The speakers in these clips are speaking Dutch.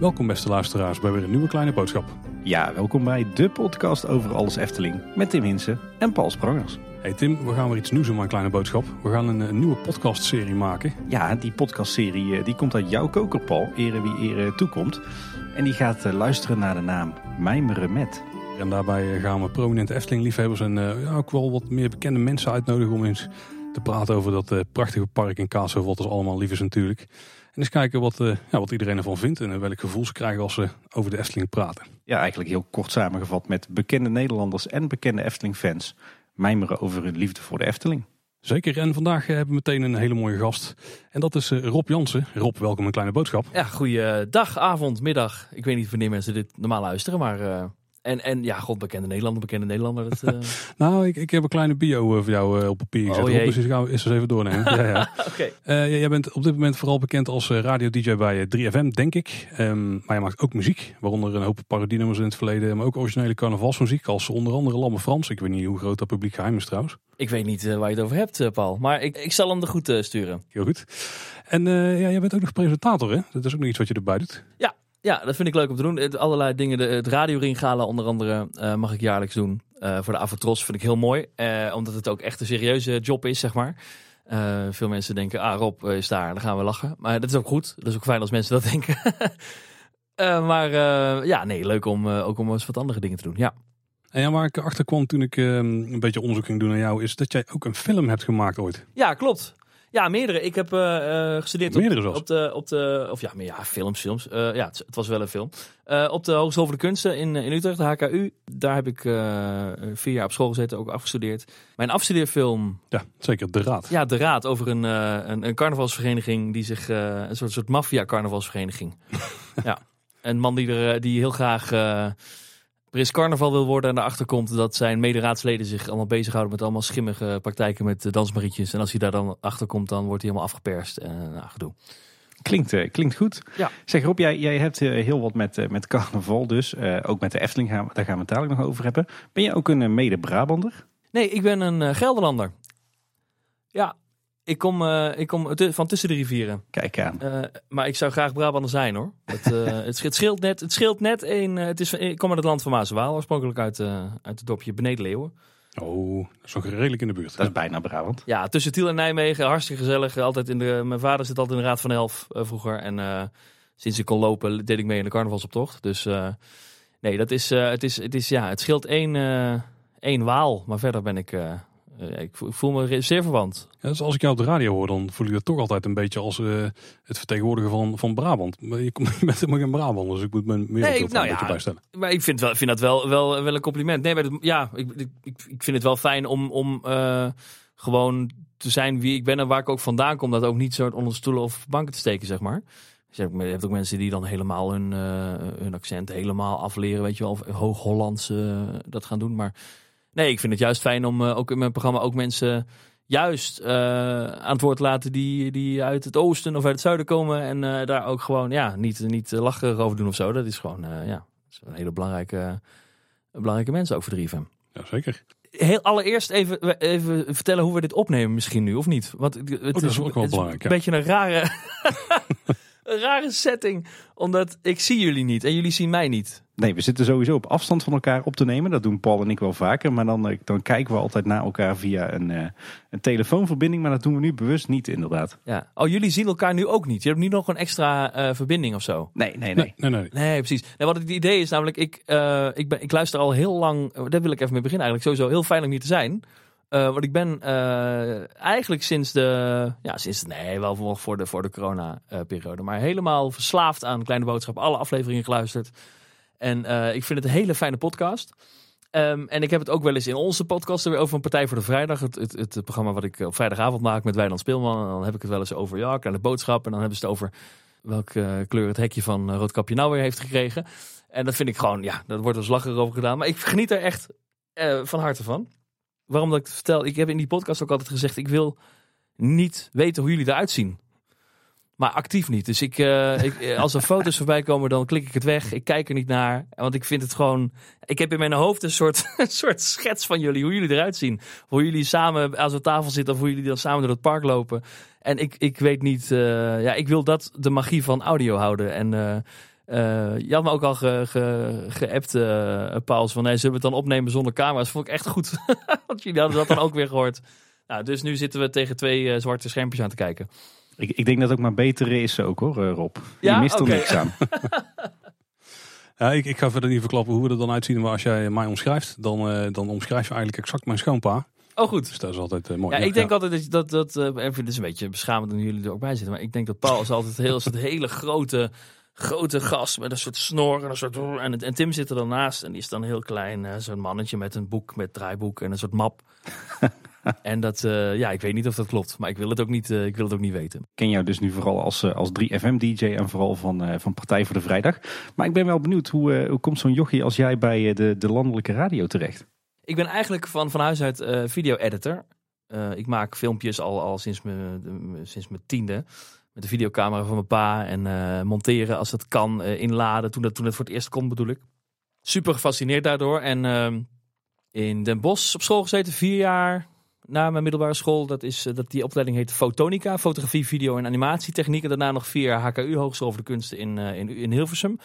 Welkom beste luisteraars bij weer een nieuwe kleine boodschap. Ja, welkom bij de podcast over alles Efteling met Tim Hinsen en Paul Sprangers. Hey Tim, we gaan weer iets nieuws doen, mijn kleine boodschap. We gaan een, een nieuwe podcastserie maken. Ja, die podcastserie eh, die komt uit jouw koker, Paul, ere wie ere toekomt. En die gaat eh, luisteren naar de naam Mijmeren Met. En daarbij eh, gaan we prominente Efteling-liefhebbers en uh, ja, ook wel wat meer bekende mensen uitnodigen om eens te praten over dat uh, prachtige park in Kaatsheuvel, wat ons allemaal lief is natuurlijk. En eens kijken wat, uh, ja, wat iedereen ervan vindt en welk gevoel ze krijgen als ze over de Efteling praten. Ja, eigenlijk heel kort samengevat met bekende Nederlanders en bekende Efteling-fans mijmeren over hun liefde voor de Efteling. Zeker, en vandaag hebben we meteen een hele mooie gast. En dat is Rob Jansen. Rob, welkom een kleine boodschap. Ja, goeiedag, avond, middag. Ik weet niet wanneer mensen dit normaal luisteren, maar... En, en ja, god, bekende Nederlander, bekende Nederlander. Dat, uh... nou, ik, ik heb een kleine bio voor jou uh, op papier gezet. Oh, dus gaan we eens even doornemen. ja, ja. okay. uh, jij bent op dit moment vooral bekend als radio-dj bij 3FM, denk ik. Um, maar je maakt ook muziek, waaronder een hoop parodienummers in het verleden. Maar ook originele carnavalsmuziek, als onder andere Lamme Frans. Ik weet niet hoe groot dat publiek geheim is trouwens. Ik weet niet waar je het over hebt, Paul. Maar ik, ik zal hem er goed sturen. Heel goed. En ja, jij bent ook nog presentator, hè? Dat is ook nog iets wat je erbij doet. Ja, ja, dat vind ik leuk om te doen. Het, allerlei dingen. De, het radioring gala onder andere uh, mag ik jaarlijks doen. Uh, voor de Avatros vind ik heel mooi. Uh, omdat het ook echt een serieuze job is, zeg maar. veel mensen denken, ah Rob is daar, dan gaan we lachen. Maar dat is ook goed. Dat is ook fijn als mensen dat denken. maar ja, nee, leuk om ook om eens wat andere dingen te doen. Ja. En ja, waar ik achter kwam toen ik een beetje onderzoek ging doen naar jou, is dat jij ook een film hebt gemaakt ooit. Ja, klopt. Ja, meerdere. Ik heb uh, gestudeerd meerdere op, op, de, op de, of ja, meer, ja films, films. Uh, ja, het, het, was wel een film. Uh, op de Hogeschool voor de Kunsten in, in Utrecht, de HKU. Daar heb ik vier jaar op school gezeten, ook afgestudeerd. Mijn afstudeerfilm... Ja, zeker, De Raad. Ja, De Raad, over een, een, een carnavalsvereniging die zich... een soort, soort maffia-carnavalsvereniging. ja, een man die, er, die heel graag er is carnaval wil worden en erachter komt dat zijn mederaadsleden zich allemaal bezighouden met allemaal schimmige praktijken met dansmarietjes. En als hij daar dan achter komt, dan wordt hij helemaal afgeperst en nou, gedoe. Klinkt, uh, klinkt goed. Ja. Zeg Rob, jij, jij hebt heel wat met, met carnaval dus. ook met de Efteling, gaan, daar gaan we het dadelijk nog over hebben. Ben je ook een mede-Brabander? Nee, ik ben een Gelderlander. Ja, ik kom, uh, ik kom van tussen de rivieren. Kijk aan. Uh, maar ik zou graag Brabander zijn hoor. Het, uh, het, scheelt net, het scheelt net een. het is, ik kom uit het land van Maas Waal, oorspronkelijk uit, uit het dorpje Benedenleeuwen. Oh, dat is redelijk in de buurt. Dat is bijna Brabant. Ja, tussen Tiel en Nijmegen, hartstikke gezellig. Altijd in de, mijn vader zit altijd in de Raad van Elf vroeger. En sinds ik kon lopen, deed ik mee in de carnavalsoptocht. Dus nee, dat is, het, is, het, is, ja, het scheelt één, één waal. Maar verder ben ik uh, ik voel me zeer verwant. Ja, dus als ik jou op de radio hoor, dan voel ik dat toch altijd een beetje als uh, het vertegenwoordigen van, van Brabant. Maar je, bent helemaal geen Brabant, dus ik moet me meer nee, nou, een beetje bijstellen. Maar ik vind, wel, vind dat wel, wel, wel een compliment. Nee, maar dat, ja, ik, ik, ik vind het wel fijn om, om uh, gewoon te zijn wie ik ben en waar ik ook vandaan kom. Dat ook niet zo onder stoelen of banken te steken, zeg maar. Dus je hebt ook mensen die dan helemaal hun, hun accent helemaal afleren, weet je wel, of hoog-Hollands dat gaan doen. Maar Nee, ik vind het juist fijn om uh, ook in mijn programma ook mensen juist uh, aan het woord te laten die, die uit het oosten of uit het zuiden komen. En uh, daar ook gewoon ja, niet, niet lachen over doen of zo. Dat is gewoon ja, is een hele belangrijke, belangrijke mensen ook voor 3FM. Ja, zeker. Heel allereerst even, even vertellen hoe we dit opnemen misschien nu, of niet? Want het, oh, dat is ook wel belangrijk. Een beetje een rare, een rare setting, omdat ik zie jullie niet en jullie zien mij niet. Nee, we zitten sowieso op afstand van elkaar op te nemen. Dat doen Paul en ik wel vaker. Maar dan, eh, dan kijken we altijd naar elkaar via een, uh, een telefoonverbinding. Maar dat doen we nu bewust niet, inderdaad. Ja. Oh, jullie zien elkaar nu ook niet? Je hebt nu nog een extra uh, verbinding of zo? Nee, nee, nee. Nee, nee, nee. precies. Nee, wat het idee is namelijk, ik, ik, ben, ik luister al heel lang... Daar wil ik even mee beginnen eigenlijk. Sowieso heel fijn om hier te zijn. Uh, want ik ben uh, eigenlijk sinds de, ja, sinds, nee, wel voor de, voor de corona-periode, maar helemaal verslaafd aan Kleine Boodschap. Alle afleveringen geluisterd. En uh, ik vind het een hele fijne podcast. Um, en ik heb het ook wel eens in onze podcast over een Partij voor de Vrijdag. Het, het, het, programma wat ik op vrijdagavond maak met Wijnand Speelman. En dan heb ik het wel eens over, ja, kleine boodschap. En dan hebben ze het over welke kleur het hekje van Roodkapje nou weer heeft gekregen. En dat vind ik gewoon, ja, dat wordt als lacher over gedaan. Maar ik geniet er echt van harte van. Waarom dat ik het vertel? Ik heb in die podcast ook altijd gezegd, ik wil niet weten hoe jullie eruit zien. Maar actief niet. Dus ik, eh, ik, eh, als er foto's voorbij komen, dan klik ik het weg. Ik kijk er niet naar. Want ik vind het gewoon. Ik heb in mijn hoofd een soort, een soort schets van jullie. Hoe jullie eruit zien. Hoe jullie samen aan zo'n tafel zitten. Of hoe jullie dan samen door het park lopen. En ik, ik weet niet. eh, ja, ik wil dat de magie van audio houden. En. Eh, je had me ook al ge, ge, geappt, eh, Pauls, van nee, zullen we het dan opnemen zonder camera's? Vond ik echt goed, want jullie hadden dat dan ook weer gehoord. Nou, dus nu zitten we tegen twee eh, zwarte schermpjes aan te kijken. Ik, ik denk dat het ook maar beter is ook hoor, eh, Rob. Ja? Je mist er niks aan. Ja, ik, ik ga verder niet verklappen hoe we er dan uitzien. Maar als jij mij omschrijft, dan, eh, dan omschrijf je eigenlijk exact mijn schoonpa. Oh, goed. Dus dat is altijd mooi. Ja, ik denk altijd dat, je- dat, dat eh, en het is een beetje beschamend dat jullie er ook bij zitten, maar ik denk dat Paul is altijd heel, is het hele grote, grote gast met een soort snor en een soort en, en Tim zit er dan naast en die is dan heel klein, eh, zo'n mannetje met een boek, met draaiboek en een soort map. en dat, eh, ja, ik weet niet of dat klopt, maar ik wil het ook niet, eh, ik wil het ook niet weten. Ik ken jou dus nu vooral als, als 3FM-DJ en vooral van, van Partij voor de Vrijdag. Maar ik ben wel benieuwd, hoe, hoe komt zo'n jochie als jij bij de, de landelijke radio terecht? Ik ben eigenlijk van, van huis uit video-editor. Ik maak filmpjes al, al sinds, mijn, sinds mijn tiende. Met de videocamera van mijn pa. En eh, monteren als dat kan. eh, inladen toen, dat, toen het voor het eerst kon bedoel ik. Super gefascineerd daardoor. En ehm, in Den Bosch op school gezeten. Vier jaar na mijn middelbare school. Dat, is, eh, dat die opleiding heet Fotonica. Fotografie, video en animatietechniek. En daarna nog vier jaar HKU Hogeschool voor de Kunsten in, in, in Hilversum.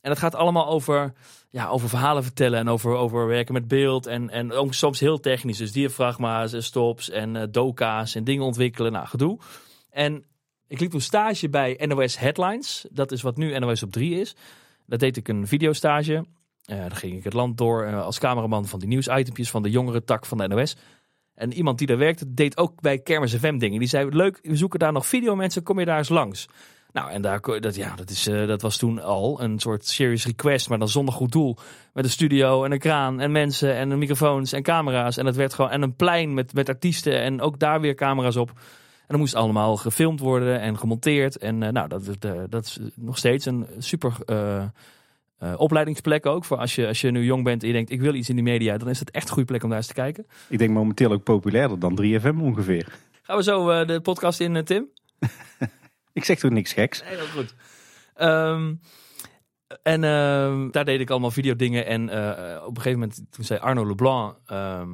En dat gaat allemaal over ja, over verhalen vertellen en over, over werken met beeld. En, en ook soms heel technisch. Dus diafragma's en stops en eh, doka's en dingen ontwikkelen. Nou, gedoe. En ik liep toen stage bij NOS Headlines. Dat is wat nu NOS op 3 is. Dat deed ik een videostage. Eh dan ging ik het land door eh, als cameraman van die nieuwsitempjes van de jongere tak van de NOS. En iemand die daar werkte, deed ook bij Kermis FM dingen. Die zei, leuk, we zoeken daar nog videomensen, kom je daar eens langs. Nou, en daar, dat, ja, dat, is, eh, dat was toen al een soort serious request, maar dan zonder goed doel. Met een studio en een kraan en mensen en microfoons en camera's. En dat werd gewoon en een plein met, met artiesten en ook daar weer camera's op. En dan moest allemaal gefilmd worden en gemonteerd. En eh, nou, dat, dat, eh, dat is nog steeds een super eh, opleidingsplek ook. Voor als je, als je nu jong bent en je denkt, ik wil iets in die media, dan is het echt een goede plek om daar eens te kijken. Ik denk momenteel ook populairder dan 3FM ongeveer. Gaan we zo de podcast in, Tim? Ik zeg toch niks geks. Heel goed. Ehm, en ehm, daar deed ik allemaal videodingen. En op een gegeven moment, toen zei Arno Leblanc, ehm,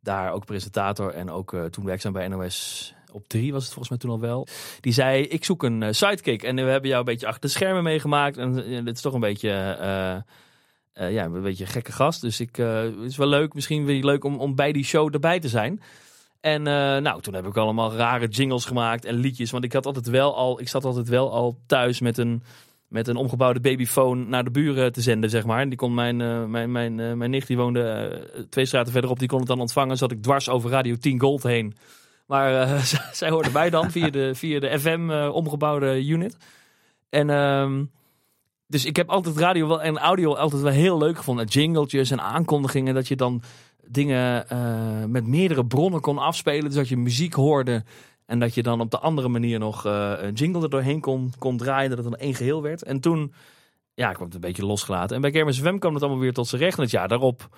daar ook presentator en ook toen werkzaam bij NOS op 3 was het volgens mij toen al wel. Die zei, ik zoek een eh, sidekick. En we hebben jou een beetje achter de schermen meegemaakt. En eh, dit is toch een beetje... eh, ja, een beetje een gekke gast. Dus ik, het is wel leuk, misschien weer leuk om, om bij die show erbij te zijn. En nou, toen heb ik allemaal rare jingles gemaakt en liedjes. Want ik had altijd wel al, ik zat altijd wel al thuis met een, met een omgebouwde babyfoon naar de buren te zenden, zeg maar. En die kon mijn, mijn, mijn, mijn nicht, die woonde twee straten verderop, die kon het dan ontvangen. Zat ik dwars over Radio 10 Gold heen. Maar eh, zij- zij hoorde mij dan via de, via de FM eh, omgebouwde unit. En ehm, dus ik heb altijd radio wel, en audio altijd wel heel leuk gevonden. Jingletjes en aankondigingen, dat je dan dingen eh, met meerdere bronnen kon afspelen. Dus dat je muziek hoorde en dat je dan op de andere manier nog een jingle er doorheen kon, kon draaien. Dat het dan één geheel werd. En toen ja, ik kwam het een beetje losgelaten. En bij Kermis FM kwam het allemaal weer tot zijn recht. En het jaar daarop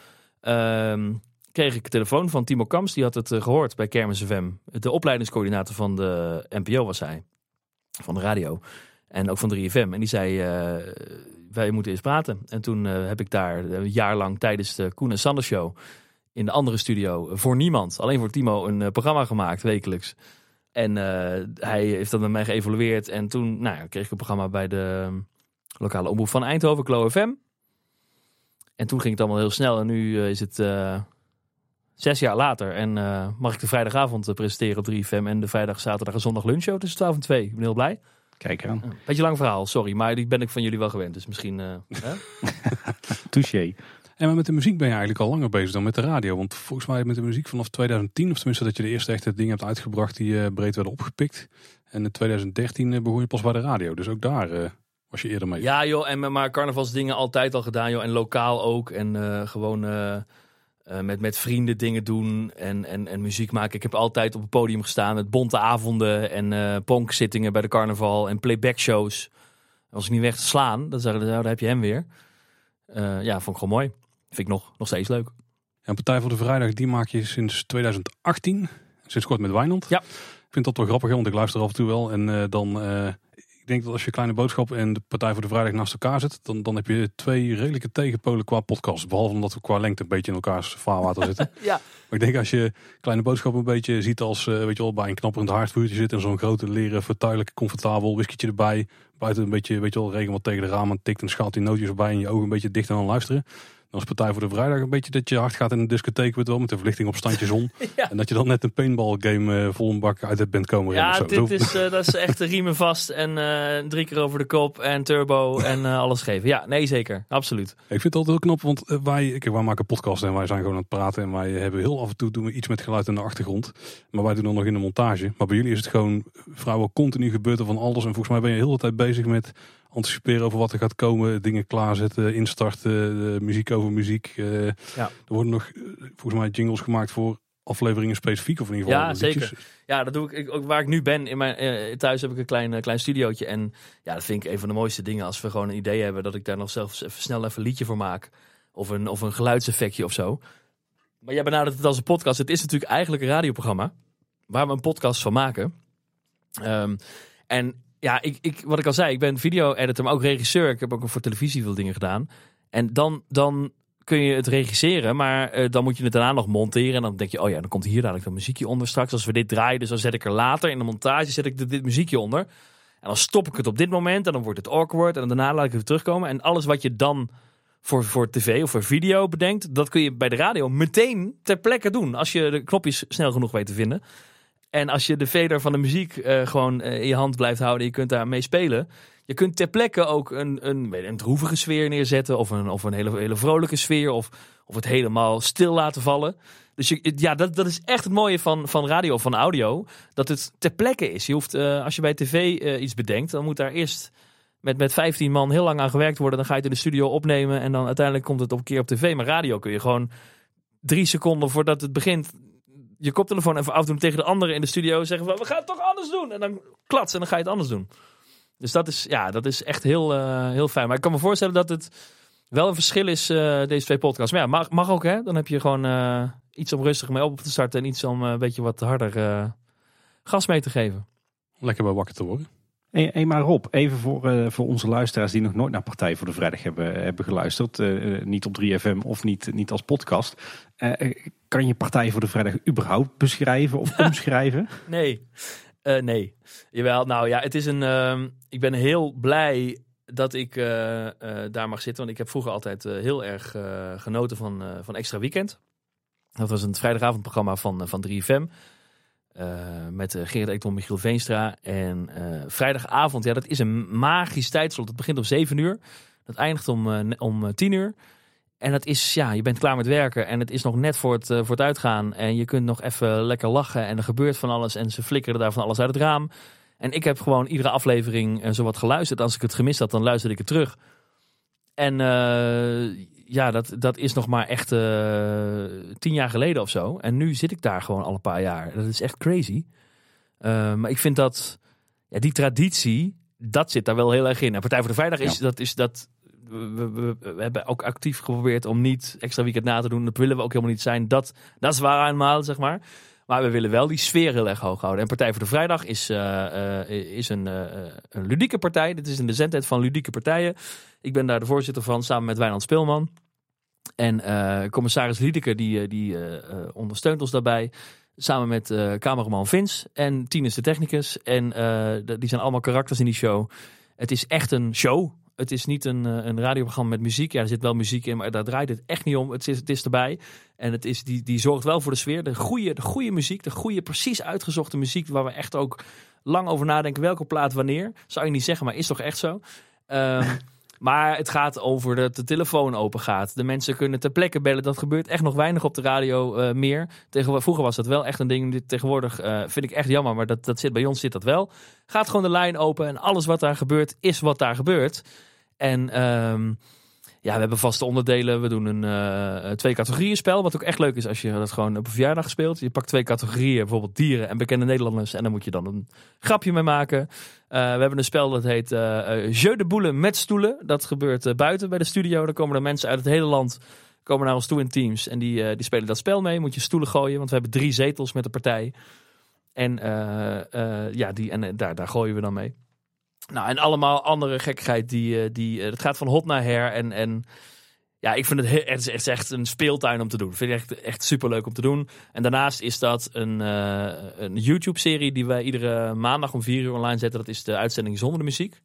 ehm, kreeg ik een telefoon van Timo Kams. Die had het eh, gehoord bij Kermis FM. De opleidingscoördinator van de NPO was hij. Van de radio. En ook van 3FM. En die zei, eh, wij moeten eens praten. En toen eh, heb ik daar een jaar lang tijdens de Koen en Sander show... in de andere studio voor niemand, alleen voor Timo, een programma gemaakt wekelijks. En hij heeft dat met mij geëvalueerd. En toen nou, kreeg ik een programma bij de ehm, lokale omroep van Eindhoven, Klo FM. En toen ging het allemaal heel snel. En nu is het zes jaar later. En eh, mag ik de vrijdagavond eh, presenteren op 3FM. En de vrijdag, zaterdag en zondag lunchshow tussen 12 en 2. Ik ben heel blij. Kijk aan. Beetje lang verhaal, sorry. Maar die ben ik van jullie wel gewend. Dus misschien... eh, hè? Touché. En maar met de muziek ben je eigenlijk al langer bezig dan met de radio. Want volgens mij met de muziek vanaf 2010, of tenminste dat je de eerste echte dingen hebt uitgebracht die eh, breed werden opgepikt. En in 2013 eh, begon je pas bij de radio. Dus ook daar eh, was je eerder mee. Ja joh, en maar carnavalsdingen altijd al gedaan joh. En lokaal ook. En eh, gewoon eh, met, met vrienden dingen doen en, en, en muziek maken. Ik heb altijd op het podium gestaan met bonte avonden en eh ponkzittingen bij de carnaval en playback shows. Als ik niet weg te slaan, dan nou, daar heb je hem weer. Eh, ja, vond ik gewoon mooi. Vind ik nog, nog steeds leuk. En Partij voor de Vrijdag, die maak je sinds 2018. Sinds kort met Wijnand. Ja. vind dat toch grappig, want ik luister af en toe wel. En dan, ik denk dat als je Kleine Boodschap en de Partij voor de Vrijdag naast elkaar zet, dan, dan heb je twee redelijke tegenpolen qua podcast. Behalve omdat we qua lengte een beetje in elkaars vaarwater zitten. Ja, Maar ik denk als je Kleine Boodschap een beetje ziet als, eh, weet je wel, bij een knapperend haardvuurtje zit en zo'n grote leren, vertuidelijk, comfortabel, whiskytje erbij. Buiten een beetje, weet je wel, regen wat tegen de ramen tikt en schaalt die nootjes erbij en je ogen een beetje dicht aan luisteren. Is Partij voor de Vrijdag een beetje dat je hard gaat in de discotheek, weet wel, met de verlichting op standje zon. Ja. En dat je dan net een paintball game eh, vol een bak uit het bent komen ja zo. dit is, eh, dat is echt de riemen vast en eh, drie keer over de kop en turbo en alles geven. Ja, nee zeker. Absoluut. Ik vind het altijd heel knap, want wij, kijk, wij maken podcasts en wij zijn gewoon aan het praten. En wij hebben heel af en toe doen we iets met geluid in de achtergrond. Maar wij doen dan nog in de montage. Maar bij jullie is het gewoon, vrouwen, continu gebeurt er van alles. En volgens mij ben je heel de tijd bezig met anticiperen over wat er gaat komen. Dingen klaarzetten, instarten, muziek over muziek. Eh, Er worden nog, eh, volgens mij, jingles gemaakt voor afleveringen specifiek. Of in ieder geval Ja, zeker. Ja, dat doe ik, ik. Ook waar ik nu ben, in mijn, eh, thuis heb ik een klein, klein studiootje. En ja, dat vind ik een van de mooiste dingen. Als we gewoon een idee hebben, dat ik daar nog zelfs even snel even een liedje voor maak. Of een, of een geluidseffectje of zo. Maar jij benadert het als een podcast. Het is natuurlijk eigenlijk een radioprogramma. Waar we een podcast van maken. Ehm, en ja, ik, ik, wat ik al zei, ik ben video-editor, maar ook regisseur. Ik heb ook voor televisie veel dingen gedaan. En dan, dan kun je het regisseren, maar eh, dan moet je het daarna nog monteren. En dan denk je, oh ja, dan komt hier dadelijk een muziekje onder straks. Als we dit draaien, dus dan zet ik er later in de montage zet ik dit, dit muziekje onder. En dan stop ik het op dit moment en dan wordt het awkward. En daarna laat ik het terugkomen. En alles wat je dan voor, voor tv of voor video bedenkt, dat kun je bij de radio meteen ter plekke doen. Als je de knopjes snel genoeg weet te vinden. En als je de veder van de muziek eh, gewoon eh, in je hand blijft houden, je kunt daar mee spelen. Je kunt ter plekke ook een, een, een droevige sfeer neerzetten. Of een, of een hele, hele vrolijke sfeer. Of, of het helemaal stil laten vallen. Dus je, ja, dat, dat is echt het mooie van, van radio, van audio. Dat het ter plekke is. Je hoeft, eh, als je bij tv iets bedenkt, dan moet daar eerst met, met 15 man heel lang aan gewerkt worden. Dan ga je het in de studio opnemen. En dan uiteindelijk komt het op een keer op tv. Maar radio kun je gewoon drie seconden voordat het begint. Je koptelefoon even afdoen tegen de anderen in de studio. Zeggen van, we gaan het toch anders doen. En dan klats en dan ga je het anders doen. Dus dat is, ja, dat is echt heel, eh, heel fijn. Maar ik kan me voorstellen dat het wel een verschil is, eh, deze twee podcasts. Maar ja, mag, mag ook hè. Dan heb je gewoon eh, iets om rustig mee op te starten. En iets om een beetje wat harder gas mee te geven. Lekker bij wakker te worden. Hey, hey, maar Rob, even voor, eh, voor onze luisteraars die nog nooit naar Partij voor de Vrijdag hebben, hebben geluisterd. eh, eh, niet op 3FM of niet, niet als podcast. Eh, eh, kan je Partij voor de Vrijdag überhaupt beschrijven of omschrijven? Nee, Eh, nee. Jawel, nou ja, het is een. ehm, ik ben heel blij dat ik eh, eh, daar mag zitten. Want ik heb vroeger altijd eh, heel erg eh, genoten van, eh, van Extra Weekend. Dat was een vrijdagavondprogramma van, eh, van 3FM. Eh, met uh, Gerard Ekton, Michiel Veenstra. En eh, vrijdagavond, ja, dat is een magisch tijdslot. Het begint om 7 uur. Dat eindigt om, eh, om eh, 10 uur. En dat is, ja, je bent klaar met werken en het is nog net voor het, eh, voor het uitgaan. En je kunt nog even lekker lachen en er gebeurt van alles. En ze flikkeren daar van alles uit het raam. En ik heb gewoon iedere aflevering eh, zowat geluisterd. Als ik het gemist had, dan luisterde ik het terug. En eh, ja, dat, dat is nog maar echt eh, tien jaar geleden of zo. En nu zit ik daar gewoon al een paar jaar. Dat is echt crazy. Eh, maar ik vind dat, ja, die traditie, dat zit daar wel heel erg in. En Partij voor de Vrijdag is, dat, is dat we, we, we- we hebben ook actief geprobeerd om niet extra weekend na te doen. Dat willen we ook helemaal niet zijn. Dat, dat is waar eenmaal, zeg maar. Maar we willen wel die sfeer heel erg hoog houden. En Partij voor de Vrijdag is, eh, eh, is een, eh, een ludieke partij. Dit is een zendheid van ludieke partijen. Ik ben daar de voorzitter van, samen met Wijnand Speelman. En commissaris Liedeke die, die ondersteunt ons daarbij. Samen met cameraman Vince en Tien de technicus. En die zijn allemaal karakters in die show. Het is echt een show. Het is niet een, eh, een radioprogramma met muziek. Ja, er zit wel muziek in, maar daar draait het echt niet om. Het is, het is erbij. En het is, die, die zorgt wel voor de sfeer. De goede, de goede muziek, de goede, precies uitgezochte muziek. Waar we echt ook lang over nadenken. Welke plaat wanneer. Zou je niet zeggen, maar is toch echt zo. Ehm, maar het gaat over dat de telefoon open gaat. De mensen kunnen ter plekke bellen. Dat gebeurt echt nog weinig op de radio eh, meer. Vroeger was dat wel echt een ding. Tegenwoordig eh, vind ik echt jammer, maar dat, dat zit bij ons zit dat wel. Gaat gewoon de lijn open en alles wat daar gebeurt is wat daar gebeurt. En ehm, ja, we hebben vaste onderdelen. We doen een eh, twee categorieën spel. Wat ook echt leuk is als je dat gewoon op een verjaardag speelt. Je pakt twee categorieën, bijvoorbeeld dieren en bekende Nederlanders. En dan moet je dan een grapje mee maken. Eh, we hebben een spel dat heet eh eh, Jeu de Boule met stoelen. Dat gebeurt eh, buiten bij de studio. Dan komen er mensen uit het hele land komen naar ons toe in teams. En die, eh, die spelen dat spel mee. Moet je stoelen gooien, want we hebben drie zetels met de partij. En, eh, eh, ja, die, en eh, daar, daar gooien we dan mee. Nou, en allemaal andere gekkigheid. Die, eh, die, eh, het gaat van hot naar her. En, en ja, ik vind het, he- het, is, echt een speeltuin om te doen. Vind ik echt, echt superleuk om te doen. En daarnaast is dat een, eh, een YouTube-serie die wij iedere maandag om vier uur online zetten. Dat is de uitzending zonder de muziek.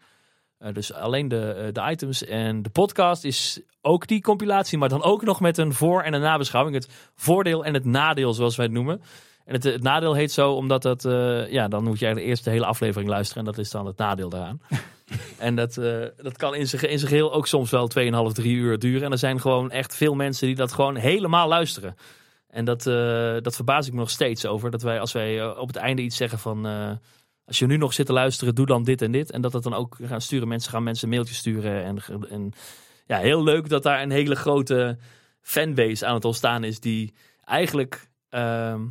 Eh, dus alleen de, eh, de items. En de podcast is ook die compilatie, maar dan ook nog met een voor- en een nabeschouwing. Het voordeel en het nadeel, zoals wij het noemen. En het, het nadeel heet zo omdat dat, eh, ja, dan moet je eigenlijk eerst de hele aflevering luisteren. En dat is dan het nadeel daaraan. en dat, eh, dat kan in zijn, in zijn geheel ook soms wel 2,5, 3 uur duren. En er zijn gewoon echt veel mensen die dat gewoon helemaal luisteren. En dat, eh, dat verbaas ik me nog steeds over. Dat wij, als wij op het einde iets zeggen van. als je nu nog zit te luisteren, doe dan dit en dit. En dat het dan ook gaan sturen. Mensen gaan mensen mailtjes sturen. En, en ja, heel leuk dat daar een hele grote fanbase aan het ontstaan is. Die eigenlijk, ehm,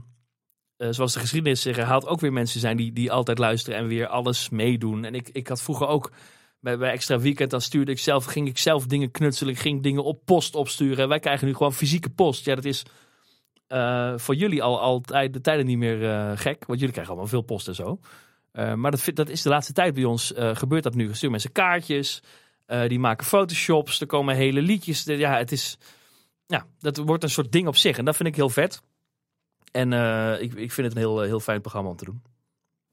eh, zoals de geschiedenis zich herhaalt, ook weer mensen zijn die, die altijd luisteren en weer alles meedoen. En ik, ik had vroeger ook bij, bij Extra Weekend, dan stuurde ik zelf, ging ik zelf dingen knutselen. Ging dingen op post opsturen. Wij krijgen nu gewoon fysieke post. Ja, dat is eh, voor jullie al, al tij- de tijden niet meer eh, gek. Want jullie krijgen allemaal veel post en zo. Maar dat, dat is de laatste tijd bij ons. gebeurt dat nu. Sturen mensen kaartjes. die maken photoshops. Er komen hele liedjes. Ja, het is. Ja, dat wordt een soort ding op zich. En dat vind ik heel vet. En eh, ik, ik vind het een heel, heel fijn programma om te doen.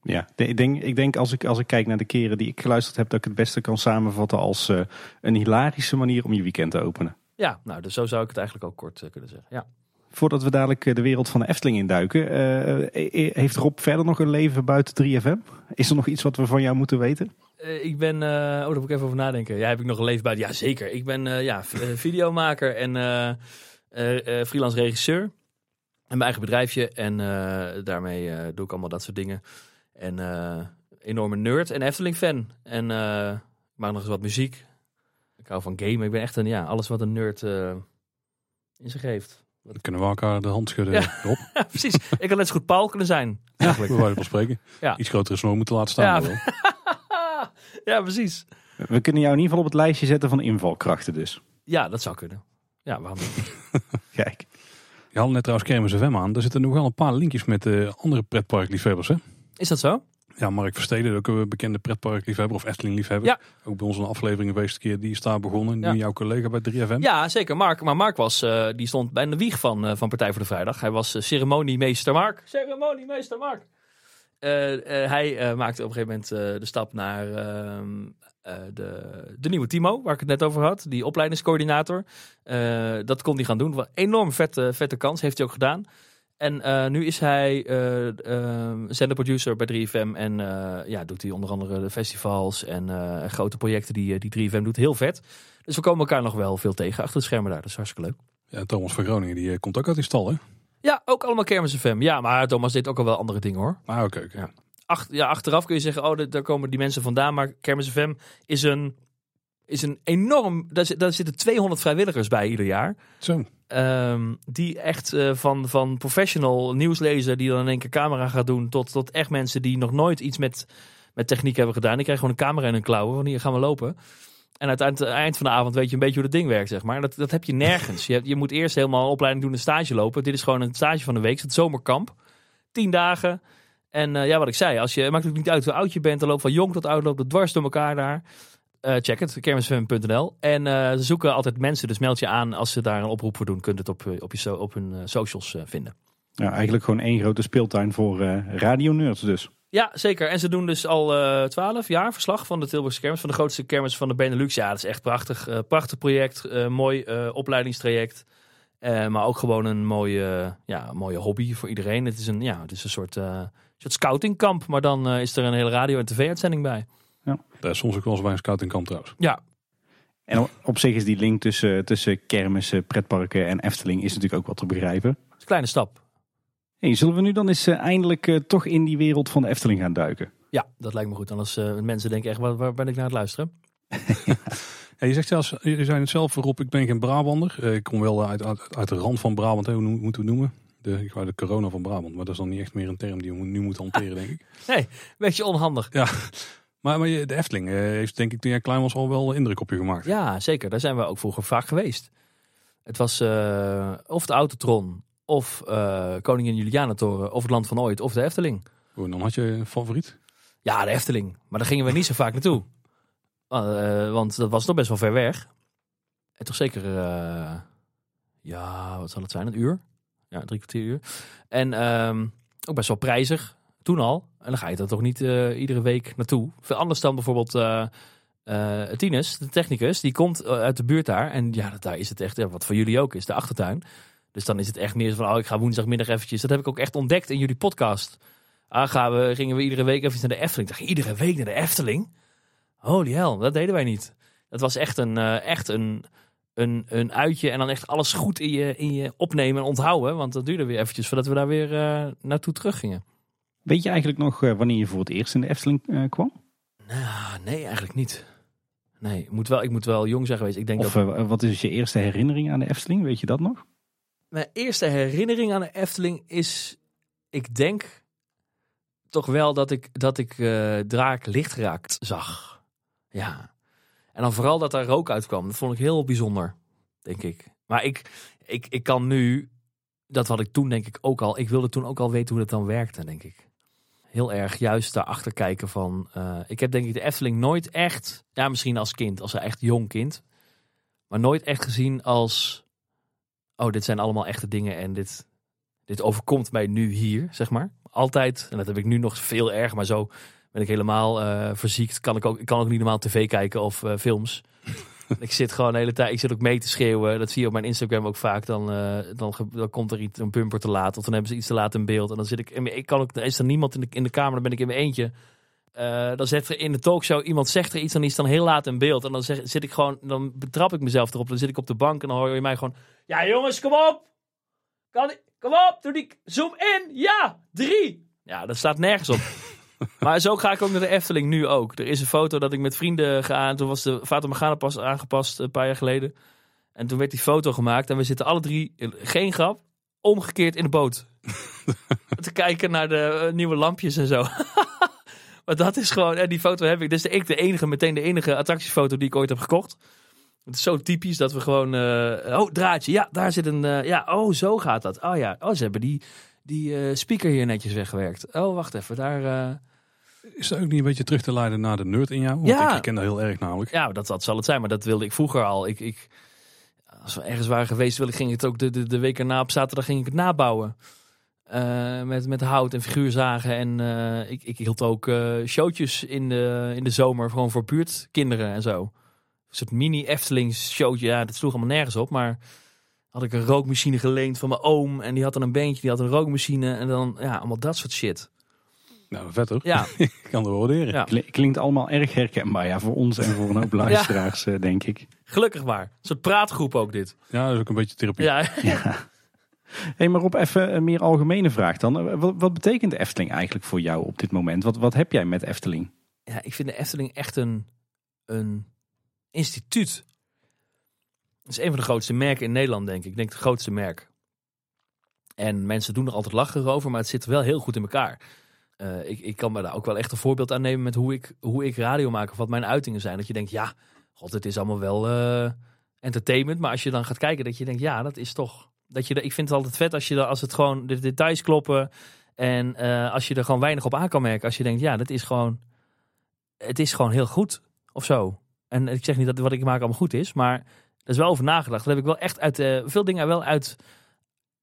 Ja, ik denk, ik denk als, ik, als ik kijk naar de keren die ik geluisterd heb, dat ik het beste kan samenvatten als eh, een hilarische manier om je weekend te openen. Ja, nou, dus zo zou ik het eigenlijk ook kort eh, kunnen zeggen. Ja. Voordat we dadelijk de wereld van de Efteling induiken, eh, heeft Rob verder nog een leven buiten 3FM? Is er nog iets wat we van jou moeten weten? Ik ben, oh, daar moet ik even over nadenken. Ja, heb ik nog een leven bij? Ja, zeker. Ik ben ja, videomaker en freelance regisseur. En mijn eigen bedrijfje. En eh, daarmee eh, doe ik allemaal dat soort dingen. En eh, enorme nerd en Efteling-fan. En eh, ik maak nog eens wat muziek. Ik hou van gamen. Ik ben echt een, ja, alles wat een nerd eh, in zich heeft. Dan kunnen we elkaar de hand schudden. Ja. Rob, Ja, precies. Ik had net zo goed Paul kunnen zijn. bij wijze van spreken. Ja. Iets grotere snor moeten laten staan. Ja. wel. ja, precies. We kunnen jou in ieder geval op het lijstje zetten van invalkrachten dus. Ja, dat zou kunnen. Ja, waarom niet? Kijk. Je had net trouwens Kermis FM aan. Daar zitten nog wel een paar linkjes met eh, andere pretparkliefhebbers. Hè? Is dat zo? Ja, Mark Versteden, ook een bekende pretparkliefhebber of Efteling-liefhebber. Ja. Ook bij ons een aflevering geweest keer. Die is daar begonnen. Ja. Nu jouw collega bij 3FM. Ja, zeker. Mark, maar Mark was, eh, die stond bij de wieg van, eh, van Partij voor de Vrijdag. Hij was ceremoniemeester Mark. Ceremoniemeester Mark. Hij maakte op een gegeven moment de stap naar eh, de, de nieuwe Timo, waar ik het net over had. Die opleidingscoördinator. Eh, dat kon hij gaan doen. Wat een enorm vette, vette kans, heeft hij ook gedaan. En eh, nu is hij eh ehm, zenderproducer bij 3FM. En ja, doet hij onder andere de festivals en grote projecten die, die 3FM doet. Heel vet. Dus we komen elkaar nog wel veel tegen achter de schermen daar. Dat is hartstikke leuk. Ja, Thomas van Groningen, die komt ook uit die stal, hè? Ja, ook allemaal Kermis FM. Ja, maar Thomas deed ook al wel andere dingen hoor. Ah, oké. oké. Ja. Ach, ja, achteraf kun je zeggen, oh, daar- komen die mensen vandaan. Maar Kermis FM is een, is een enorm... Daar, zit- daar zitten 200 vrijwilligers bij ieder jaar. Zo. Ehm, die echt eh, van, van professional nieuwslezer die dan in één keer camera gaat doen... tot, tot echt mensen die nog nooit iets met, met techniek hebben gedaan. Die krijgen gewoon een camera in hun klauwen. Van hier gaan we lopen. En aan het eind van de avond weet je een beetje hoe dat ding werkt, zeg maar. Dat, dat heb je nergens. Je, je moet eerst helemaal een opleiding doen, een stage lopen. Dit is gewoon een stage van de week. Het zomerkamp. Tien dagen. En eh, ja, wat ik zei, als je, het maakt ook niet uit hoe oud je bent. Dan loopt van jong tot oud, loopt het dwars door elkaar daar. Eh, check het, kermisfm.nl. En eh, ze zoeken altijd mensen, dus meld je aan als ze daar een oproep voor doen. Kunt het op, op, je op hun socials vinden. Ja, eigenlijk gewoon één grote speeltuin voor radio nerds dus. Ja, zeker. En ze doen dus al twaalf jaar verslag van de Tilburgse kermis. Van de grootste kermis van de Benelux. Ja, dat is echt prachtig. Prachtig project. mooi opleidingstraject. Maar ook gewoon een mooie, ja, mooie hobby voor iedereen. Het is een, ja, het is een soort, eh soort scoutingkamp. Maar dan eh, is er een hele radio- en tv-uitzending bij. Daar is soms ook wel eens bij een scoutingkamp trouwens. Ja, En op- op zich is die link tussen, tussen kermissen, pretparken en Efteling is natuurlijk ook wat te begrijpen. het is een kleine stap. Hey, zullen we nu dan eens eh, eindelijk eh, toch in die wereld van de Efteling gaan duiken? Ja, dat lijkt me goed. Anders eh mensen denken echt, waar, waar ben ik naar het luisteren? Ja, je zegt zelfs, je zei het zelf Rob, ik ben geen Brabander. Eh, Ik kom wel uit, uit, uit de rand van Brabant, hè, hoe moeten we het noemen? De, de corona van Brabant, maar dat is dan niet echt meer een term die we nu moeten hanteren, denk ik. Beetje onhandig. Maar, maar je- de Efteling eh, heeft denk ik toen jij klein was al wel indruk op je gemaakt. Ja, zeker. Daar zijn we ook vroeger vaak geweest. Het was eh, of de Autotron, of eh Koningin Julianatoren, of het Land van Ooit, of de Efteling. Oh, dan had je een favoriet? Ja, de Efteling. Maar daar gingen we niet zo vaak naartoe. Uh, want dat was nog best wel ver weg. En toch zeker, uh, ja, wat zal het zijn? Een uur? Drie kwartier uur. En um, ook best wel prijzig. Toen al. En dan ga je er toch niet uh, iedere week naartoe. Veel anders dan bijvoorbeeld uh, Tinus, de technicus. Die komt uit de buurt daar. En ja, daar is het echt, wat voor jullie ook is, de achtertuin. Dus dan is het echt meer van, oh, ik ga woensdagmiddag eventjes. Dat heb ik ook echt ontdekt in jullie podcast. Ah, gaan we, gingen we iedere week even naar de Efteling. Ik iedere week naar de Efteling? Holy hell, dat deden wij niet. Het was echt een, echt een, een, een uitje en dan echt alles goed in je, in je opnemen en onthouden. Want dat duurde weer eventjes voordat we daar weer uh, naartoe terug gingen. Weet je eigenlijk nog uh, wanneer je voor het eerst in de Efteling kwam? Nou, nee, eigenlijk niet. Nee, ik moet wel, ik moet wel jong zijn geweest. Ik denk of dat... wat is je eerste herinnering aan de Efteling? Weet je dat nog? Mijn eerste herinnering aan de Efteling is, ik denk toch wel dat ik, dat ik uh, Draak lichtgeraakt zag. Ja. En dan vooral dat daar rook uitkwam. Dat vond ik heel bijzonder, denk ik. Maar ik, ik, ik kan nu, dat had ik toen denk ik ook al, ik wilde toen ook al weten hoe dat dan werkte, denk ik. Heel erg juist daarachter kijken van, uh, ik heb denk ik de Efteling nooit echt, ja misschien als kind, als een echt jong kind, maar nooit echt gezien als, oh dit zijn allemaal echte dingen en dit, dit overkomt mij nu hier, zeg maar. Altijd, en dat heb ik nu nog veel erger, maar zo ben ik helemaal uh, verziekt. Kan ik, ook, ik kan ook niet normaal tv kijken of uh, films. ik zit gewoon de hele tijd, ik zit ook mee te schreeuwen. Dat zie je op mijn Instagram ook vaak. Dan, uh, dan, dan komt er iets, een bumper te laat. Of dan hebben ze iets te laat in beeld. En dan zit ik, ik kan ook, er is er niemand in de, in de kamer, dan ben ik in mijn eentje. dan zet er in de talkshow iemand zegt er iets, dan is dan heel laat in beeld. En dan zeg, zit ik gewoon, dan betrap ik mezelf erop. Dan zit ik op de bank en dan hoor je mij gewoon, ja jongens, kom op! Kan kom op, doe die, zoom in, ja, drie. Ja, dat staat nergens op. maar zo ga ik ook naar de Efteling nu ook. Er is een foto dat ik met vrienden ga. En toen was de Fata Morgana pas aangepast een paar jaar geleden. En toen werd die foto gemaakt. En we zitten alle drie, geen grap, omgekeerd in de boot. te kijken naar de nieuwe lampjes en zo. maar dat is gewoon, en die foto heb ik. Is ik de enige, meteen de enige attractiefoto die ik ooit heb gekocht. Het is zo typisch dat we gewoon, uh, oh draadje, ja, daar zit een, uh, ja, oh zo gaat dat. Oh ja, oh ze hebben die, die uh, speaker hier netjes weggewerkt. Oh wacht even, daar... Is dat ook niet een beetje terug te leiden naar de nerd in jou? Want ja. ik ken dat heel erg namelijk. Ja, dat, dat zal het zijn, maar dat wilde ik vroeger al. Ik, ik, als we ergens waren geweest, wil ik, ging het ook de, de, de week erna op zaterdag ging ik het nabouwen. Uh, met, met hout en figuurzagen. En uh, ik, ik hield ook uh, showtjes in de, in de zomer, gewoon voor buurtkinderen en zo. Een soort mini Eftelings showtje. Ja, dat sloeg allemaal nergens op. Maar had ik een rookmachine geleend van mijn oom. En die had dan een beentje, die had een rookmachine. En dan, ja, allemaal dat soort shit. Nou, vet hoor. Ja. ik kan er waarderen. Ja. Klinkt allemaal erg herkenbaar. Ja, voor ons en voor een hoop luisteraars, ja. denk ik. Gelukkig maar. Een soort praatgroep ook dit. Ja, dat is ook een beetje therapie. Ja. ja. Hey, maar op even een meer algemene vraag dan. Wat, wat, betekent de Efteling eigenlijk voor jou op dit moment? Wat, wat heb jij met Efteling? Ja, ik vind de Efteling echt een, een instituut. Is een van de grootste merken in Nederland, denk ik. Ik denk het grootste merk. En mensen doen er altijd lachen over, maar het zit wel heel goed in elkaar. Uh, ik, ik kan me daar ook wel echt een voorbeeld aan nemen met hoe ik, hoe ik radio maak of wat mijn uitingen zijn. Dat je denkt, ja, god, het is allemaal wel uh, entertainment. Maar als je dan gaat kijken, dat je denkt, ja, dat is toch. Dat je, ik vind het altijd vet als, je, als het gewoon de details kloppen. En uh, als je er gewoon weinig op aan kan merken. Als je denkt, ja, dat is gewoon. Het is gewoon heel goed of zo. En ik zeg niet dat wat ik maak allemaal goed is, maar is wel over nagedacht. Dat heb ik wel echt uit. veel dingen wel uit,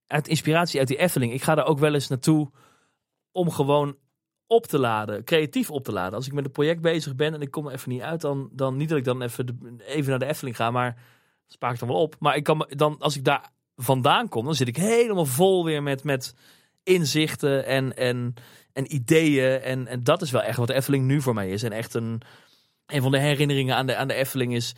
uit inspiratie uit die Efteling. Ik ga daar ook wel eens naartoe om gewoon op te laden, creatief op te laden. Als ik met een project bezig ben en ik kom er even niet uit, dan, dan niet dat ik dan even, even naar de Efteling ga, maar spaar ik dan wel op. Maar ik kan dan, als ik daar vandaan kom, dan zit ik helemaal vol weer met, met inzichten en, en, en ideeën. En, en dat is wel echt wat de Efteling nu voor mij is. En echt een, een van de herinneringen aan de, aan de Efteling is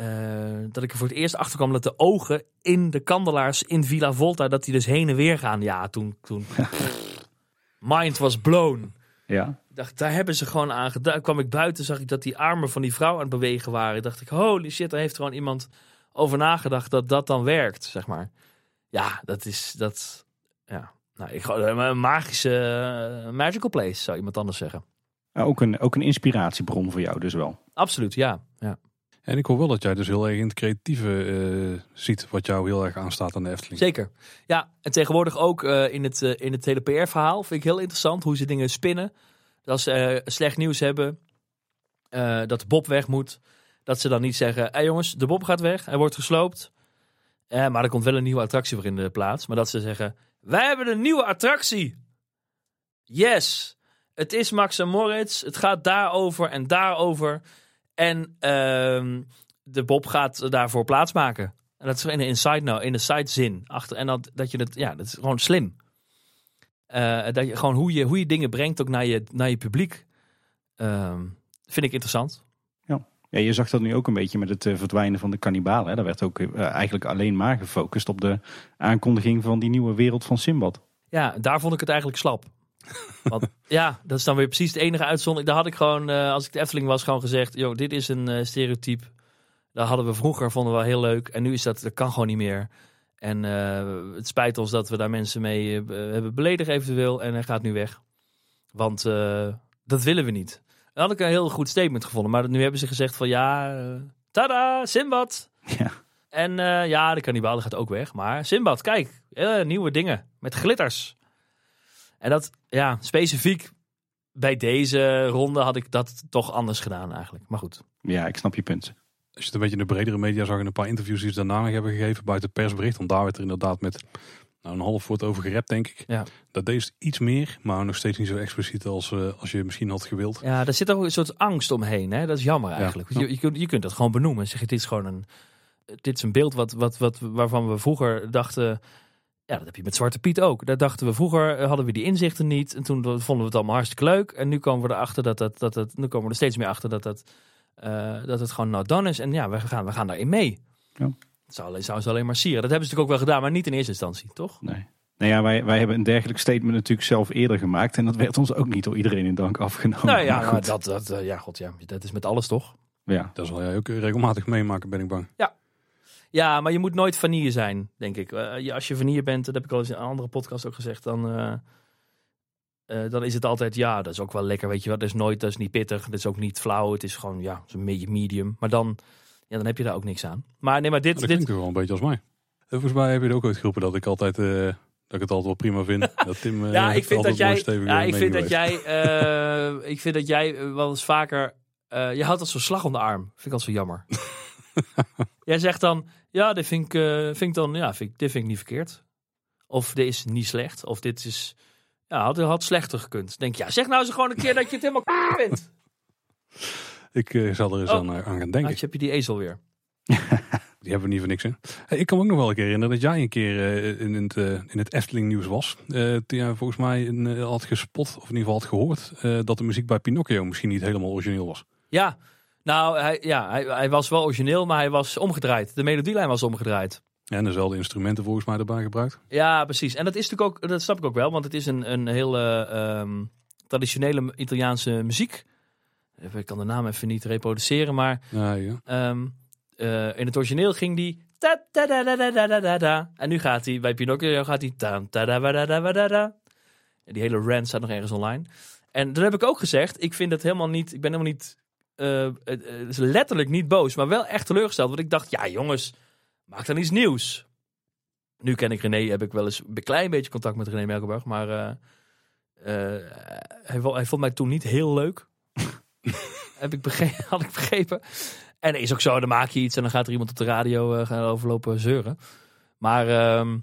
uh, dat ik er voor het eerst achter kwam dat de ogen in de kandelaars in Villa Volta, dat die dus heen en weer gaan. Ja, toen, toen mind was blown. Ja. Dacht, daar hebben ze gewoon aan gedaan. kwam ik buiten, zag ik dat die armen van die vrouw aan het bewegen waren. dacht ik, holy shit, daar heeft gewoon iemand over nagedacht dat dat dan werkt, zeg maar. Ja, dat is, dat, ja. Nou, ik, een magische, uh, magical place, zou iemand anders zeggen. Ook een, ook een inspiratiebron voor jou dus wel. Absoluut, ja. ja. En ik hoor wel dat jij dus heel erg in het creatieve eh, ziet wat jou heel erg aanstaat aan de Efteling. Zeker. Ja, en tegenwoordig ook eh, in, het, eh, in het hele PR-verhaal vind ik heel interessant hoe ze dingen spinnen. Dat ze slecht nieuws hebben, dat de Bob weg moet, dat ze dan niet zeggen: hé jongens, de Bob gaat weg, hij wordt gesloopt. Maar er komt wel een nieuwe attractie voor in de plaats. Maar dat ze zeggen: wij hebben een nieuwe attractie. Yes, het is Max en Moritz. Het gaat daarover en daarover. En ehm, de Bob gaat daarvoor plaatsmaken. En dat is in de inside nou, in de side zin. Achter, en dat, dat je het, ja, dat is gewoon slim. Eh, dat je gewoon hoe je, hoe je dingen brengt ook naar je, naar je publiek. Ehm, vind ik interessant. Ja, je zag dat nu ook een beetje met het eh, verdwijnen van de kannibalen. Daar werd ook eh, eigenlijk alleen maar gefocust op de aankondiging van die nieuwe wereld van Simbad. Ja, daar vond ik het eigenlijk slap. Want ja, dat is dan weer precies het enige uitzondering. Daar had ik gewoon, eh, als ik de Efteling was, gewoon gezegd: joh, dit is een eh, stereotype. Dat hadden we vroeger, vonden we wel heel leuk. En nu is dat, dat kan gewoon niet meer. En eh, het spijt ons dat we daar mensen mee be- hebben beledigd eventueel. En hij gaat nu weg. Want dat willen we niet. Dan had ik een heel goed statement gevonden. Maar nu hebben ze gezegd van ja, tada, Simbad. Ja. En ja, de kannibalen gaat ook weg. Maar Simbad, kijk, nieuwe dingen met glitters. En dat, ja, specifiek bij deze ronde had ik dat toch anders gedaan eigenlijk. Maar goed. Ja, ik snap je punt. Als je het een beetje in de bredere media zag in een paar interviews die ze daarna nog hebben gegeven buiten het persbericht. Want daar werd er inderdaad met nou, een half woord over gerept, denk ik. Ja. Dat deze iets meer, maar nog steeds niet zo expliciet als, eh, als je misschien had gewild. Ja, daar zit ook een soort angst omheen. Hè? Dat is jammer eigenlijk. Ja. Je, je, kunt, je kunt dat gewoon benoemen. Zeg je, dit is gewoon een, dit is een beeld wat, wat, wat, waarvan we vroeger dachten. Ja, dat heb je met Zwarte Piet ook. Daar dachten we vroeger, eh, hadden we die inzichten niet. En toen vonden we het allemaal hartstikke leuk. En nu komen we erachter dat dat, dat, dat nu komen we er steeds meer achter dat dat, eh, dat het gewoon not done is. En ja, we gaan, we gaan daarin mee. Ja. Het zou, alleen- zou ze alleen maar sieren. Dat hebben ze natuurlijk ook wel gedaan, maar niet in eerste instantie, toch? Nee. Nou ja, wij, wij hebben een dergelijk statement natuurlijk zelf eerder gemaakt. En dat werd ons ook niet door iedereen in dank afgenomen. nou ja, Maar maar goed. dat, dat, eh, ja, god ja, dat is met alles toch? ja. Dat zal jij ook regelmatig meemaken, ben ik bang. Ja, maar je moet nooit vanille zijn, denk ik. Eh, je- als je vanille bent, dat heb ik al eens in een andere podcast ook gezegd, dan, eh, eh, dan is het altijd, ja, dat is ook wel lekker, weet je wat. Dat is nooit, dat is niet pittig, dat is ook niet flauw. Het is gewoon, ja, zo'n beetje medium. Maar dan, ja, dan heb je daar ook niks aan. Maar nee, maar dit, Dat dit klinkt wel een beetje als mij. En volgens mij heb je er ook ooit geroepen dat ik altijd, dat ik het altijd wel prima vind. Dat Tim ja, ik vind dat jij, ja, ik vind dat jij, ik vind dat jij wel eens vaker, je houdt als zo'n slag om de arm. Vind ik altijd zo jammer. jij zegt dan, ja, dit vind ik, eh, vind ik dan, ja, vind ik, dit vind ik niet verkeerd. Of dit is niet slecht. Of dit is, ja, had, had slechter gekund. Denk ja, zeg nou eens gewoon een keer dat je het helemaal vindt. Ik eh, zal er eens Oh. aan, eh, aan gaan denken. Had je, heb je die ezel weer. Die hebben we niet voor niks in. Hey, ik kan me ook nog wel een keer herinneren dat jij een keer eh, in, het, in het Efteling nieuws was. Toen jij volgens mij een, had gespot, of in ieder geval had gehoord, eh, dat de muziek bij Pinocchio misschien niet helemaal origineel was. Ja, nou, hij, ja, hij, hij was wel origineel, maar hij was omgedraaid. De melodielijn was omgedraaid. En dezelfde instrumenten volgens mij erbij gebruikt. Ja, precies. En dat is natuurlijk ook, dat snap ik ook wel, want het is een, een hele ehm, traditionele Italiaanse muziek. Ik kan de naam even niet reproduceren, maar Ja, ja. ehm, eh, in het origineel ging die. ta- ta- da- da- da- da- da- da- da. En nu gaat hij bij Pinocchio gaat hij. ta- ta- da- da- da- da- da- da. En die hele rant staat nog ergens online. En dat heb ik ook gezegd. Ik vind het helemaal niet. Ik ben helemaal niet. Eh, het het is letterlijk niet boos, maar wel echt teleurgesteld. Want ik dacht, ja jongens, maak dan iets nieuws. Nu ken ik René, heb ik wel eens een klein beetje contact met René Merkelberg. Maar eh, eh, hij, vo- hij vond mij toen niet heel leuk. heb ik begrepen, had ik begrepen. En is ook zo, dan maak je iets en dan gaat er iemand op de radio eh, gaan overlopen zeuren. Maar ehm,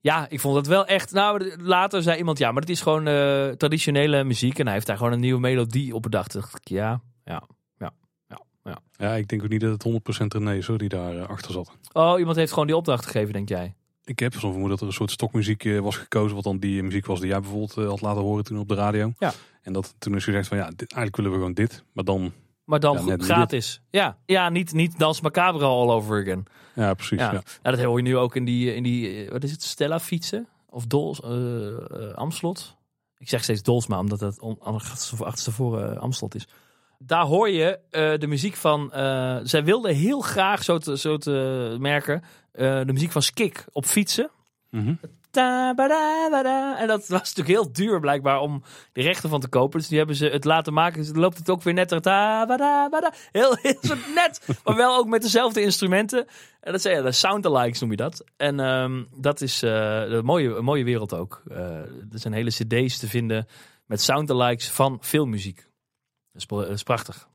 ja, ik vond het wel echt... Nou, later zei iemand, ja, maar het is gewoon eh, traditionele muziek. En hij heeft daar gewoon een nieuwe melodie op bedacht. Dacht ik, ja, ja, ja, ja, ja. ja, ik denk ook niet dat het 100% René is hoor, die daar eh, achter zat. Oh, iemand heeft gewoon die opdracht gegeven, denk jij? Ik heb zo'n vermoeden dat er een soort stokmuziek eh, was gekozen, wat dan die muziek was die jij bijvoorbeeld eh, had laten horen toen op de radio. Ja. En dat toen is gezegd van ja, dit, eigenlijk willen we gewoon dit, maar dan, Maar dan Ja, gratis. Ja, ja niet, niet Dans Macabre all over again. ja precies. Ja. Ja. Ja. dat hoor je nu ook in die, in die eh, wat is het, Stella fietsen? Of Dols, eh eh, Amslot? Ik zeg steeds Dolsma, omdat het on- achterstevoren uh, Amslot is. Daar hoor je eh, de muziek van, eh, zij wilden heel graag, zo te, zo te merken, eh, de muziek van Skik op fietsen. Mhm. En dat was natuurlijk heel duur blijkbaar om de rechten van te kopen. Dus die hebben ze het laten maken. Dus dan loopt het ook weer netter. Heel, heel soort net, maar wel ook met dezelfde instrumenten. En dat zijn de sound-alikes noem je dat. En ehm, dat is een, mooie, een mooie wereld ook. Er zijn hele cd's te vinden met sound-alikes van filmmuziek. Dat is, dat is prachtig.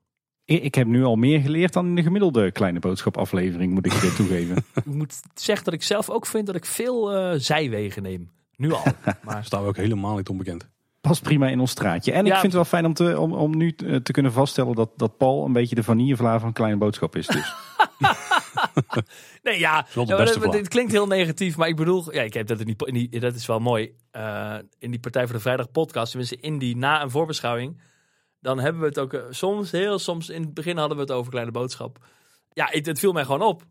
Ik ik heb nu al meer geleerd dan in de gemiddelde kleine boodschap aflevering, moet ik je toegeven. Ik moet zeggen dat ik zelf ook vind dat ik veel eh, zijwegen neem. Nu al. Maar staan we ook helemaal niet onbekend. Past prima in ons straatje. En ik Ja. vind het wel fijn om, te, om, om nu te te kunnen vaststellen dat, dat Paul een beetje de vanillevlaar van kleine boodschap is. Dus. Nee, ja, dit klinkt heel negatief, maar ik bedoel, ja, ik heb dat in die, in die dat is wel mooi. Eh, in die Partij voor de Vrijdag podcast, tenminste in die na- en voorbeschouwing, dan hebben we het ook eh, soms, heel soms, in het begin hadden we het over kleine boodschap. Ja, het, het viel mij gewoon op.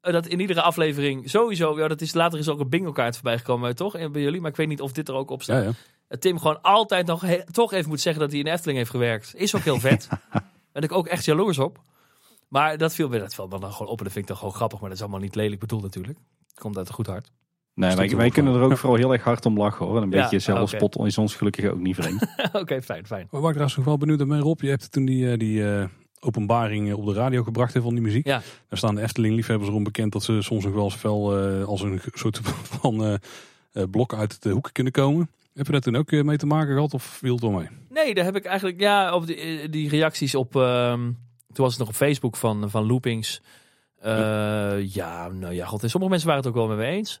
eh, Dat in iedere aflevering sowieso, ja, dat is later is ook een bingo kaart voorbij gekomen, toch? eh, Bij jullie, maar ik weet niet of dit er ook op staat. Ja, ja. Tim gewoon altijd nog he- toch even moet zeggen dat hij in de Efteling heeft gewerkt. Is ook heel vet. Daar ben ik ook echt jaloers op. Maar dat viel me dat viel me dan gewoon op. En dat vind ik dan gewoon grappig. Maar dat is allemaal niet lelijk bedoeld natuurlijk. Komt uit een goed hart. Nee, wij, wij kunnen er ook vooral heel erg hard om lachen hoor. En een Ja, beetje zelfspot is ons gelukkig ook niet vreemd. Oké, fijn, fijn. Maar waar ik trouwens nog wel benieuwd naar ben, Rob. Je hebt toen die, eh, die eh, openbaring op de radio gebracht hè, van die muziek. Ja. Daar staan de Efteling-liefhebbers erom bekend dat ze soms nog wel eens fel eh, als een soort van eh, eh, blok uit de hoeken kunnen komen. Heb je daar toen ook eh, mee te maken gehad of viel het wel mee? Nee, daar heb ik eigenlijk... Ja, op die, die reacties op... ehm, toen was het nog op Facebook van, van Loopings. Eh, ja, nou ja, god. En sommige mensen waren het ook wel met me eens.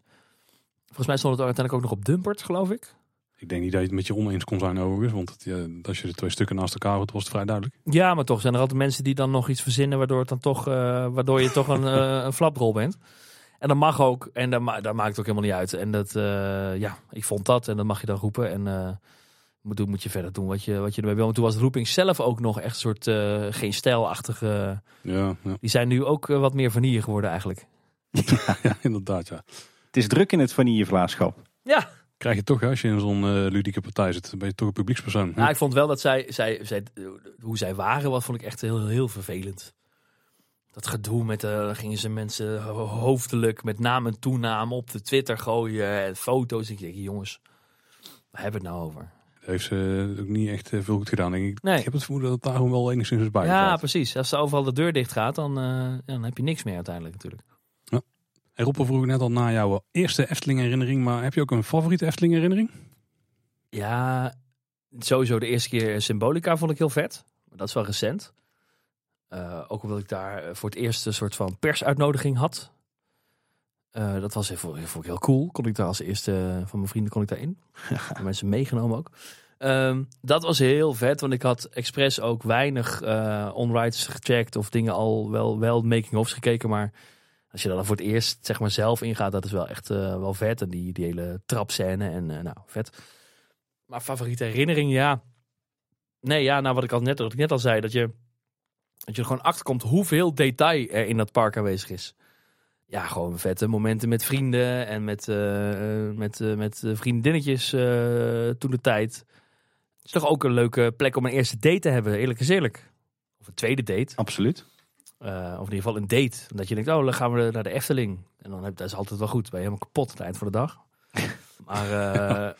Volgens mij stond het uiteindelijk ook nog op Dumpert, geloof ik. Ik denk niet dat je het met je oneens kon zijn overigens. Want het, ja, als je de twee stukken naast elkaar had, was het vrij duidelijk. Ja, maar toch zijn er altijd mensen die dan nog iets verzinnen... waardoor, het dan toch, eh, waardoor je toch een, eh, een flaprol bent. En dat mag ook. En dat, ma dat maakt het ook helemaal niet uit. En dat, eh, ja, ik vond dat. En dat mag je dan roepen. En moet, moet je verder doen wat je, wat je ermee wil. Want toen was Roeping zelf ook nog echt een soort geen stijlachtige... Ja, ja. Die zijn nu ook wat meer vanille geworden eigenlijk. ja inderdaad. Ja. Het is druk in het vanillevlaarschap. Ja, Krijg je toch, hè, als je in zo'n eh, ludieke partij zit, dan ben je toch een publiekspersoon. hè? nou, ik vond wel dat zij, zij, zij, hoe zij waren, wat vond ik echt heel, heel vervelend. Dat gedoe met, eh, dan gingen ze mensen ho- hoofdelijk met naam en toenaam op de Twitter gooien. En foto's. Ik denk, jongens, waar hebben we het nou over? Dat heeft ze ook niet echt eh, veel goed gedaan. Denk ik. Nee. ik heb het vermoeden dat het daar gewoon wel enigszins is bij. Ja, precies. Als er overal de deur dicht gaat, dan, eh, ja, dan heb je niks meer uiteindelijk natuurlijk. En Rob, we vroegen net al naar jouw eerste Efteling herinnering. Maar heb je ook een favoriete Efteling herinnering? Ja, sowieso de eerste keer Symbolica vond ik heel vet. Dat is wel recent. Eh, ook omdat ik daar eh, voor het eerst een soort van persuitnodiging had. Eh, dat was even, vond ik heel cool. Kon ik daar als eerste van mijn vrienden kon ik daarin. En mensen meegenomen ook. Ehm, dat was heel vet, want ik had expres ook weinig eh onrides gecheckt of dingen al wel, wel making-ofs gekeken. Maar als je dan voor het eerst zeg maar zelf ingaat, dat is wel echt eh, wel vet. En die, die hele trapscène en eh, nou, vet. Maar favoriete herinnering, ja. Nee, ja, nou wat ik al net, wat ik net al zei, dat je, dat je er gewoon achter komt hoeveel detail er in dat park aanwezig is. Ja, gewoon vette momenten met vrienden en met, eh, eh, met, eh, met vriendinnetjes eh, toen de tijd. Het is toch ook een leuke plek om een eerste date te hebben, eerlijk is eerlijk. Of een tweede date. Absoluut. Eh, of in ieder geval een date. Dat je denkt, oh, dan gaan we naar de Efteling. En dan heb dat is altijd wel goed. Ben je helemaal kapot aan het eind van de dag. maar eh,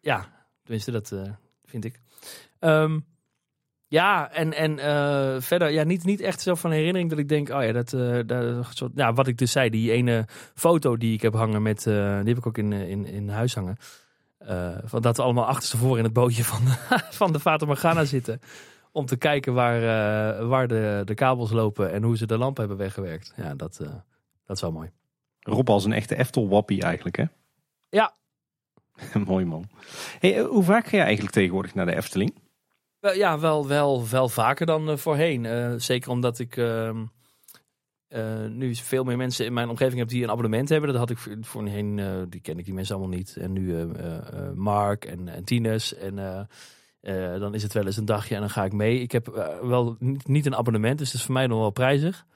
ja, tenminste, dat eh, vind ik. Ehm, ja, en, en verder, ja, niet, niet echt zo van herinnering dat ik denk, oh ja, dat, dat soort, ja, wat ik dus zei, die ene foto die ik heb hangen met, die heb ik ook in, in, in huis hangen. Van dat we allemaal achterstevoren in het bootje van, van de Fata Morgana zitten. Om te kijken waar, eh, waar de, de kabels lopen en hoe ze de lamp hebben weggewerkt. Ja, dat, eh, dat is wel mooi. Rob als een echte Eftel-wappie eigenlijk, hè? Ja. Mooi man. Hey, eh, hoe vaak ga je eigenlijk tegenwoordig naar de Efteling? Ja, wel, wel, wel vaker dan voorheen. Zeker omdat ik eh, nu veel meer mensen in mijn omgeving heb die een abonnement hebben. Dat had ik voor- voorheen, die ken ik die mensen allemaal niet. En nu Mark en, en Tines. En eh, dan is het wel eens een dagje en dan ga ik mee. Ik heb eh, wel niet, een abonnement, dus dat is voor mij nog wel prijzig.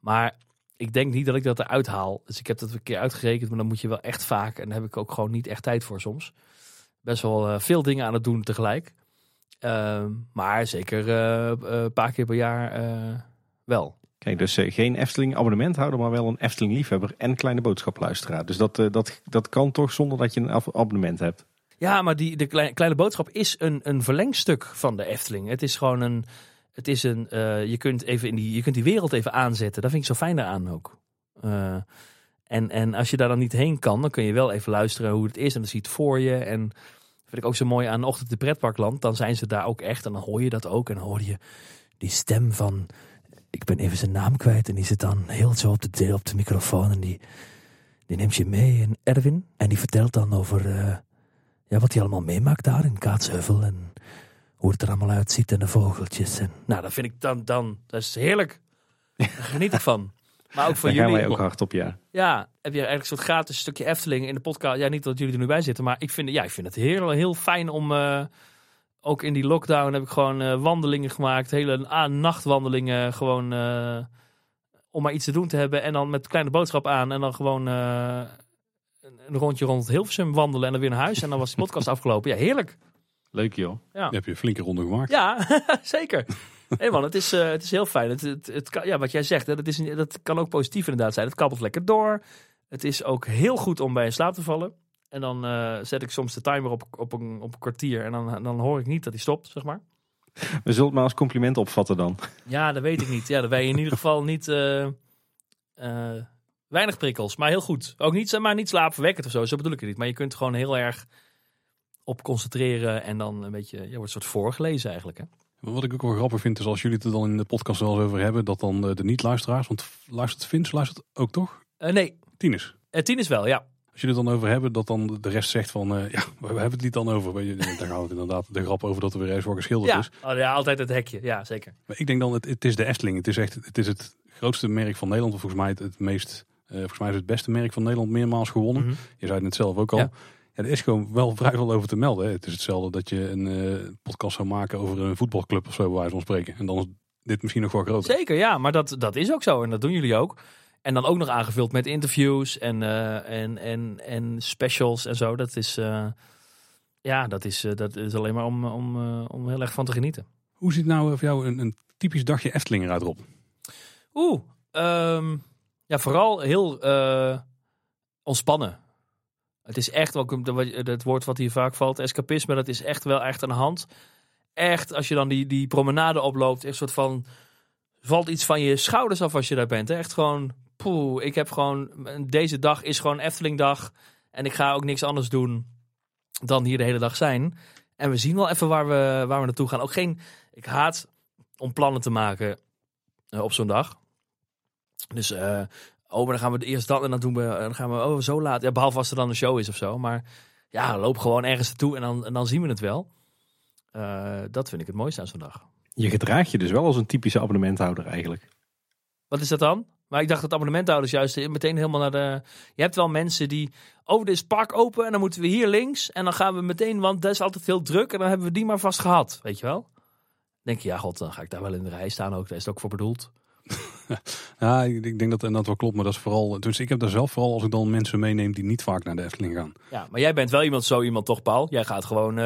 Maar ik denk niet dat ik dat eruit haal. Dus ik heb dat een keer uitgerekend, maar dan moet je wel echt vaak. En daar heb ik ook gewoon niet echt tijd voor soms. Best wel eh, veel dingen aan het doen tegelijk. Ehm, maar zeker een paar keer per jaar wel. Kijk, dus geen Efteling abonnementhouder, maar wel een Efteling liefhebber en kleine boodschapluisteraar. Dus dat, dat, dat kan toch zonder dat je een abonnement hebt. Ja, maar die, de kleine, kleine boodschap is een, een verlengstuk van de Efteling. Het is gewoon een. Het is een eh, je, kunt even in die, je kunt die wereld even aanzetten. Dat vind ik zo fijn daaraan ook. Eh, en, en als je daar dan niet heen kan, dan kun je wel even luisteren hoe het is. En dan zie je het voor je. En vind ik ook zo mooi aan Ochtend de Pretparkland. Dan zijn ze daar ook echt. En dan hoor je dat ook. En dan hoor je die stem van. Ik ben even zijn naam kwijt. En die zit dan heel zo op de, deel op de microfoon. En die, die neemt je mee. En Erwin. En die vertelt dan over. eh, ja, wat hij allemaal meemaakt daar in Kaatsheuvel en hoe het er allemaal uitziet en de vogeltjes. En, nou, dat vind ik dan, dan dat is heerlijk. Daar geniet ik van. Maar ook voor Daar gaan jullie. wij ook hard op, ja. Ja, heb je eigenlijk een soort gratis stukje Efteling in de podcast. Ja, niet dat jullie er nu bij zitten, maar ik vind, ja, ik vind het heel, heel fijn om... eh, ook in die lockdown heb ik gewoon eh, wandelingen gemaakt. Hele ah, nachtwandelingen. Gewoon eh, om maar iets te doen te hebben. En dan met kleine boodschap aan. En dan gewoon een, rondje rond Hilversum wandelen. En dan weer naar huis. En dan was die podcast afgelopen. Ja, heerlijk. Leuk joh. Ja. Je hebt je een flinke ronde gemaakt. Ja, zeker. Nee man, het is, eh, het is heel fijn. Het, het, het kan, ja, wat jij zegt, hè, dat, is, een- dat kan ook positief inderdaad zijn. Het kabbelt lekker door. Het is ook heel goed om bij in slaap te vallen. En dan eh, zet ik soms de timer op, op, een, op een kwartier. En dan, dan hoor ik niet dat hij stopt, zeg maar. We zullen het maar als compliment opvatten dan. Ja, dat weet ik niet. Ja, dan ben je in ieder geval niet... eh, eh, weinig prikkels, maar heel goed. Ook niet, maar niet slaapverwekkend of zo. Zo bedoel ik het niet. Maar je kunt gewoon heel erg op concentreren. En dan een beetje... Je wordt een soort voorgelezen eigenlijk, hè? Wat ik ook wel grappig vind is als jullie het er dan in de podcast wel eens over hebben, dat dan eh, de niet-luisteraars, want luistert Vince, luistert ook toch? Eh, nee, Tieners. Eh, tien is wel, ja. Als jullie het dan over hebben, dat dan de rest zegt van, eh, ja, we hebben het niet dan over. Weet je, Daar gaan we inderdaad de grap over dat er weer eens voor geschilderd Ja, is. oh, ja, altijd het hekje. Ja, zeker. Maar ik denk dan, het, het is de Efteling. Het is echt, het is het grootste merk van Nederland. Of volgens mij het, het meest, eh, volgens mij is het beste merk van Nederland meermaals gewonnen. Mhm. Je zei het net zelf ook al. Ja. Ja. er is gewoon wel vrij veel over te melden. Hè. Het is hetzelfde dat je een eh, podcast zou maken over een voetbalclub of zo, bij wijze van spreken. En dan is dit misschien nog wel groter. Zeker, ja. Maar dat, dat is ook zo. En dat doen jullie ook. En dan ook nog aangevuld met interviews en, eh, en, en, en specials en zo. Dat is, eh, ja, dat is, eh, dat is alleen maar om, om, eh, om heel erg van te genieten. Hoe ziet nou voor jou een, een typisch dagje Efteling eruit, Rob? Oeh, ehm, ja, vooral heel eh, ontspannen. Het is echt ook het woord wat hier vaak valt, escapisme, dat is echt wel echt aan de hand. Echt, als je dan die, die promenade oploopt, echt soort van valt iets van je schouders af als je daar bent. Echt gewoon, poeh, ik heb gewoon, deze dag is gewoon Eftelingdag en ik ga ook niks anders doen dan hier de hele dag zijn. En we zien wel even waar we, waar we naartoe gaan. Ook geen, ik haat om plannen te maken eh, op zo'n dag. Dus, eh, oh, maar dan gaan we eerst dat en dan doen we, dan gaan we, oh, zo laat. Ja, behalve als er dan een show is of zo. Maar ja, loop gewoon ergens naartoe en dan, en dan zien we het wel. Eh, dat vind ik het mooiste aan zo'n dag. Je gedraagt je dus wel als een typische abonnementhouder eigenlijk. Wat is dat dan? Maar ik dacht dat abonnementhouders juist meteen helemaal naar de... Je hebt wel mensen die... Oh, dit is park open en dan moeten we hier links. En dan gaan we meteen, want dat is altijd heel druk. En dan hebben we die maar vast gehad, weet je wel? denk je, ja god, dan ga ik daar wel in de rij staan ook. Daar is het ook voor bedoeld. Ja, ik, ik denk dat en dat wel klopt, maar dat is vooral. Dus ik heb daar zelf vooral als ik dan mensen meeneem die niet vaak naar de Efteling gaan. Ja, maar jij bent wel iemand, zo iemand toch, Paul? Jij gaat gewoon... eh,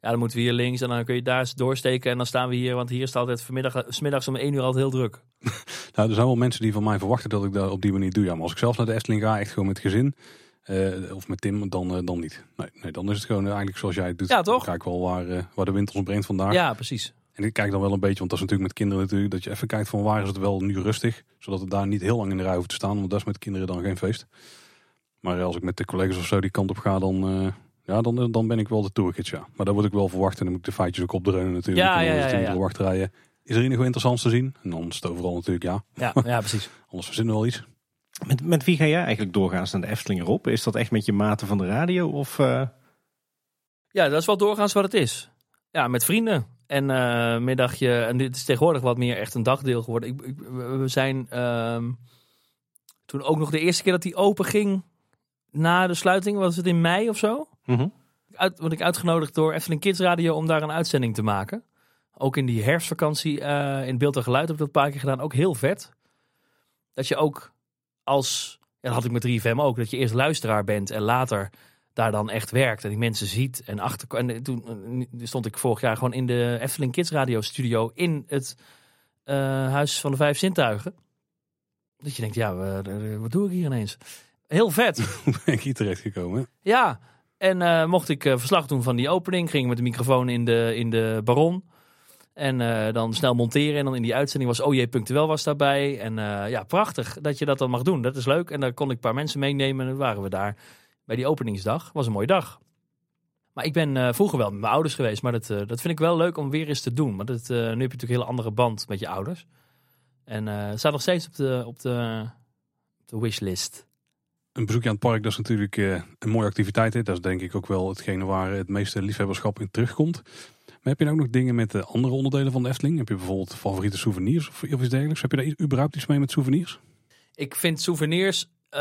ja, dan moeten we hier links en dan kun je daar eens doorsteken. En dan staan we hier, want hier staat het vanmiddag, 's middags om 1 uur altijd heel druk. Nou, er zijn wel mensen die van mij verwachten dat ik dat op die manier doe. Ja, maar als ik zelf naar de Efteling ga, echt gewoon met gezin. eh, of met Tim, dan, eh, dan niet. Nee, nee, dan is het gewoon eigenlijk zoals jij het doet. Ja, toch? Dan kijk wel waar, eh, waar de wind ons brengt vandaag. Ja, precies. En ik kijk dan wel een beetje, want dat is natuurlijk met kinderen natuurlijk, dat je even kijkt van waar is het wel nu rustig. Zodat het daar niet heel lang in de rij hoeft te staan, want dat is met kinderen dan geen feest. Maar als ik met de collega's of zo die kant op ga, dan, eh, ja, dan, dan ben ik wel de tourgids, ja. Maar daar word ik wel verwacht en dan moet ik de feitjes ook opdreunen natuurlijk. Ja, En dan ja, ja, ja. de wachtrijen. Is er enig interessants te zien? En dan is het overal natuurlijk ja. Ja, ja precies. Anders verzinnen we wel iets. Met, met wie ga jij eigenlijk doorgaans naar de Efteling erop? Is dat echt met je maten van de radio? Of, eh, Ja, dat is wel doorgaans wat het is. Ja, met vrienden. En eh middagje. En dit is tegenwoordig wat meer echt een dagdeel geworden. Ik, ik- we zijn ehm, toen ook nog de eerste keer dat die open ging na de sluiting, was het in mei of zo? Uit, word ik uitgenodigd door Efteling Kids Radio om daar een uitzending te maken. Ook in die herfstvakantie eh, in beeld en geluid heb ik dat een paar keer gedaan. Ook heel vet. Dat je ook als, ja, dat had ik met 3FM ook, dat je eerst luisteraar bent en later daar dan echt werkt en die mensen ziet en achter. En toen eh, stond ik vorig jaar gewoon in de Efteling Kids Radio studio in het eh, Huis van de Vijf Zintuigen. Dat je denkt, ja, wa- wat doe ik hier ineens? Heel vet. Ben ik hier terecht gekomen? Ja, en eh, mocht ik eh, verslag doen van die opening, ging ik met de microfoon in de, in de baron. En eh, dan snel monteren. En dan in die uitzending was OJ Punctueel was daarbij. En eh, ja, prachtig dat je dat dan mag doen. Dat is leuk. En daar kon ik een paar mensen meenemen. En dan waren we daar bij die openingsdag. was een mooie dag. Maar ik ben eh, vroeger wel met mijn ouders geweest. Maar dat, eh, dat vind ik wel leuk om weer eens te doen. Want het, eh, nu heb je natuurlijk een hele andere band met je ouders. En het staat nog steeds op de, op de, op de wishlist. Een bezoekje aan het park, dat is natuurlijk een mooie activiteit. Hè? Dat is denk ik ook wel hetgene waar het meeste liefhebberschap in terugkomt. Maar heb je nou ook nog dingen met de andere onderdelen van de Efteling? Heb je bijvoorbeeld favoriete souvenirs of, of iets dergelijks? Heb je daar überhaupt iets mee met souvenirs? Ik vind souvenirs. Eh,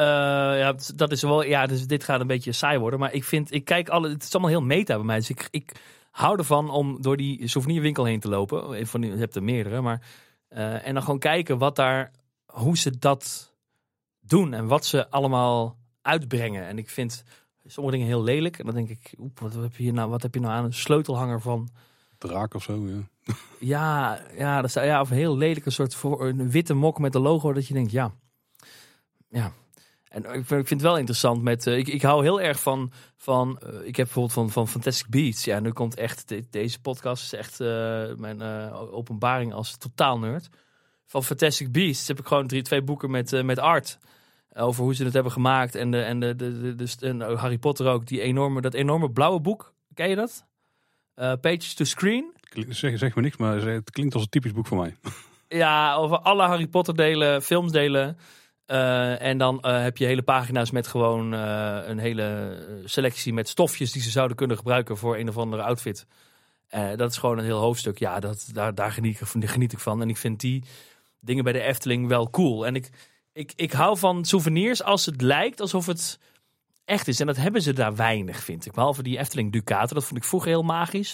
ja, dat is wel. Ja, dus dit gaat een beetje saai worden. Maar ik vind. Ik kijk alle. Het is allemaal heel meta bij mij. Dus ik, ik hou ervan om door die souvenirwinkel heen te lopen. Van, je hebt er meerdere. Maar. eh, en dan gewoon kijken wat daar. Hoe ze dat doen. En wat ze allemaal uitbrengen. En ik vind sommige dingen heel lelijk. En dan denk ik. Oep, wat heb je hier nou? Wat heb je nou aan? Een sleutelhanger van. Draak of zo, ja. Ja, ja, dat is, ja, of een heel lelijke soort voor een witte mok met een logo dat je denkt, ja, ja. En ik vind, ik vind het wel interessant met, eh, ik, ik hou heel erg van, van eh, ik heb bijvoorbeeld van, van Fantastic Beasts. Ja, nu komt echt, de- deze podcast is echt eh, mijn openbaring als totaal nerd. Van Fantastic Beasts heb ik gewoon drie, twee boeken met, met art. Over hoe ze het hebben gemaakt. En, de, en, de, de, de, de- en Harry Potter ook, die enorme, dat enorme blauwe boek. Ken je dat? Pages to Screen. Zeg, zeg me niks, maar het klinkt als een typisch boek voor mij. Ja, over alle Harry Potter delen, filmsdelen. Eh, en dan eh, heb je hele pagina's met gewoon eh, een hele selectie met stofjes die ze zouden kunnen gebruiken voor een of andere outfit. Dat is gewoon een heel hoofdstuk. Ja, dat, daar, daar geniet, ik, van- geniet ik van. En ik vind die dingen bij de Efteling wel cool. En ik, ik, ik hou van souvenirs als het lijkt alsof het echt is. En dat hebben ze daar weinig, vind ik. Behalve die Efteling Ducaten. Dat vond ik vroeger heel magisch.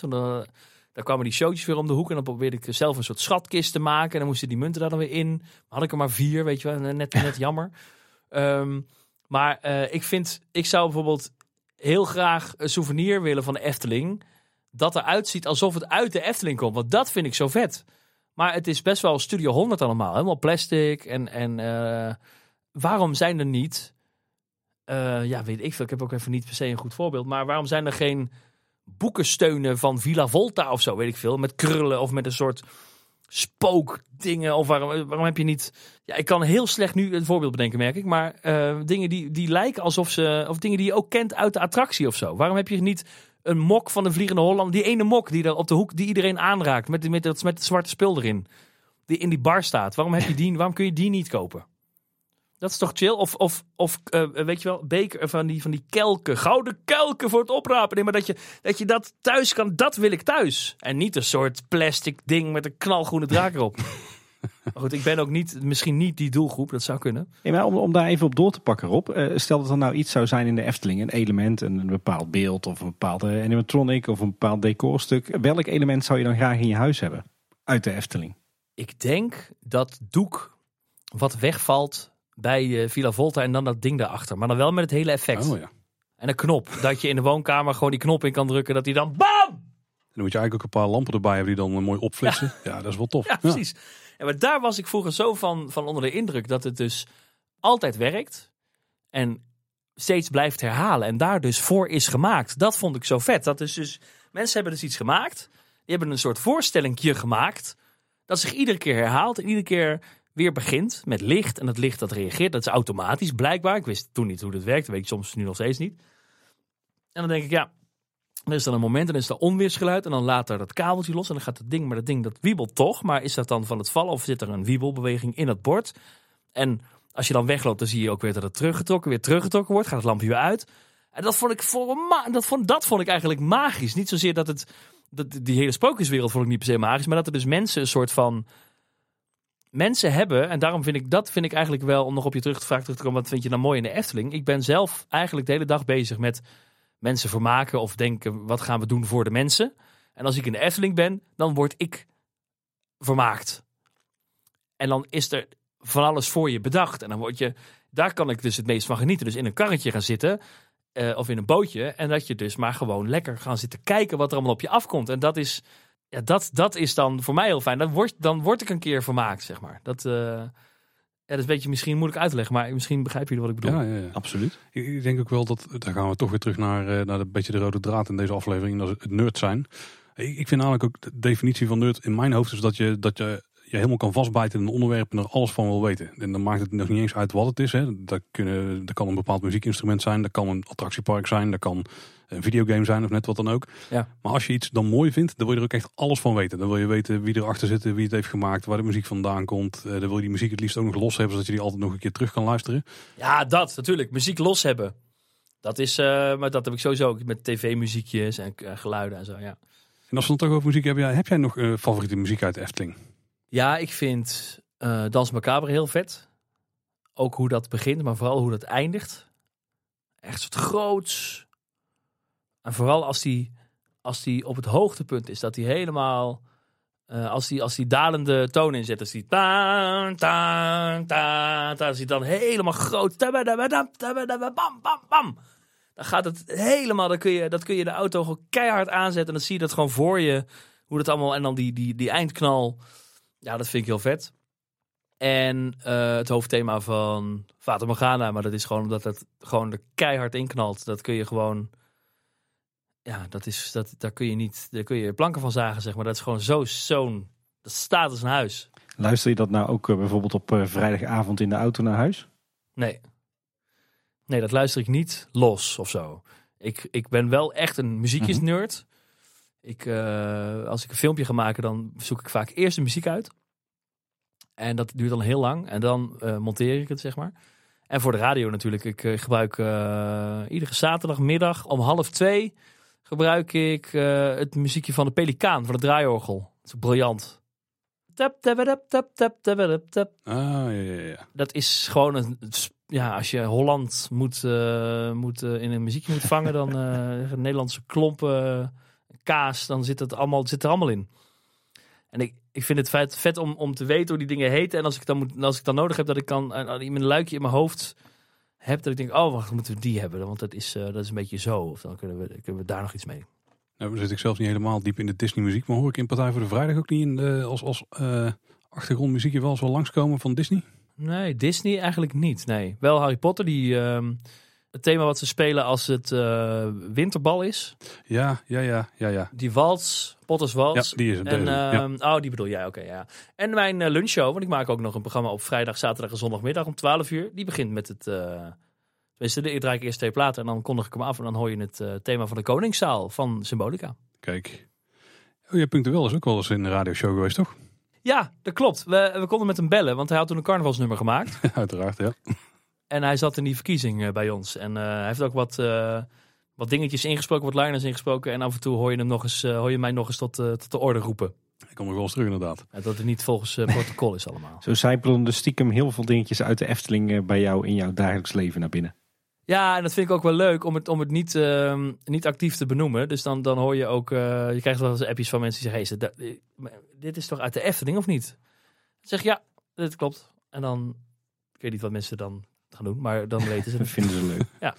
Daar kwamen die showtjes weer om de hoek. En dan probeerde ik zelf een soort schatkist te maken. En dan moesten die munten daar dan weer in. Had ik er maar vier, weet je wel. Net, net jammer. Ehm, maar eh, ik vind, ik zou bijvoorbeeld heel graag een souvenir willen van de Efteling. Dat eruit ziet alsof het uit de Efteling komt. Want dat vind ik zo vet. Maar het is best wel Studio 100 allemaal. Helemaal plastic. En, en eh, waarom zijn er niet... eh, ja, weet ik veel. Ik heb ook even niet per se een goed voorbeeld. Maar waarom zijn er geen boekensteunen van Villa Volta of zo, weet ik veel. Met krullen of met een soort spookdingen. Of waarom, waarom heb je niet... Ja, ik kan heel slecht nu een voorbeeld bedenken, merk ik. Maar eh, dingen die, die lijken alsof ze... Of dingen die je ook kent uit de attractie of zo. Waarom heb je niet een mok van de Vliegende Holland? Die ene mok die daar op de hoek, die iedereen aanraakt. Met, met, dat, met het zwarte spul erin. Die in die bar staat. Waarom, heb je die, waarom kun je die niet kopen? Dat is toch chill? Of, of, of eh, weet je wel, beker van die, van die kelken. Gouden kelken voor het oprapen. Nee, maar dat je, dat je dat thuis kan, dat wil ik thuis. En niet een soort plastic ding met een knalgroene draak erop. maar goed, ik ben ook niet, misschien niet die doelgroep. Dat zou kunnen. Ja, maar om, om daar even op door te pakken, Rob. eh, stel dat er nou iets zou zijn in de Efteling. Een element, een, een bepaald beeld of een bepaalde animatronic of een bepaald decorstuk. Welk element zou je dan graag in je huis hebben? Uit de Efteling. Ik denk dat doek wat wegvalt bij eh, Villa Volta en dan dat ding daarachter. Maar dan wel met het hele effect. Oh ja. En een knop. Dat je in de woonkamer gewoon die knop in kan drukken. Dat die dan BAM! Dan moet je eigenlijk ook een paar lampen erbij hebben die dan eh, mooi opflitsen. Ja, dat is wel tof. Ja, precies. En maar daar was ik vroeger zo van, van onder de indruk dat het dus altijd werkt. En steeds blijft herhalen. En daar dus voor is gemaakt. Dat vond ik zo vet. Dat is dus, mensen hebben dus iets gemaakt. Die hebben een soort voorstellingje gemaakt. Dat zich iedere keer herhaalt. En iedere keer weer begint met licht. En dat licht dat reageert. Dat is automatisch blijkbaar. Ik wist toen niet hoe dat werkte. Weet ik soms nu nog steeds niet. En dan denk ik, ja, er is dan een moment en is er onweersgeluid. En dan laat er dat kabeltje los. En dan gaat het ding, maar dat ding dat wiebelt toch. Maar is dat dan van het vallen of zit er een wiebelbeweging in het bord? En als je dan wegloopt, dan zie je ook weer dat het teruggetrokken, weer teruggetrokken wordt. Gaat het lampje weer uit. En dat vond ik, voor dat vond, dat vond ik eigenlijk magisch. Niet zozeer dat het, dat, die hele sprookjeswereld vond ik niet per se magisch. Maar dat er dus mensen een soort van... Mensen hebben, en daarom vind ik dat vind ik eigenlijk wel, om nog op je terug te vraag terug te komen, wat vind je nou mooi in de Efteling? Ik ben zelf eigenlijk de hele dag bezig met mensen vermaken of denken, wat gaan we doen voor de mensen? En als ik in de Efteling ben, dan word ik vermaakt. En dan is er van alles voor je bedacht. En dan word je, daar kan ik dus het meest van genieten. Dus in een karretje gaan zitten, eh, of in een bootje. En dat je dus maar gewoon lekker gaan zitten kijken wat er allemaal op je afkomt. En dat is, ja, dat, dat is dan voor mij heel fijn. Dan word, dan word ik een keer vermaakt, zeg maar. Dat, eh, ja, dat is een beetje misschien moeilijk uit te leggen, maar misschien begrijpen jullie wat ik bedoel. Ja, ja, ja. Absoluut. Ik, ik denk ook wel dat, daar gaan we toch weer terug naar, eh, naar de beetje de rode draad in deze aflevering, dat is het nerd zijn. Ik, ik vind namelijk ook de definitie van nerd in mijn hoofd is dat je, dat je je helemaal kan vastbijten in een onderwerp en er alles van wil weten. En dan maakt het nog niet eens uit wat het is. Hè. Dat, kunnen, dat kan een bepaald muziekinstrument zijn, dat kan een attractiepark zijn, dat kan een videogame zijn of net wat dan ook. Ja. Maar als je iets dan mooi vindt, dan wil je er ook echt alles van weten. Dan wil je weten wie erachter zit, wie het heeft gemaakt, waar de muziek vandaan komt. Eh, Dan wil je die muziek het liefst ook nog los hebben, zodat je die altijd nog een keer terug kan luisteren. Ja, dat natuurlijk. Muziek los hebben. Dat is, eh, maar dat heb ik sowieso ook met tv-muziekjes en eh, geluiden en zo, ja. En als we het toch over muziek hebben, ja, heb jij nog eh, favoriete muziek uit de Efteling? Ja, ik vind eh Dans Macabre heel vet. Ook hoe dat begint, maar vooral hoe dat eindigt. Echt soort groots. En vooral als die, als die op het hoogtepunt is, dat hij helemaal... eh, als die, als die dalende toon inzet, als die... Ta, ta, ta, ta, als die dan helemaal groot... tabadabam, bam, bam. Dan gaat het helemaal... Dan kun je, dat kun je de auto gewoon keihard aanzetten. En dan zie je dat gewoon voor je. Hoe dat allemaal... En dan die, die, die eindknal... Ja, dat vind ik heel vet. En eh, het hoofdthema van Fata Morgana, maar dat is gewoon omdat het gewoon er keihard inknalt. Dat kun je gewoon, ja, dat is, dat, daar kun je niet, daar kun je planken van zagen, zeg maar. Dat is gewoon zo, zo'n, dat staat als een huis. Luister je dat nou ook eh, bijvoorbeeld op eh, vrijdagavond in de auto naar huis? Nee. Nee, dat luister ik niet los of zo. Ik, ik ben wel echt een muziekjesnerd. Ik, eh, als ik een filmpje ga maken, dan zoek ik vaak eerst de muziek uit. En dat duurt dan heel lang. En dan eh, monteer ik het, zeg maar. En voor de radio natuurlijk. Ik eh, gebruik iedere zaterdagmiddag om half twee... gebruik ik het muziekje van de Pelikaan, van het draaiorgel. Dat is briljant. Tap, tap, tap, tap, tap, tap, tap, tap Ah, ja, ja, ja. dat is gewoon een. Ja, als je Holland moet, moet, in een muziekje moet vangen, dan Nederlandse klompen, kaas, dan zit het allemaal, zit er allemaal in. En ik, ik vind het vet, vet om, om te weten hoe die dingen heten. En als ik dan, moet, als ik dan nodig heb dat ik kan een, een luikje in mijn hoofd heb, dat ik denk, oh, wacht, moeten we die hebben? Want dat is, eh, dat is een beetje zo. Of dan kunnen we, kunnen we daar nog iets mee. Nou, dan zit ik zelf niet helemaal diep in de Disney muziek, maar hoor ik in Partij voor de Vrijdag ook niet in de, als, als eh, achtergrondmuziekje wel eens wel langskomen van Disney? Nee, Disney eigenlijk niet. Nee, wel Harry Potter, die, ehm, het thema wat ze spelen als het eh, winterbal is. Ja, ja, ja, ja, ja. Die wals, Potters Ja, Wals. die is het. En, ja. ehm, Oh, die bedoel jij, oké, ja. En mijn eh, lunchshow, want ik maak ook nog een programma op vrijdag, zaterdag en zondagmiddag om 12 uur. Die begint met het, eh tenminste, ik draai ik eerst twee platen en dan kondig ik hem af. En dan hoor je het thema van de Koningszaal van Symbolica. Kijk. Oh, je Punctueel is ook wel eens in een radioshow geweest, toch? Ja, dat klopt. We, we konden met hem bellen, want hij had toen een carnavalsnummer gemaakt. Uiteraard, ja. En hij zat in die verkiezing eh, bij ons. En eh, hij heeft ook wat, eh, wat dingetjes ingesproken, wat liners ingesproken. En af en toe hoor je, hem nog eens, hoor je mij nog eens tot, tot de orde roepen. Ik kom nog wel eens terug, inderdaad. Ja, dat het niet volgens protocol is allemaal. Zo zijpelen er stiekem heel veel dingetjes uit de Efteling bij jou in jouw dagelijks leven naar binnen. Ja, en dat vind ik ook wel leuk om het, om het niet, ehm, niet actief te benoemen. Dus dan, dan hoor je ook, eh, je krijgt wel eens appjes van mensen die zeggen: hey, dit is toch uit de Efteling of niet? Dan zeg ik ja, dit klopt. En dan, ik weet niet wat mensen dan gaan doen, maar dan weten ze Dat het. vinden ze leuk. Ja.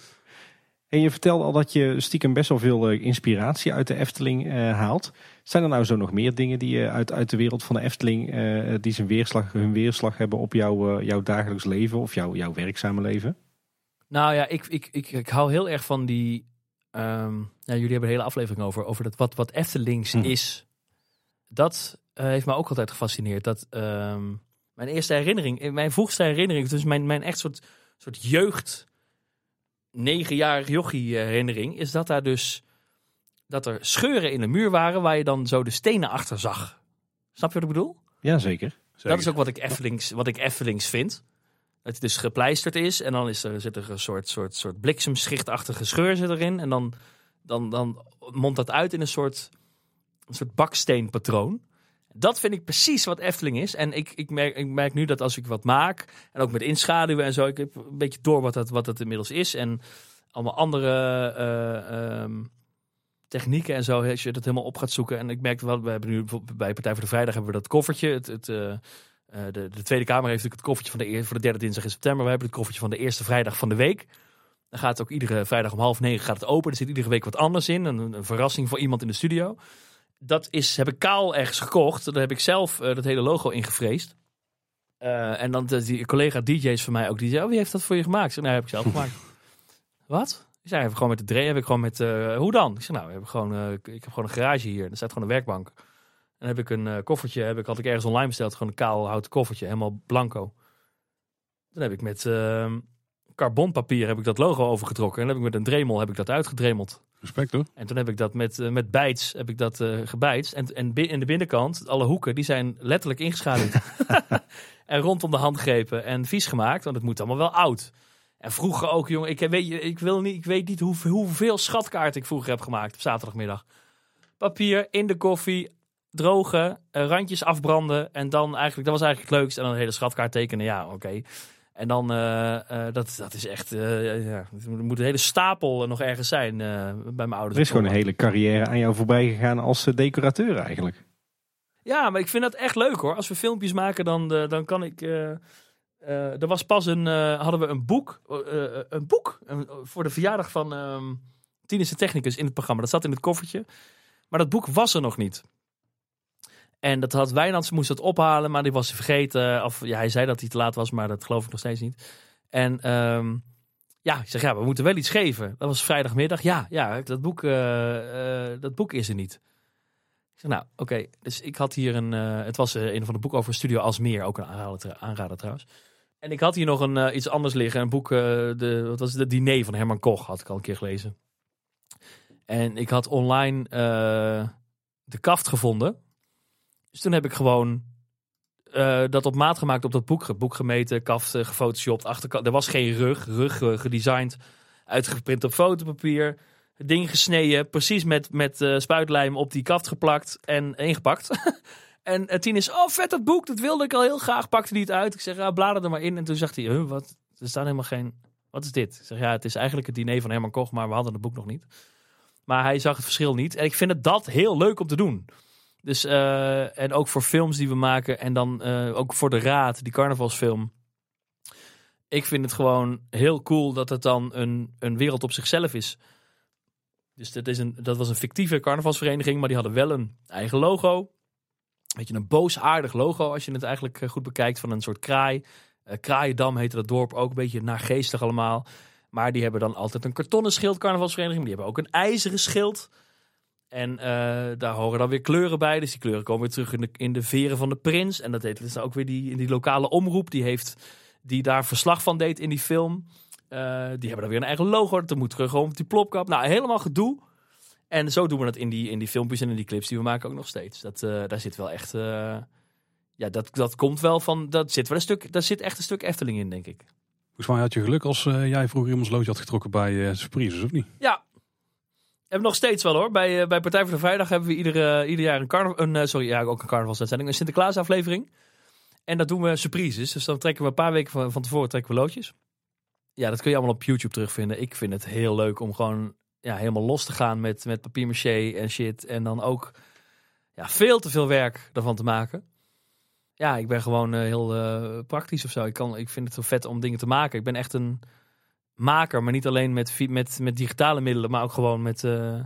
En je vertelde al dat je stiekem best wel veel eh, inspiratie uit de Efteling eh, haalt. Zijn er nou zo nog meer dingen die je uit, uit de wereld van de Efteling, eh, die zijn weerslag, hun weerslag hebben op jouw, eh, jouw dagelijks leven of jouw, jouw werkzame leven? Nou ja, ik, ik, ik, ik hou heel erg van die. ehm, ja, jullie hebben een hele aflevering over, over dat wat, wat Eftelings Mhm. is. Dat eh, heeft me ook altijd gefascineerd. Dat ehm, mijn eerste herinnering, eh, mijn vroegste herinnering, dus mijn, mijn echt soort, soort jeugd, negenjarig jochie eh, herinnering, is dat daar dus dat er scheuren in de muur waren waar je dan zo de stenen achter zag. Snap je wat ik bedoel? Jazeker. Zeker. Dat is ook wat ik Eftelings, wat ik Eftelings vind. Dat het dus gepleisterd is en dan is er, zit er een soort, soort, soort bliksemschichtachtige scheur zit erin. En dan, dan, dan mondt dat uit in een soort, een soort baksteenpatroon. Dat vind ik precies wat Efteling is. En ik, ik, merk, ik merk nu dat als ik wat maak, en ook met inschaduwen en zo, ik heb een beetje door wat dat, wat dat inmiddels is. En allemaal andere eh, ehm, technieken en zo, als je dat helemaal op gaat zoeken. En ik merk wel, we hebben nu bij Partij voor de Vrijdag hebben we dat koffertje. Het, het, eh, eh, de, de Tweede Kamer heeft natuurlijk het koffertje van de, eer- voor de derde dinsdag in september. We hebben het koffertje van de eerste vrijdag van de week. Dan gaat het ook iedere vrijdag om half negen gaat het open. Er zit iedere week wat anders in. Een, een verrassing voor iemand in de studio. Dat is, heb ik kaal ergens gekocht. Daar heb ik zelf eh, dat hele logo ingevreesd. Eh en dan de, die collega DJ's van mij ook, die zei, oh, wie heeft dat voor je gemaakt? Ik zeg, nou, heb ik zelf gemaakt. Wat? Ik zei, heb ik gewoon met de Dre, heb ik gewoon met, eh, hoe dan? Ik zeg, nou, we hebben gewoon, ik heb gewoon een garage hier. Er staat gewoon een werkbank. En dan heb ik een koffertje, heb ik, had ik ergens online besteld, gewoon een kaal houten koffertje, helemaal blanco. Dan heb ik met ehm, carbonpapier heb ik dat logo overgetrokken. En dan heb ik met een dremel heb ik dat uitgedremeld. Respect hoor. En toen heb ik dat met, eh, met bijts heb ik dat gebijtst. En, en in de binnenkant, alle hoeken, die zijn letterlijk ingeschaduwd. en rondom de handgrepen en vies gemaakt, want het moet allemaal wel oud. En vroeger ook, jongen, ik, weet, ik, wil niet, ik weet niet hoe, hoeveel schatkaarten ik vroeger heb gemaakt op zaterdagmiddag. Papier in de koffie, drogen, eh, randjes afbranden. En dan eigenlijk, dat was eigenlijk het leukst. En dan een hele schatkaart tekenen, ja, oké. En dan, eh, eh, dat, dat is echt, eh, ja, er moet een hele stapel nog ergens zijn bij mijn ouders. Er is gewoon een hele carrière aan jou voorbij gegaan als decorateur eigenlijk. Ja, maar ik vind dat echt leuk hoor. Als we filmpjes maken, dan, dan kan ik. er was pas een. hadden we een boek. een boek. voor de verjaardag van. Tien is de Technicus in het programma. Dat zat in het koffertje. Maar dat boek was er nog niet. En dat had Wijnands moest dat ophalen, maar die was vergeten. Of ja, hij zei dat hij te laat was, maar dat geloof ik nog steeds niet. En ehm, ja, ik zeg ja, we moeten wel iets geven. Dat was vrijdagmiddag. Ja, ja, dat boek, eh, eh, dat boek is er niet. Ik zeg, nou, oké. Dus ik had hier een... eh, het was een van de boeken over Studio Alsmeer. Ook een aanrader, aanrader trouwens. En ik had hier nog een, iets anders liggen. Een boek, de, wat was het? De Diner van Herman Koch. Had ik al een keer gelezen. En ik had online de kaft gevonden. Dus toen heb ik gewoon eh, dat op maat gemaakt op dat boek. Boek gemeten, kaft gefotoshopt. Achterkant. Er was geen rug. Rug eh, gedesigned. Uitgeprint op fotopapier ding gesneden, precies met, met eh, spuitlijm op die kaft geplakt en ingepakt. en Tien is, oh vet dat boek, dat wilde ik al heel graag, pakte hij het uit. Ik zeg, ja, blader er maar in. En toen zegt hij, wat, er staat helemaal geen, wat is dit? Ik zeg, ja, het is eigenlijk het diner van Herman Koch, maar we hadden het boek nog niet. Maar hij zag het verschil niet. En ik vind het dat heel leuk om te doen. Dus, eh, en ook voor films die we maken en dan eh, ook voor de Raad, die carnavalsfilm. Ik vind het gewoon heel cool dat het dan een, een wereld op zichzelf is. Dus dat, is een, dat was een fictieve carnavalsvereniging, maar die hadden wel een eigen logo. Weet je, een boosaardig logo als je het eigenlijk eh, goed bekijkt van een soort kraai. Uh, Kraaiendam heette dat dorp ook, een beetje naargeestig allemaal. Maar die hebben dan altijd een kartonnen schild carnavalsvereniging. Maar die hebben ook een ijzeren schild. En uh, daar horen dan weer kleuren bij. Dus die kleuren komen weer terug in de, in de veren van de prins. En dat heet dus ook weer die, in die lokale omroep. Die, heeft, die daar verslag van deed in die film. Uh, die hebben dan weer een eigen logo. Dat moet terug op die plopkap. Nou, helemaal gedoe. En zo doen we dat in die, in die filmpjes en in die clips die we maken ook nog steeds. Dat, uh, daar zit wel echt... Ja, dat, dat komt wel van... Dat zit wel een stuk... Daar zit echt een stuk Efteling in, denk ik. Volgens mij had je geluk als jij vroeger iemands loodje had getrokken bij Surprises, of niet? Ja. Hebben nog steeds wel hoor. Bij, bij Partij voor de Vrijdag hebben we iedere, ieder jaar een carnaval... Een, sorry, ja, ook een carnavalsuitzending. Een Sinterklaasaflevering. En dat doen we surprises. Dus dan trekken we een paar weken van, van tevoren trekken we loodjes. Ja, dat kun je allemaal op YouTube terugvinden. Ik vind het heel leuk om gewoon ja, helemaal los te gaan met, met papier-maché en shit. En dan ook ja, veel te veel werk ervan te maken. Ja, ik ben gewoon heel praktisch of zo. Ik, kan, ik vind het zo vet om dingen te maken. Ik ben echt een maker, maar niet alleen met, met, met digitale middelen, maar ook gewoon met... Uh,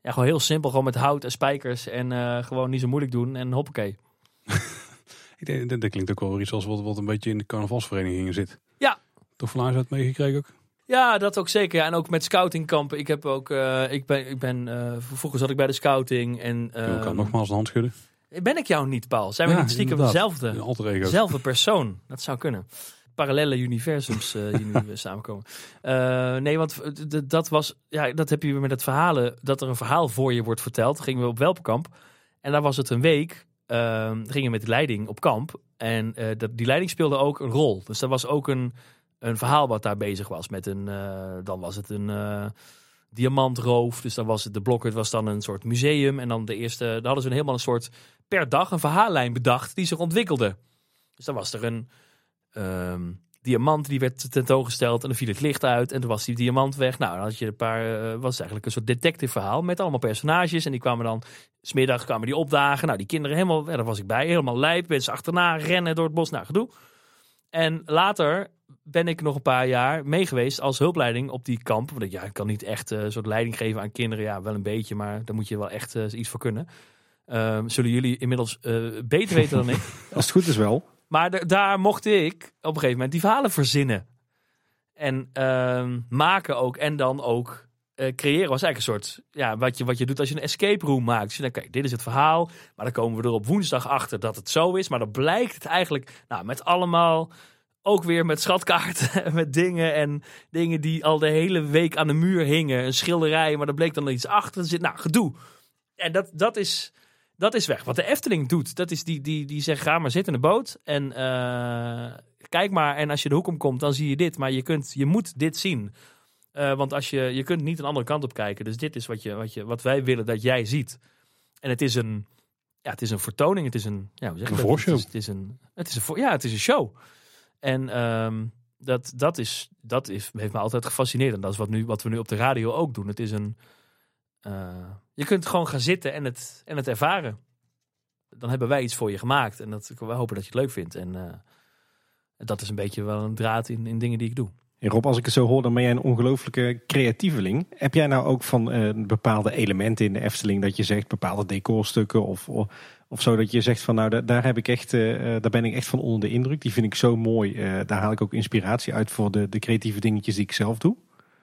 ja, gewoon heel simpel. Gewoon met hout en spijkers en gewoon niet zo moeilijk doen en hoppakee. ik denk, dat klinkt ook wel iets als wat, wat een beetje in de carnavalsverenigingen zit. Ja. Toch van uit meegekregen ook? Ja, dat ook zeker. Ja, en ook met scoutingkampen. Ik heb ook, uh, ik ben, ik ben uh, vroeger zat ik bij de scouting en. Uh, ik kan nogmaals de hand schudden. Ben ik jou niet, Paul? Zijn we ja, niet stiekem dezelfde, dezelfde persoon? Dat zou kunnen. Parallele universums uh, die nu samenkomen. Uh, nee, want dat was, ja, dat heb je met het verhalen, dat er een verhaal voor je wordt verteld. Gingen we op Welpenkamp en daar was het een week. Uh, gingen we met de leiding op kamp en dat, die leiding speelde ook een rol. Dus er was ook een, een verhaal wat daar bezig was. Met een, dan was het een diamantroof. Dus dan was het de blokker, het was dan een soort museum. En dan de eerste, dan hadden ze een helemaal een soort per dag een verhaallijn bedacht die zich ontwikkelde. Dus dan was er een um, diamant die werd tentoongesteld en dan viel het licht uit en toen was die diamant weg. Nou, dan had je een paar, uh, was eigenlijk een soort detective verhaal met allemaal personages en die kwamen dan, smiddags kwamen die opdagen. Nou, die kinderen helemaal, daar was ik bij, helemaal lijp, mensen achterna rennen door het bos, nou gedoe. En later ben ik nog een paar jaar meegeweest als hulpleiding op die kamp. Want ik, ja, ik kan niet echt eh, een soort leiding geven aan kinderen. Ja, wel een beetje, maar daar moet je wel echt eh, iets voor kunnen. Ehm, zullen jullie inmiddels eh, beter weten dan ik. Als het goed is wel. Maar da- daar mocht ik op een gegeven moment die verhalen verzinnen. En ehm, maken ook. En dan ook eh, creëren was eigenlijk een soort... Ja, wat je, wat je doet als je een escape room maakt. Dus je denkt, kijk, dit is het verhaal. Maar dan komen we er op woensdag achter dat het zo is. Maar dan blijkt het eigenlijk nou, met allemaal... Ook weer met schatkaarten en met dingen. En dingen die al de hele week aan de muur hingen. Een schilderij, maar er bleek dan iets achter te. Nou, gedoe. En dat, dat is... Dat is weg. Wat de Efteling doet, dat is die, die, die zegt: ga maar zitten in de boot. En eh, kijk maar. En als je de hoek omkomt, dan zie je dit. Maar je, kunt, je moet dit zien. Eh, want als je, je kunt niet een andere kant op kijken. Dus dit is wat, je, wat, je, wat wij willen dat jij ziet. En het is een, ja, het is een vertoning. Het is een, ja, hoe zeg Een voorshow. Het is, het is een, het is een, ja, het is een show. En ehm, dat, dat, is, dat is, heeft me altijd gefascineerd. En dat is wat, nu, wat we nu op de radio ook doen. Het is een, eh, je kunt gewoon gaan zitten en het, en het ervaren. Dan hebben wij iets voor je gemaakt. En dat, we hopen dat je het leuk vindt. En eh, dat is een beetje wel een draad in, in dingen die ik doe. Hey Rob, als ik het zo hoor, dan ben jij een ongelooflijke creatieveling. Heb jij nou ook van eh, bepaalde elementen in de Efteling dat je zegt, bepaalde decorstukken of, of, of zo dat je zegt van nou, da- daar, heb ik echt, eh, daar ben ik echt van onder de indruk. Die vind ik zo mooi. Daar haal ik ook inspiratie uit voor de, de creatieve dingetjes die ik zelf doe.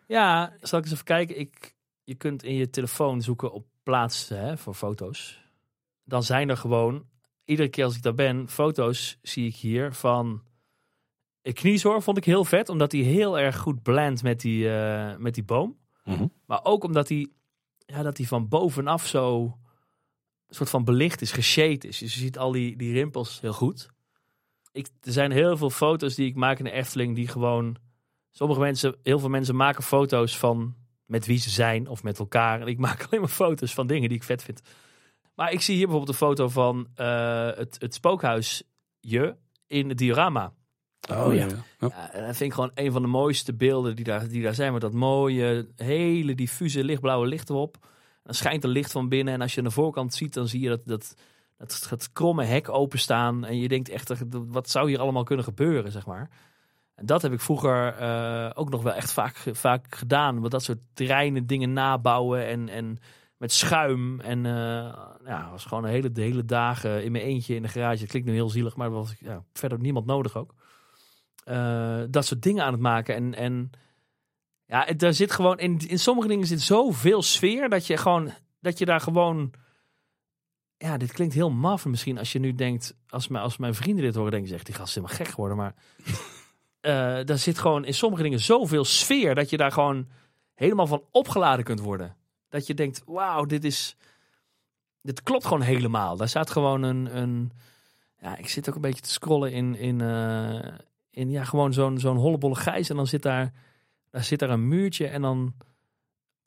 Ja, zal ik eens even kijken. Ik, je kunt in je telefoon zoeken op plaatsen hè, voor foto's. Dan zijn er gewoon, iedere keer als ik daar ben, foto's zie ik hier van... Ik Kniezoor vond ik heel vet, omdat hij heel erg goed blendt met die, eh, met die boom. Maar ook omdat hij, ja, dat hij van bovenaf zo soort van belicht is, geshade is. Dus je ziet al die, die rimpels heel goed. Ik, er zijn heel veel foto's die ik maak in de Efteling die gewoon... Sommige mensen, heel veel mensen maken foto's van met wie ze zijn of met elkaar. En ik maak alleen maar foto's van dingen die ik vet vind. Maar ik zie hier bijvoorbeeld een foto van eh, het, het spookhuisje in het diorama. Oh, ja. ja. Ja, en dat vind ik gewoon een van de mooiste beelden die daar, die daar zijn. Met dat mooie, hele diffuse lichtblauwe licht erop. Dan schijnt er licht van binnen. En als je aan de voorkant ziet, dan zie je dat, dat, dat het kromme hek openstaan. En je denkt echt, wat zou hier allemaal kunnen gebeuren, zeg maar. En dat heb ik vroeger eh, ook nog wel echt vaak, vaak gedaan. Want dat soort terreinen, dingen nabouwen en, en met schuim. En eh ja, was gewoon een hele, de hele dagen in mijn eentje in de garage. Klinkt nu heel zielig, maar was ja, verder niemand nodig ook. Eh, dat soort dingen aan het maken. En, en ja, daar zit gewoon in, in sommige dingen zit zoveel sfeer dat je gewoon dat je daar gewoon. Ja, dit klinkt heel maf misschien als je nu denkt, als mijn, als mijn vrienden dit horen, denken ze echt, die gast is helemaal gek geworden. Maar eh daar zit gewoon in sommige dingen zoveel sfeer dat je daar gewoon helemaal van opgeladen kunt worden. Dat je denkt, wauw, dit is, dit klopt gewoon helemaal. Daar staat gewoon een, een ja, ik zit ook een beetje te scrollen in, in, eh, in ja, gewoon zo'n zo'n hollebolle gijs. En dan zit daar, daar zit daar een muurtje en dan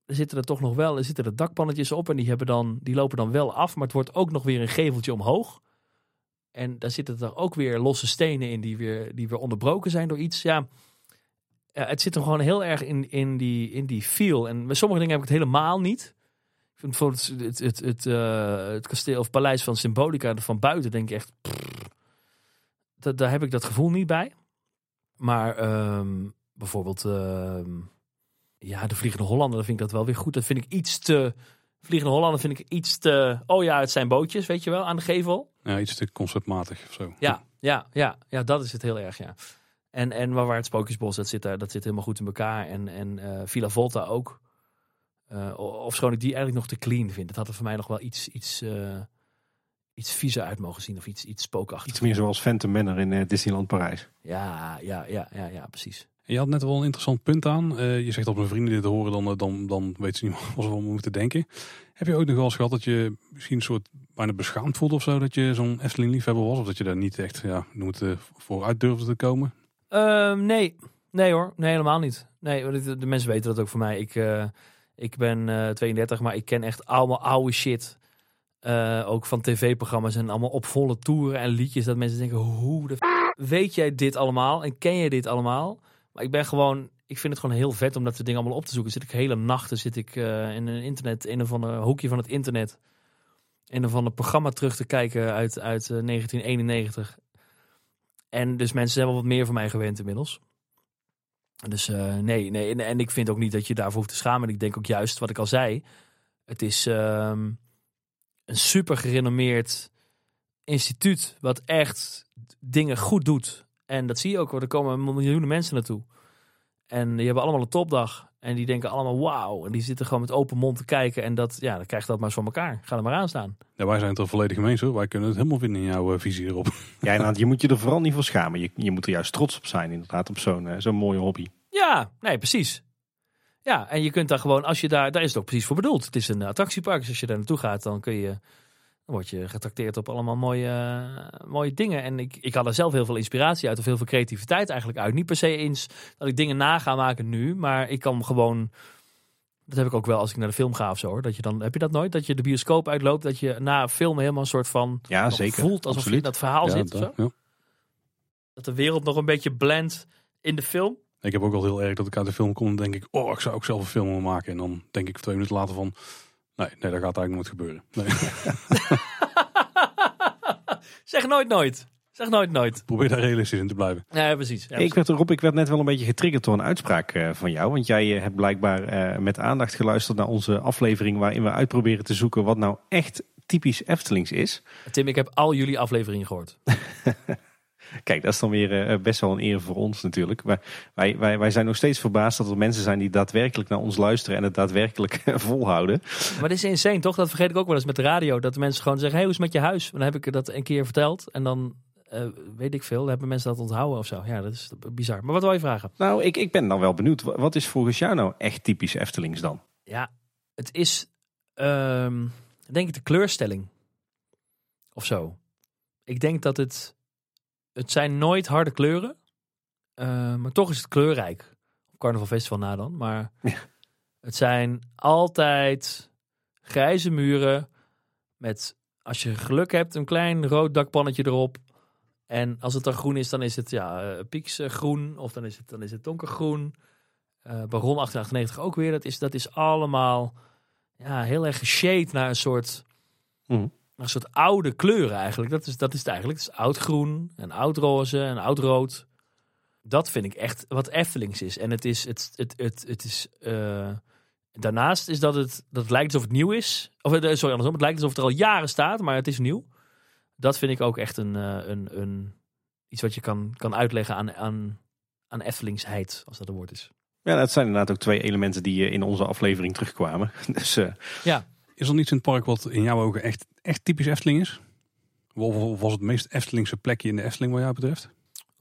zitten er toch nog wel, er zitten er dakpannetjes op en die, hebben dan, die lopen dan wel af. Maar het wordt ook nog weer een geveltje omhoog. En daar zitten er ook weer losse stenen in die weer, die weer onderbroken zijn door iets. Ja, het zit er gewoon heel erg in, in, die, in die feel. En met sommige dingen heb ik het helemaal niet. Ik vind bijvoorbeeld het, het, het, het, eh, het kasteel of paleis van Symbolica van buiten denk ik echt... pff, da- daar heb ik dat gevoel niet bij. Maar ehm, bijvoorbeeld... ehm, ja, de Vliegende Hollander, dan vind ik dat wel weer goed. Dat vind ik iets te... Vliegende Hollander vind ik iets te... Oh ja, het zijn bootjes, weet je wel, aan de gevel. Ja, iets te conceptmatig of zo. Ja, ja, ja, ja, dat is het heel erg, ja. En, en waar, waar het Spookjesbos, dat zit, daar, dat zit helemaal goed in elkaar. En, en eh, Villa Volta ook. Eh of schoon ik die eigenlijk nog te clean vind. Het had er voor mij nog wel iets, iets, eh, iets viezer uit mogen zien. Of iets, iets spookachtigs. Iets meer zoals Phantom Manor in Disneyland Parijs. Ja, ja, ja, ja, ja, precies. Je had net wel een interessant punt aan. Eh, je zegt dat mijn vrienden dit horen, dan, eh, dan, dan weten ze niet wat ze me moeten denken. Heb je ook nog wel eens gehad dat je misschien een soort bijna beschaamd voelde of zo? Dat je zo'n Efteling liefhebber was? Of dat je daar niet echt, ja, noem het, eh, vooruit durfde te komen? Ehm, nee, nee hoor, nee helemaal niet. Nee, de, mensen weten dat ook voor mij. Ik, ik ben eh 32, maar ik ken echt allemaal oude shit. Ook van tv-programma's en allemaal op volle toeren en liedjes. Dat mensen denken, hoe de f- weet jij dit allemaal en ken je dit allemaal? Maar ik ben gewoon, ik vind het gewoon heel vet om dat soort dingen allemaal op te zoeken. Zit ik hele nachten zit ik eh, in een internet, in een van de hoekje van het internet, in een van een programma terug te kijken uit, uit eh, 1991. En dus mensen wel wat meer van mij gewend inmiddels. Dus eh, nee, nee. En, en ik vind ook niet dat je daarvoor hoeft te schamen. En ik denk ook juist, wat ik al zei. Het is ehm, een super gerenommeerd instituut. Wat echt dingen goed doet. En dat zie je ook. Er komen miljoenen mensen naartoe. En die hebben allemaal een topdag. En die denken allemaal wauw. En die zitten gewoon met open mond te kijken. En dat, ja, dan krijgt dat maar eens van elkaar. Ga er maar aan staan. Ja, wij zijn het er volledig mee eens hoor. Wij kunnen het helemaal vinden in jouw eh, visie erop. Ja, inderdaad, je moet je er vooral niet voor schamen. Je, je moet er juist trots op zijn, inderdaad, op zo'n eh, zo'n mooie hobby. Ja, nee, precies. Ja, en je kunt daar gewoon, als je daar, daar is het ook precies voor bedoeld. Het is een attractiepark. Dus als je daar naartoe gaat, dan kun je, dan word je getrakteerd op allemaal mooie, eh, mooie dingen. En ik, ik had er zelf heel veel inspiratie uit, of heel veel creativiteit eigenlijk uit. Niet per se eens dat ik dingen na ga maken nu, maar ik kan gewoon. Dat heb ik ook wel als ik naar de film ga of zo. Hoor. Dat je dan, heb je dat nooit? Dat je de bioscoop uitloopt, dat je na filmen helemaal een soort van Ja, zeker. voelt alsof je in dat verhaal zit. Of dat- zo. ja. Dat de wereld nog een beetje blendt in de film. Ik heb ook wel heel erg dat ik uit de film kom en denk ik, oh, ik zou ook zelf een film willen maken. En dan denk ik twee minuten later van, nee, nee dat gaat eigenlijk nooit gebeuren. Nee. zeg nooit nooit. Zeg nooit nooit. Probeer daar realistisch in te blijven. Ja, precies. Ja, Ik werd, Rob, ik werd net wel een beetje getriggerd door een uitspraak eh, van jou. Want jij eh, hebt blijkbaar eh, met aandacht geluisterd naar onze aflevering... waarin we uitproberen te zoeken wat nou echt typisch Eftelings is. Tim, ik heb al jullie afleveringen gehoord. Kijk, dat is dan weer eh, best wel een eer voor ons natuurlijk. Maar wij, wij, wij zijn nog steeds verbaasd dat er mensen zijn die daadwerkelijk naar ons luisteren... en het daadwerkelijk volhouden. Maar dit is insane, toch? Dat vergeet ik ook wel eens met de radio. Dat de mensen gewoon zeggen, hey, hoe is het met je huis? En dan heb ik dat een keer verteld. En dan, eh, weet ik veel, hebben mensen dat onthouden of zo. Ja, dat is bizar. Maar wat wil je vragen? Nou, ik, ik ben dan wel benieuwd. Wa- Wat is volgens jou nou echt typisch Eftelings dan? Ja, het is, ehm, denk ik, de kleurstelling. Of zo. Ik denk dat het, het zijn nooit harde kleuren. eh, maar toch is het kleurrijk. Op Carnaval Festival na dan. Maar Ja. het zijn altijd grijze muren. Met, als je geluk hebt, een klein rood dakpannetje erop. En als het dan groen is, dan is het ja, uh, pieksgroen. Of dan is het, dan is het donkergroen. Eh Baron 1898 ook weer. Dat is, dat is allemaal ja, heel erg geshade naar een soort, Mhm. Een soort oude kleuren eigenlijk. Dat is, dat is het eigenlijk. Het is oudgroen en oudroze en oudrood. Dat vind ik echt wat Eftelings is. En het is, het, het, het, het is eh, daarnaast is dat het, dat het lijkt alsof het nieuw is. Of eh, sorry, andersom. Het lijkt alsof het er al jaren staat, maar het is nieuw. Dat vind ik ook echt een, eh, een, een, iets wat je kan, kan uitleggen aan, aan, aan Effelingsheid, als dat een woord is. Ja, dat zijn inderdaad ook twee elementen die in onze aflevering terugkwamen. Dus eh, Is er niets in het park wat in jouw ogen echt, echt typisch Efteling is? Of was het meest Eftelingse plekje in de Efteling wat jou betreft?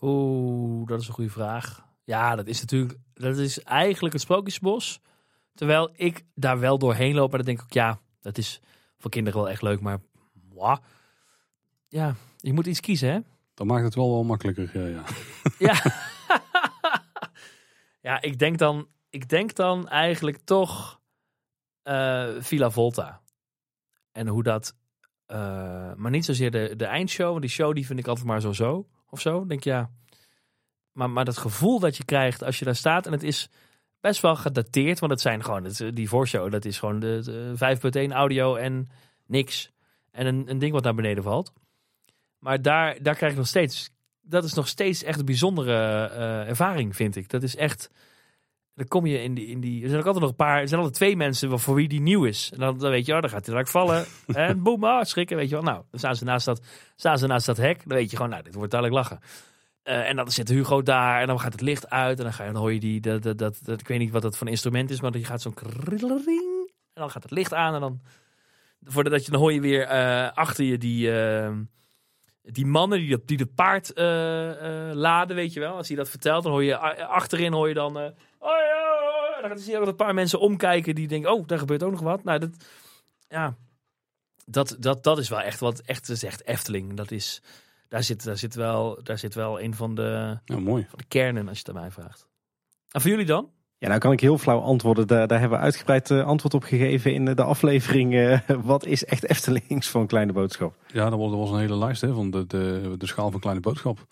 Oeh, dat is een goede vraag. Ja, dat is natuurlijk, dat is eigenlijk het Sprookjesbos. Terwijl ik daar wel doorheen loop, en dan denk ik ja, dat is voor kinderen wel echt leuk, maar ja, je moet iets kiezen, hè? Dan maakt het wel wel makkelijker. Ja, ja. Ja. ja, ik denk dan, ik denk dan eigenlijk toch eh, Villa Volta. En hoe dat, eh, maar niet zozeer de, de eindshow, want die show die vind ik altijd maar zo zo of zo. Denk ja, maar, maar dat gevoel dat je krijgt als je daar staat en het is best wel gedateerd, want het zijn gewoon die voorshow, dat is gewoon de, de 5.1 audio en niks en een, een ding wat naar beneden valt. Maar daar, daar krijg ik nog steeds dat is nog steeds echt een bijzondere eh, ervaring, vind ik. Dat is echt. Dan kom je in die, in die. Er zijn ook altijd nog een paar. Er zijn altijd twee mensen voor wie die nieuw is. En dan, dan weet je, oh, dan gaat hij direct vallen. en boem, ah, schrikken. Weet je wel. Nou, dan staan ze naast dat, staan ze naast dat hek. Dan weet je gewoon, nou, dit wordt dadelijk lachen. Eh, en dan zit Hugo daar. En dan gaat het licht uit. En dan, ga je, dan hoor je die. Dat, dat, dat, dat- ik weet niet wat dat voor een instrument is. Maar je gaat zo'n krillering. En dan gaat het licht aan. En dan. Voordat je dan hoor je weer eh, achter je die. eh, die mannen die dat, die dat paard laden, weet je wel. Als hij dat vertelt, dan hoor je achterin hoor je dan... oh ja, oh ja. Dan zie je ook een paar mensen omkijken die denken... oh, daar gebeurt ook nog wat. Nou, dat, ja, dat, dat, dat is wel echt wat echt is echt Efteling. Dat is, daar, zit, daar, zit wel, daar zit wel een van de, ja, mooi. van de kernen, als je het aan mij vraagt. En voor jullie dan? ja, nou kan ik heel flauw antwoorden. Daar, daar hebben we uitgebreid eh, antwoord op gegeven in eh, de aflevering. eh, wat is echt Eftelings een kleine boodschap? Ja, dat was, dat was een hele lijst hè, van de, de, de schaal van kleine boodschap.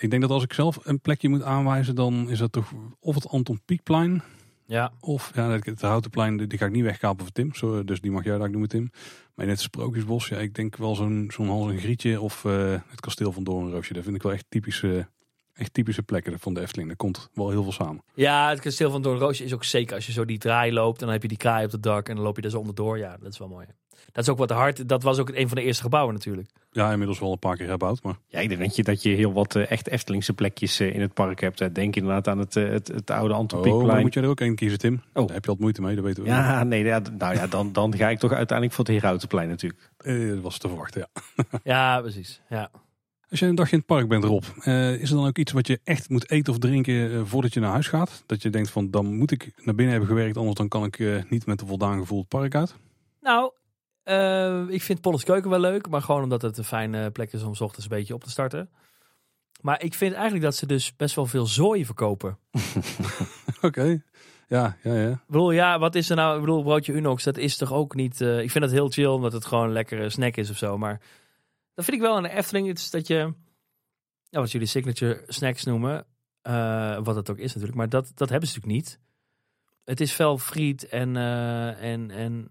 Ik denk dat als ik zelf een plekje moet aanwijzen, dan is dat toch of het Anton Pieckplein Ja. Of ja, het, Houtenplein, die die ga ik niet wegkapen voor Tim. Zo, dus die mag jij daar doen met Tim. Maar in het Sprookjesbos, ja, ik denk wel zo'n zo'n Hans en Grietje of eh, het kasteel van Doornroosje. Dat vind ik wel echt typische, echt typische plekken van de Efteling. Daar komt wel heel veel samen. Ja, het kasteel van Doornroosje is ook zeker als je zo die draai loopt. En dan heb je die kraai op het dak en dan loop je er zo onderdoor. Ja, dat is wel mooi. Dat is ook wat hard. Dat was ook een van de eerste gebouwen natuurlijk. Ja, inmiddels wel een paar keer herbouwd, maar Ja, ik denk dat je, dat je heel wat eh, echt Eftelingse plekjes eh, in het park hebt. Denk inderdaad aan het, eh, het, het oude oh, Antropiekplein. moet jij er ook één kiezen, Tim. Oh. Daar heb je altijd moeite mee, dat weten we. ja, nee, ja, nou ja, dan, dan ga ik toch uiteindelijk voor het Herautenplein natuurlijk. Eh, dat was te verwachten, ja. Ja, precies. Ja. Als je een dagje in het park bent, Rob, eh, is er dan ook iets wat je echt moet eten of drinken eh, voordat je naar huis gaat? Dat je denkt van, dan moet ik naar binnen hebben gewerkt, anders dan kan ik eh, niet met een voldaan gevoel het park uit. Nou, ik vind Polles Keuken wel leuk. Maar gewoon omdat het een fijne plek is om 's ochtends een beetje op te starten. Maar ik vind eigenlijk dat ze dus best wel veel zooi verkopen. Oké, ja, ja, ja. Ik bedoel, ja, wat is er nou? Ik bedoel, broodje Unox, dat is toch ook niet... ik vind het heel chill, omdat het gewoon een lekkere snack is of zo. Maar dat vind ik wel de Efteling. Het is dat je... Ja, wat jullie signature snacks noemen. eh, wat het ook is natuurlijk. Maar dat, dat hebben ze natuurlijk niet. Het is veel friet en, eh, en, en...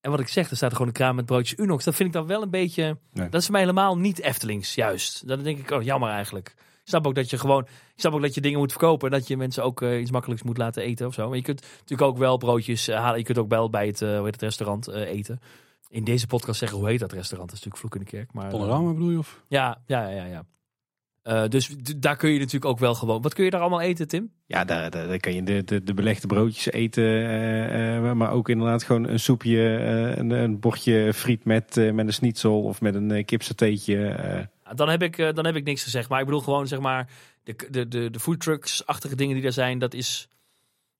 En wat ik zeg, er staat er gewoon een kraam met broodjes Unox. Dat vind ik dan wel een beetje... Nee. Dat is mij helemaal niet Eftelings, juist. Dan denk ik, oh, jammer eigenlijk. Ik snap ook dat je gewoon... Ik snap ook dat je dingen moet verkopen. En dat je mensen ook eh, iets makkelijks moet laten eten of zo. Maar je kunt natuurlijk ook wel broodjes halen. Je kunt ook wel bij het, hoe heet het restaurant eten. In deze podcast zeggen, hoe heet dat restaurant? Dat is natuurlijk Vloek in de Kerk. Maar, eh, Panorama bedoel je? Of? ja, ja, ja, ja. Eh, dus daar kun je natuurlijk ook wel gewoon... Wat kun je daar allemaal eten, Tim? Ja, daar, daar, daar kan je de, de, de belegde broodjes eten. eh, eh, maar ook inderdaad gewoon een soepje, eh, een, een bordje friet met, eh, met een schnitzel of met een uh, kipsateetje. eh. Dan heb, ik, eh, dan heb ik niks gezegd. Maar ik bedoel gewoon, zeg maar... De, de, de, de foodtrucks-achtige dingen die er zijn, dat is...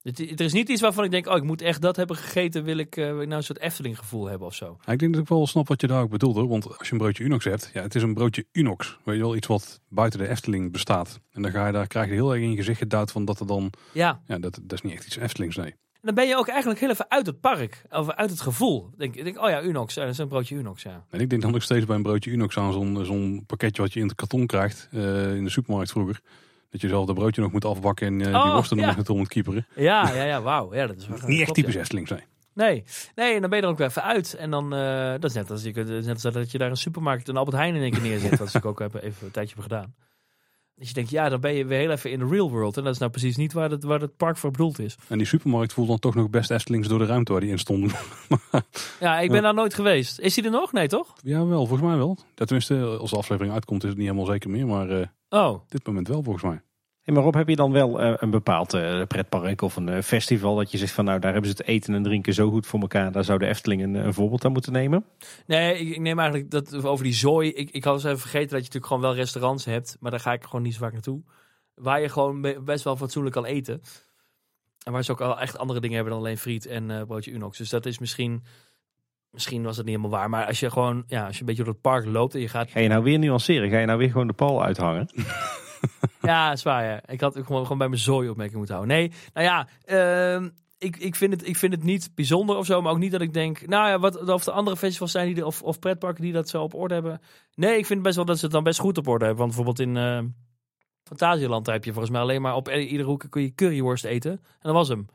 Het, er is niet iets waarvan ik denk, oh, ik moet echt dat hebben gegeten. Wil ik, eh, wil ik nou een soort Efteling gevoel hebben of zo. Ja, ik denk dat ik wel snap wat je daar ook bedoelt hoor. Want als je een broodje Unox hebt, ja, het is een broodje Unox. Weet je wel, iets wat buiten de Efteling bestaat. En dan ga je daar, krijg je heel erg in je gezicht geduwd van dat er dan, Ja, ja, dat, dat is niet echt iets Eftelings, nee. en dan ben je ook eigenlijk heel even uit het park. Of uit het gevoel. Denk, ik denk, oh ja, Unox. eh, dat is een broodje Unox, ja. En ik denk dan nog steeds bij een broodje Unox aan zo'n zo'n pakketje wat je in het karton krijgt eh, in de supermarkt vroeger. Dat je zelf dat broodje nog moet afbakken en eh, die Oh, worsten ja. nog naartoe moet kieperen. Ja, ja, ja, wauw. Ja, dat is wel, Niet echt typisch ja. Eftelings, nee. Nee. nee, en dan ben je er ook even uit. En dan, eh, dat is net als, je, kunt- net als dat je daar een supermarkt, een Albert Heijn in één keer neerzet. wat ik ook heb, even een tijdje heb gedaan. Dus je denkt, ja, dan ben je weer heel even in de real world. En dat is nou precies niet waar het, waar het park voor bedoeld is. En die supermarkt voelt dan toch nog best Eftelings door de ruimte waar die in stonden. Ja, ik ben Ja. daar nooit geweest. Is die er nog? Nee, toch? ja, wel, volgens mij wel. Ja, tenminste, als de aflevering uitkomt is het niet helemaal zeker meer. Maar eh, Oh, dit moment wel, volgens mij. Hey, maar Rob, heb je dan wel eh, een bepaald eh, pretpark of een eh, festival dat je zegt van nou daar hebben ze het eten en drinken zo goed voor elkaar. Daar zou de Efteling een, een voorbeeld aan moeten nemen. Nee, ik, ik neem eigenlijk dat over die zooi. Ik, ik had eens even vergeten dat je natuurlijk gewoon wel restaurants hebt. Maar daar ga ik gewoon niet zo vaak naartoe. Waar je gewoon be- best wel fatsoenlijk kan eten. En waar ze ook al echt andere dingen hebben dan alleen friet en eh, broodje Unox. Dus dat is misschien... Misschien was het niet helemaal waar. Maar als je gewoon, ja, als je een beetje door het park loopt en je gaat... Ga je nou weer nuanceren? Ga je nou weer gewoon de pal uithangen? Ja, is waar, ja. Ik had gewoon, gewoon bij mijn zooi opmerking moeten houden. Nee, nou ja, ehm, ik, ik, vind het, ik vind het niet bijzonder of zo. Maar ook niet dat ik denk, nou ja, wat, of de andere festivals zijn die, of, of pretparken die dat zo op orde hebben. Nee, ik vind best wel dat ze het dan best goed op orde hebben. Want bijvoorbeeld in eh Fantasieland daar heb je volgens mij alleen maar op iedere hoek kun je curryworst eten. En dat was hem.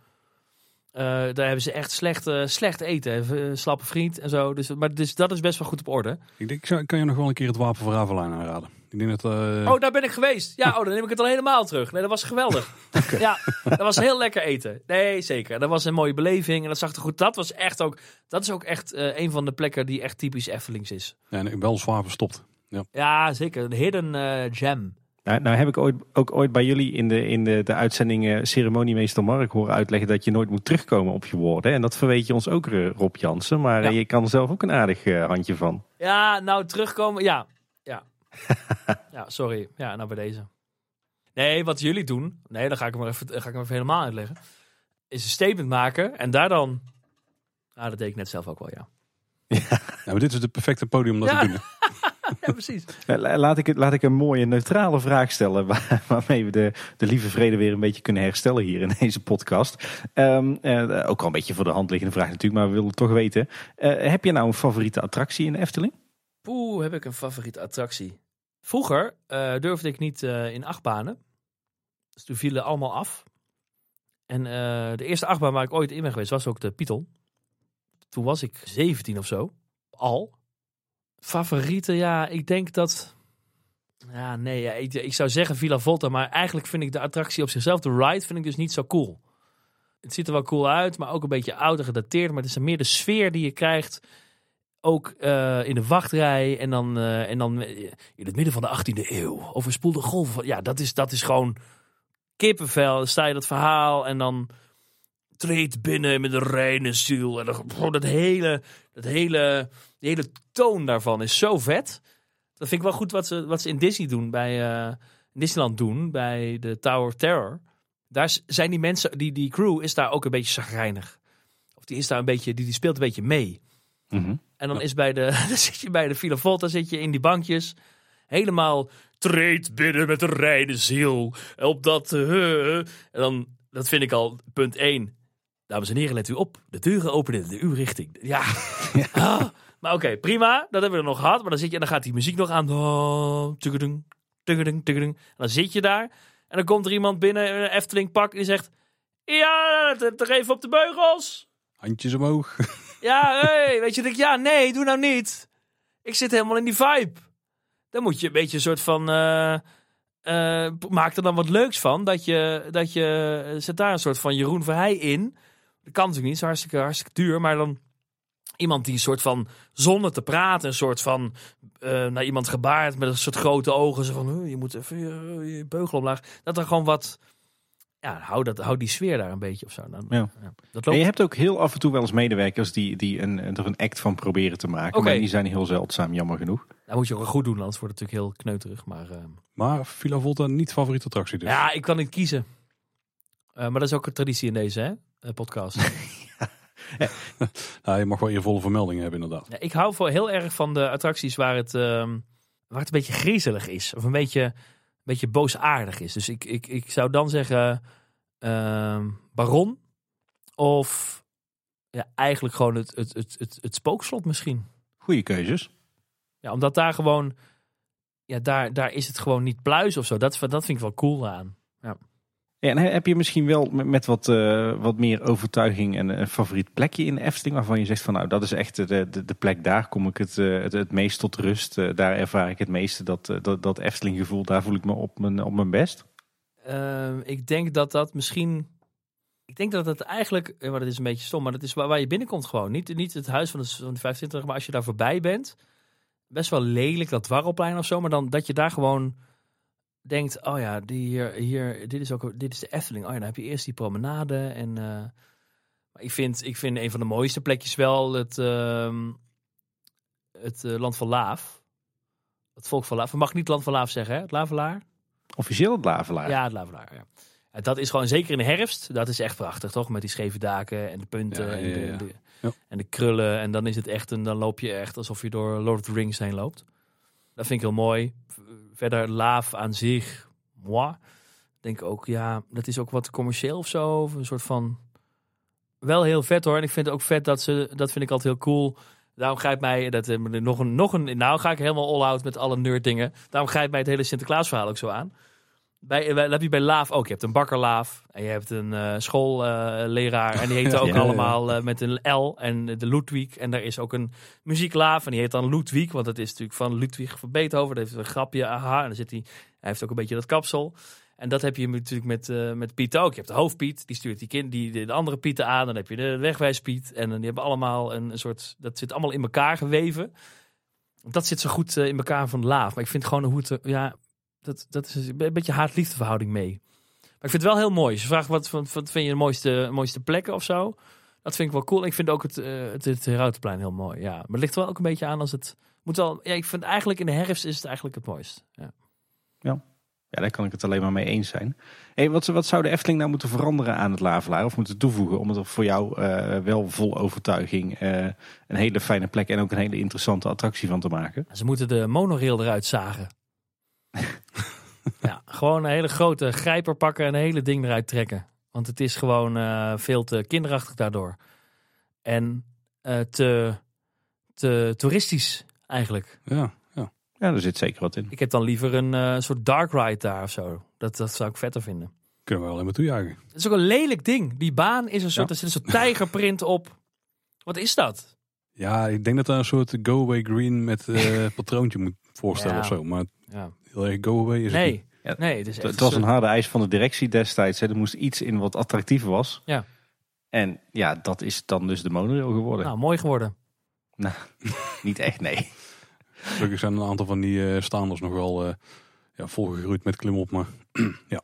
Eh, daar hebben ze echt slecht, eh, slecht eten. Eh, slappe friet en zo. Dus, maar dus dat is best wel goed op orde. Ik denk, ik zou- ik kan je nog wel een keer het Wapen voor Ravelijn aanraden. Ik denk dat... Oh, daar ben ik geweest. Ja, oh, dan neem ik het al helemaal terug. Nee, dat was geweldig. Ja, dat was heel lekker eten. Nee, zeker. Dat was een mooie beleving en dat zag er goed. Dat was echt ook, dat is ook echt een van de plekken die echt typisch Eftelings is. ja, en wel zwaar verstopt. Ja, zeker. Een hidden gem. Nou, nou heb ik ooit, ook ooit bij jullie in de, in de, de uitzending eh, ceremoniemeester Mark horen uitleggen dat je nooit moet terugkomen op je woorden. En dat verweet je ons ook, eh, Rob Jansen. Maar eh, Ja. je kan er zelf ook een aardig handje van. Ja, nou terugkomen. Ja, ja. ja, sorry. Ja, nou bij deze. Nee, wat jullie doen. Nee, dan ga ik hem maar even, ga ik hem even helemaal uitleggen. Is een statement maken en daar dan. Ah, dat deed ik net zelf ook wel, ja. Ja, maar dit is het perfecte podium om dat Ja. te doen. Ja, precies. Eh, la- Laat ik, het- laat ik een mooie neutrale vraag stellen waar- waarmee we de, de lieve vrede weer een beetje kunnen herstellen hier in deze podcast. Ehm, eh, ook al een beetje voor de hand liggende vraag natuurlijk, maar we willen het toch weten. Eh, heb je nou een favoriete attractie in de Efteling? Poeh, heb ik een favoriete attractie? Vroeger eh, durfde ik niet eh, in achtbanen. Dus toen vielen allemaal af. En eh, de eerste achtbaan waar ik ooit in ben geweest was ook de Python. Toen was ik 17 of zo. Al. Favorieten, ja, ik denk dat... Ja, nee, ja, ik, zou zeggen Villa Volta, maar eigenlijk vind ik de attractie op zichzelf, de ride, vind ik dus niet zo cool. Het ziet er wel cool uit, maar ook een beetje oud en gedateerd. Maar het is meer de sfeer die je krijgt, ook eh, in de wachtrij en dan, eh, en dan eh, in het midden van de 18e eeuw. Overspoelde golven. Ja, dat is, dat is gewoon kippenvel. Dan sta je dat verhaal en dan treedt binnen met een reine ziel. En gewoon dat hele, dat hele, die hele toon daarvan is zo vet. Dat vind ik wel goed wat ze, wat ze in Disney doen, bij eh, Disneyland doen, bij de Tower of Terror. Daar zijn die mensen, die, die crew is daar ook een beetje chagrijnig. Of die is daar een beetje, die, die speelt een beetje mee. Mhm. En dan is bij de, dan zit je bij de Villa Volta, zit je in die bankjes. Helemaal treed binnen met een reine ziel. Op dat, eh, en dan, dat vind ik al punt 1. Dames en heren, let u op. De deuren openen in uw richting. Ja. Ah, maar oké, prima. Dat hebben we nog gehad. Maar dan zit je en dan gaat die muziek nog aan. Oh. En dan zit je daar. En dan komt er iemand binnen in een Efteling pak en die zegt... Ja, toch even op de beugels. Handjes omhoog. Ja, hey, weet je, denk ik, ja, nee, doe nou niet. Ik zit helemaal in die vibe. Dan moet je een beetje een soort van. eh, maak er dan wat leuks van. Dat je, dat je. Zet daar een soort van Jeroen Verheij in. Dat kan natuurlijk niet, is hartstikke, hartstikke duur. Maar dan iemand die een soort van. zonder te praten, een soort van. eh, naar iemand gebaard met een soort grote ogen. Zo van, "Huh, je moet even je, je beugel omlaag. Dat er gewoon wat. Ja, hou, dat, hou die sfeer daar een beetje of zo. Dan, Ja. Dat En loopt je hebt ook heel af en toe wel eens medewerkers die, die een, er een act van proberen te maken. Maar die zijn heel zeldzaam, jammer genoeg. Dat moet je ook wel goed doen, anders wordt het natuurlijk heel kneuterig. Maar eh, Maar Villa Volta niet favoriete attractie dus. ja, ik kan niet kiezen. Eh, maar dat is ook een traditie in deze hè, eh, podcast. Nou, je mag wel eervolle vermeldingen hebben inderdaad. ja, ik hou voor heel erg van de attracties waar het, ehm, waar het een beetje griezelig is. Of een beetje, een beetje boosaardig is. Dus ik, ik, ik zou dan zeggen ehm, Baron. Of ja, eigenlijk gewoon het, het, het, het, het spookslot misschien. Goeie keuzes. Ja, omdat daar gewoon... Ja, daar, daar is het gewoon niet pluis of zo. Dat, dat vind ik wel cool aan. Ja, en heb je misschien wel met, wat, eh, wat meer overtuiging een, een favoriet plekje in Efteling waarvan je zegt van nou dat is echt de, de, de plek daar kom ik het, eh, het, het meest tot rust. Eh, daar ervaar ik het meeste dat, dat, dat Efteling gevoel. Daar voel ik me op mijn, op mijn best. Ehm, ik denk dat dat misschien. Ik denk dat het eigenlijk. Maar dat is een beetje stom. Maar dat is waar, waar je binnenkomt gewoon. Niet, niet het huis van de, van de 25. Maar als je daar voorbij bent. Best wel lelijk, dat dwarrelplein of zo. Maar dan dat je daar gewoon denkt. Oh ja, die hier, hier, dit, is ook, dit is de Efteling. Oh ja, dan heb je eerst die promenade. En, eh, ik, vind, ik vind een van de mooiste plekjes wel het, ehm, het eh, Land van Laaf. Het volk van Laaf. We mag niet Land van Laaf zeggen, hè? Het Lavelaar. Officieel het Lavelaar. Ja, het Lavelaar. Ja. En dat is gewoon zeker in de herfst. Dat is echt prachtig, toch? Met die scheve daken en de punten Ja, ja, en, de, en de krullen. En dan is het echt en dan loop je echt alsof je door Lord of the Rings heen loopt. Dat vind ik heel mooi. Verder Laaf aan zich, moi. Denk ook, ja, dat is ook wat commercieel of zo. Een soort van. Wel heel vet hoor. En ik vind het ook vet dat ze. Dat vind ik altijd heel cool. Daarom grijpt mij. Dat, eh, nog een, nog een, nou ga ik helemaal all-out met alle nerd dingen. Daarom grijpt mij het hele Sinterklaas verhaal ook zo aan. Bij, bij, dat heb je bij Laaf ook. Je hebt een bakkerlaaf. En je hebt een eh, schoolleraar. en die heet ook Ja, ja, ja. allemaal eh, met een L. En de Ludwig. En daar is ook een muzieklaaf. En die heet dan Ludwig. Want het is natuurlijk van Ludwig van Beethoven. Dat heeft een grapje. Aha. En dan zit hij. Hij heeft ook een beetje dat kapsel. En dat heb je natuurlijk met, eh, met Piet ook. Je hebt de hoofdpiet, die stuurt die kind, die, de, de andere Pieten aan. Dan heb je de wegwijspiet. En die hebben allemaal een, een soort. Dat zit allemaal in elkaar geweven. Dat zit zo goed eh, in elkaar van laaf. Maar ik vind gewoon hoe het. Ja, dat, dat is een beetje haat-liefde verhouding mee. Maar ik vind het wel heel mooi. Je vraagt wat, wat, wat vind je de mooiste, mooiste plekken of zo. Dat vind ik wel cool. Ik vind ook het, eh het, het Herautenplein heel mooi. Ja, maar het ligt wel ook een beetje aan als het. Moet wel, ja, ik vind eigenlijk in de herfst is het eigenlijk het mooist. Ja. Ja, daar kan ik het alleen maar mee eens zijn. Hey, wat, wat zou de Efteling nou moeten veranderen aan het Lavelaar? Of moeten toevoegen om het er voor jou eh, wel vol overtuiging eh, een hele fijne plek en ook een hele interessante attractie van te maken? Ze moeten de monorail eruit zagen. ja, gewoon een hele grote grijper pakken en een hele ding eruit trekken. Want het is gewoon eh, veel te kinderachtig daardoor. En eh, te, te toeristisch eigenlijk. Ja, ja. Ja, er zit zeker wat in. Ik heb dan liever een eh, soort dark ride daar of zo. Dat, dat zou ik vetter vinden. Kunnen we wel even toejuichen. Het is ook een lelijk ding. Die baan is een soort, er zit een soort tijgerprint op. Wat is dat? Ja, ik denk dat daar een soort go away green met eh, patroontje moet voorstellen Ja. of zo. Maar Ja. heel erg go away is het niet. Nee, Ja, nee, het is echt Het was een harde eis van de directie destijds. Hè. Er moest iets in wat attractiever was. Ja. En ja, dat is dan dus de monorail geworden. Nou, mooi geworden. Niet echt, nee. Gelukkig zijn een aantal van die eh, staanders nog wel eh, ja, volgegroeid met klimop. Maar ja,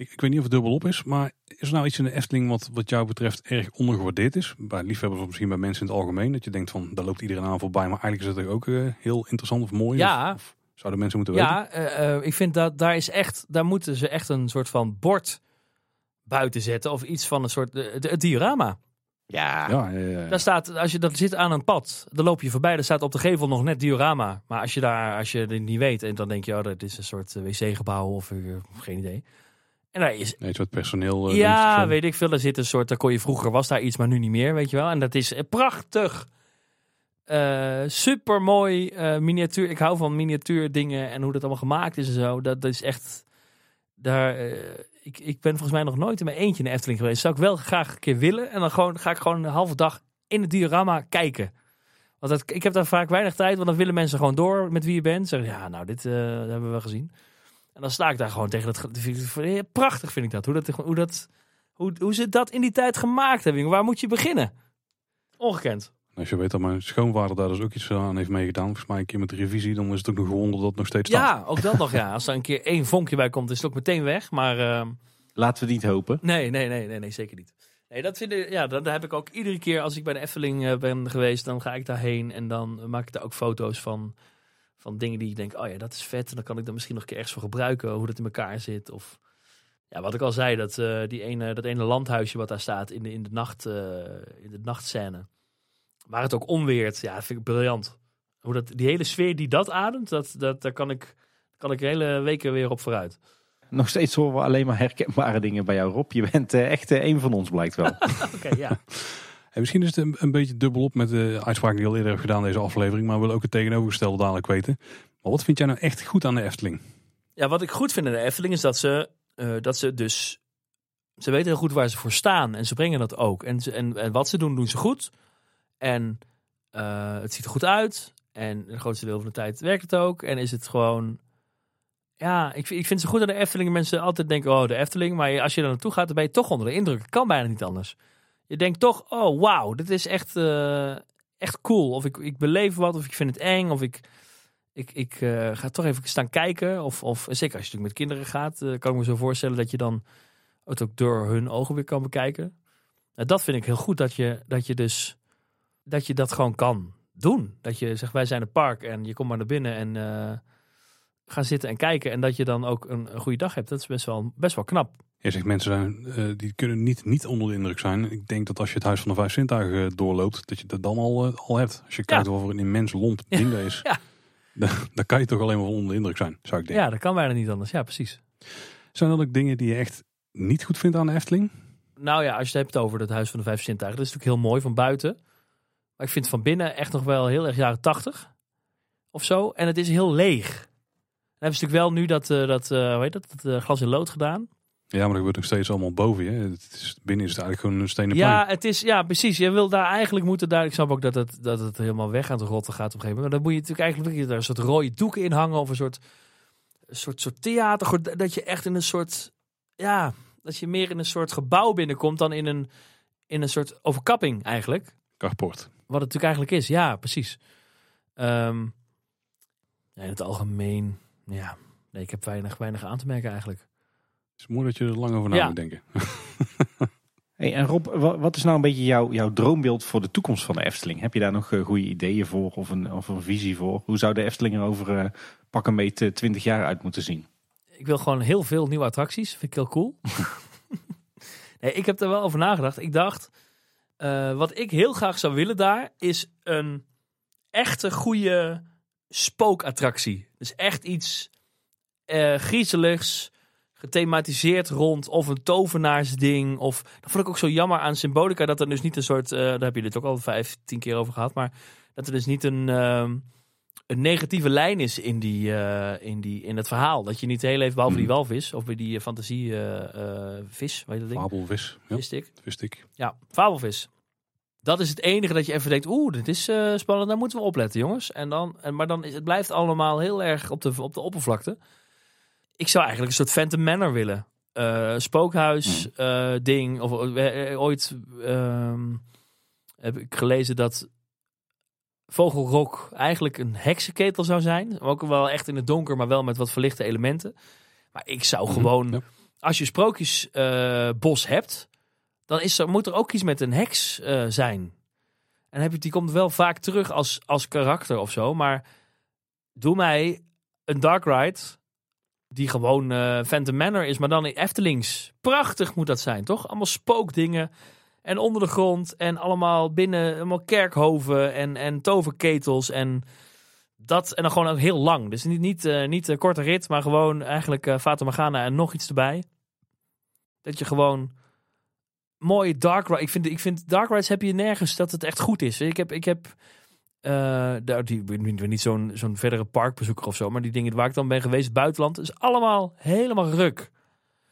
ik, ik weet niet of het dubbelop is. Maar is er nou iets in de Efteling wat, wat jou betreft erg ondergewaardeerd is? Bij liefhebbers of misschien bij mensen in het algemeen. Dat je denkt van, daar loopt iedereen aan voorbij. Maar eigenlijk is het ook eh, heel interessant of mooi? Ja. Of, of zouden mensen moeten weten? Ja, eh, eh, ik vind dat daar is echt, daar moeten ze echt een soort van bord buiten zetten. Of iets van een soort, het diorama. Ja, Ja, ja, ja, ja. Daar staat, als je dat zit aan een pad, dan loop je voorbij. Daar staat op de gevel nog net diorama. Maar als je daar, als je het niet weet, en dan denk je, oh, dat is een soort wc-gebouw of geen idee. En daar is, Nee, personeel. eh, ja, weet ik veel. Daar zit een soort, daar kon je vroeger was daar iets, maar nu niet meer, weet je wel. En dat is eh, prachtig. super mooi miniatuur. Ik hou van miniatuur dingen en hoe dat allemaal gemaakt is en zo. Dat, dat is echt. Daar, eh, ik, ik ben volgens mij nog nooit in mijn eentje in de Efteling geweest. Zou ik wel graag een keer willen. En dan gewoon, ga ik gewoon een halve dag in het diorama kijken. Want dat, ik heb daar vaak weinig tijd, want dan willen mensen gewoon door met wie je bent. Zeggen, ja, nou, dit eh, hebben we gezien. En dan sta ik daar gewoon tegen dat. Prachtig vind ik dat. Hoe, dat, hoe, dat, hoe, hoe ze dat in die tijd gemaakt hebben. Waar moet je beginnen? Ongekend. Als je weet dat mijn schoonvader daar dus ook iets aan heeft meegedaan. Volgens mij een keer met de revisie. Dan is het ook nog gewonder dat het nog steeds staat. Ja, ook dat nog. Ja. Als er een keer één vonkje bij komt, is het ook meteen weg. Maar ehm, laten we niet hopen. nee, nee, nee, nee, nee, zeker niet. Nee, dat vind ik, ja, dat, dat heb ik ook iedere keer als ik bij de Efteling eh, ben geweest. Dan ga ik daarheen en dan maak ik daar ook foto's van. Van dingen die ik denk, oh ja, dat is vet. En dan kan ik dat misschien nog een keer ergens voor gebruiken. Hoe dat in elkaar zit. Of ja, wat ik al zei, dat, eh, die ene, dat ene landhuisje wat daar staat in de, in de, nacht, eh, in de nachtscène. Waar het ook onweert. Ja, dat vind ik briljant. Hoe dat, die hele sfeer die dat ademt, dat, dat, daar kan ik, kan ik hele weken weer op vooruit. Nog steeds horen we alleen maar herkenbare dingen bij jou, Rob. Je bent eh, echt een van ons, blijkt wel. Oké, ja. En misschien is het een, een beetje dubbelop met de uitspraak die je al eerder hebt gedaan deze aflevering. Maar we willen ook het tegenovergestelde dadelijk weten. Maar wat vind jij nou echt goed aan de Efteling? Ja, wat ik goed vind in de Efteling is dat ze, eh, dat ze dus... Ze weten heel goed waar ze voor staan en ze brengen dat ook. En, ze, en, en wat ze doen, doen ze goed. En eh, het ziet er goed uit. En het grootste deel van de tijd werkt het ook. En is het gewoon... Ja, ik, ik vind zo goed aan de Efteling. Mensen altijd denken, oh, de Efteling. Maar als je er naartoe gaat, dan ben je toch onder de indruk. Kan bijna niet anders. Je denkt toch, oh, wauw, dit is echt, eh, echt cool. Of ik, ik beleef wat, of ik vind het eng, of ik... Ik, ik eh, ga toch even staan kijken. Of, of zeker als je natuurlijk met kinderen gaat, eh, kan ik me zo voorstellen dat je dan het ook door hun ogen weer kan bekijken. Nou, dat vind ik heel goed dat je, dat je dus dat je dat gewoon kan doen. Dat je zegt, wij zijn het park en je komt maar naar binnen en eh ga zitten en kijken. En dat je dan ook een goede dag hebt. Dat is best wel, best wel knap. Je zegt mensen zijn, eh, die kunnen niet, niet onder de indruk zijn. Ik denk dat als je het Huis van de Vijf Zintuigen eh, doorloopt, dat je dat dan al, eh, al hebt. Als je kijkt wat voor een immens lomp Ja. ding dat is. Ja. Dan, dan kan je toch alleen maar onder de indruk zijn, zou ik denken. Ja, dat kan bijna niet anders. Ja, precies. Zijn er ook dingen die je echt niet goed vindt aan de Efteling? Nou ja, als je het hebt over het Huis van de Vijf Zintuigen. Dat is natuurlijk heel mooi van buiten. Maar ik vind van binnen echt nog wel heel erg jaren tachtig. Of zo. En het is heel leeg. Dan hebben ze natuurlijk wel nu dat, eh, dat, hoe heet dat, dat glas in lood gedaan. Ja, maar dat gebeurt nog steeds allemaal boven je. Het is, binnen is het eigenlijk gewoon een stenen Ja, plein. het is, ja, precies. Je wil daar eigenlijk moeten daar. Ik snap ook dat het, dat het helemaal weg aan het rotten gaat op een gegeven moment. Maar dan moet je natuurlijk eigenlijk daar een soort rode doeken in hangen. Of een soort, een soort, soort theater. Dat je echt in een soort. Ja, dat je meer in een soort gebouw binnenkomt dan in een, in een soort overkapping eigenlijk. Carport. Wat het natuurlijk eigenlijk is. Ja, precies. Ehm, ja, in het algemeen. Ja, nee, ik heb weinig, weinig aan te merken eigenlijk. Het is mooi dat je er lang over na Ja. moet denken. Hey, en Rob, wa- wat is nou een beetje jouw, jouw droombeeld voor de toekomst van de Efteling? Heb je daar nog eh, goede ideeën voor of een, of een visie voor? Hoe zou de Efteling er over eh, pak een beetje 20 jaar uit moeten zien? Ik wil gewoon heel veel nieuwe attracties. Vind ik heel cool. nee, ik heb er wel over nagedacht. Ik dacht, eh, wat ik heel graag zou willen daar, is een echte goede spookattractie. Dus echt iets eh griezeligs, gethematiseerd rond of een tovenaarsding. Of, dat vond ik ook zo jammer aan Symbolica, dat er dus niet een soort, eh, daar heb je dit ook al vijf, tien keer over gehad, maar dat er dus niet een, ehm, een negatieve lijn is in, die, eh, in, die, in het verhaal. Dat je niet heel even, behalve die Mhm. walvis, of bij die eh, fantasie eh, eh, vis, weet je dat ding? Fabelvis. Ja, Visstick. wist ik. Ja, fabelvis. Dat is het enige dat je even denkt, oeh, dit is spannend, daar moeten we opletten, jongens. En dan, en, maar dan is het blijft allemaal heel erg op de, op de oppervlakte. Ik zou eigenlijk een soort Phantom Manor willen. Eh, spookhuis eh, ding. Of eh, ooit ehm, heb ik gelezen dat Vogelrok eigenlijk een heksenketel zou zijn. Ook wel echt in het donker, maar wel met wat verlichte elementen. Maar ik zou Mhm, gewoon, als je sprookjesbos hebt, dan is er, moet er ook iets met een heks zijn. En heb je, die komt wel vaak terug als, als karakter of zo. Maar doe mij een Dark Ride die gewoon eh Phantom Manor is, maar dan in Eftelings. Prachtig moet dat zijn, toch? Allemaal spookdingen. En onder de grond. En allemaal binnen, allemaal kerkhoven en, en toverketels. En dat, en dan gewoon ook heel lang. Dus niet, niet, eh, niet een korte rit, maar gewoon eigenlijk eh Fata Morgana en nog iets erbij. Dat je gewoon mooie dark ride. Ik vind, ik vind dark rides heb je nergens dat het echt goed is. Ik heb, ik heb eh, daar, die, niet zo'n zo'n verdere parkbezoeker of zo, maar die dingen waar ik dan ben geweest, buitenland, is allemaal helemaal ruk.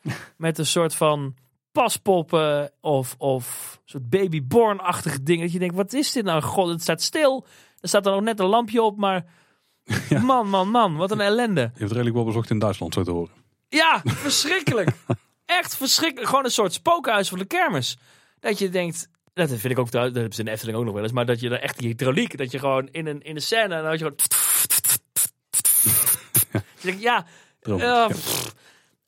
Met een soort van paspoppen of, of soort babyborn-achtige dingen. Dat je denkt, wat is dit nou? God, het staat stil. Er staat er nog net een lampje op, maar Ja. man, man, man, wat een ellende. Je hebt redelijk wel bezocht in Duitsland, zo te horen. Ja, verschrikkelijk. Echt verschrikkelijk. Gewoon een soort spookhuis van de kermis. Dat je denkt, dat vind ik ook, trouwens, dat hebben ze in de Efteling ook nog wel eens, maar dat je er echt die hydrauliek, dat je gewoon in een, in een scène, en dan had je gewoon... Je denkt, ja, pff.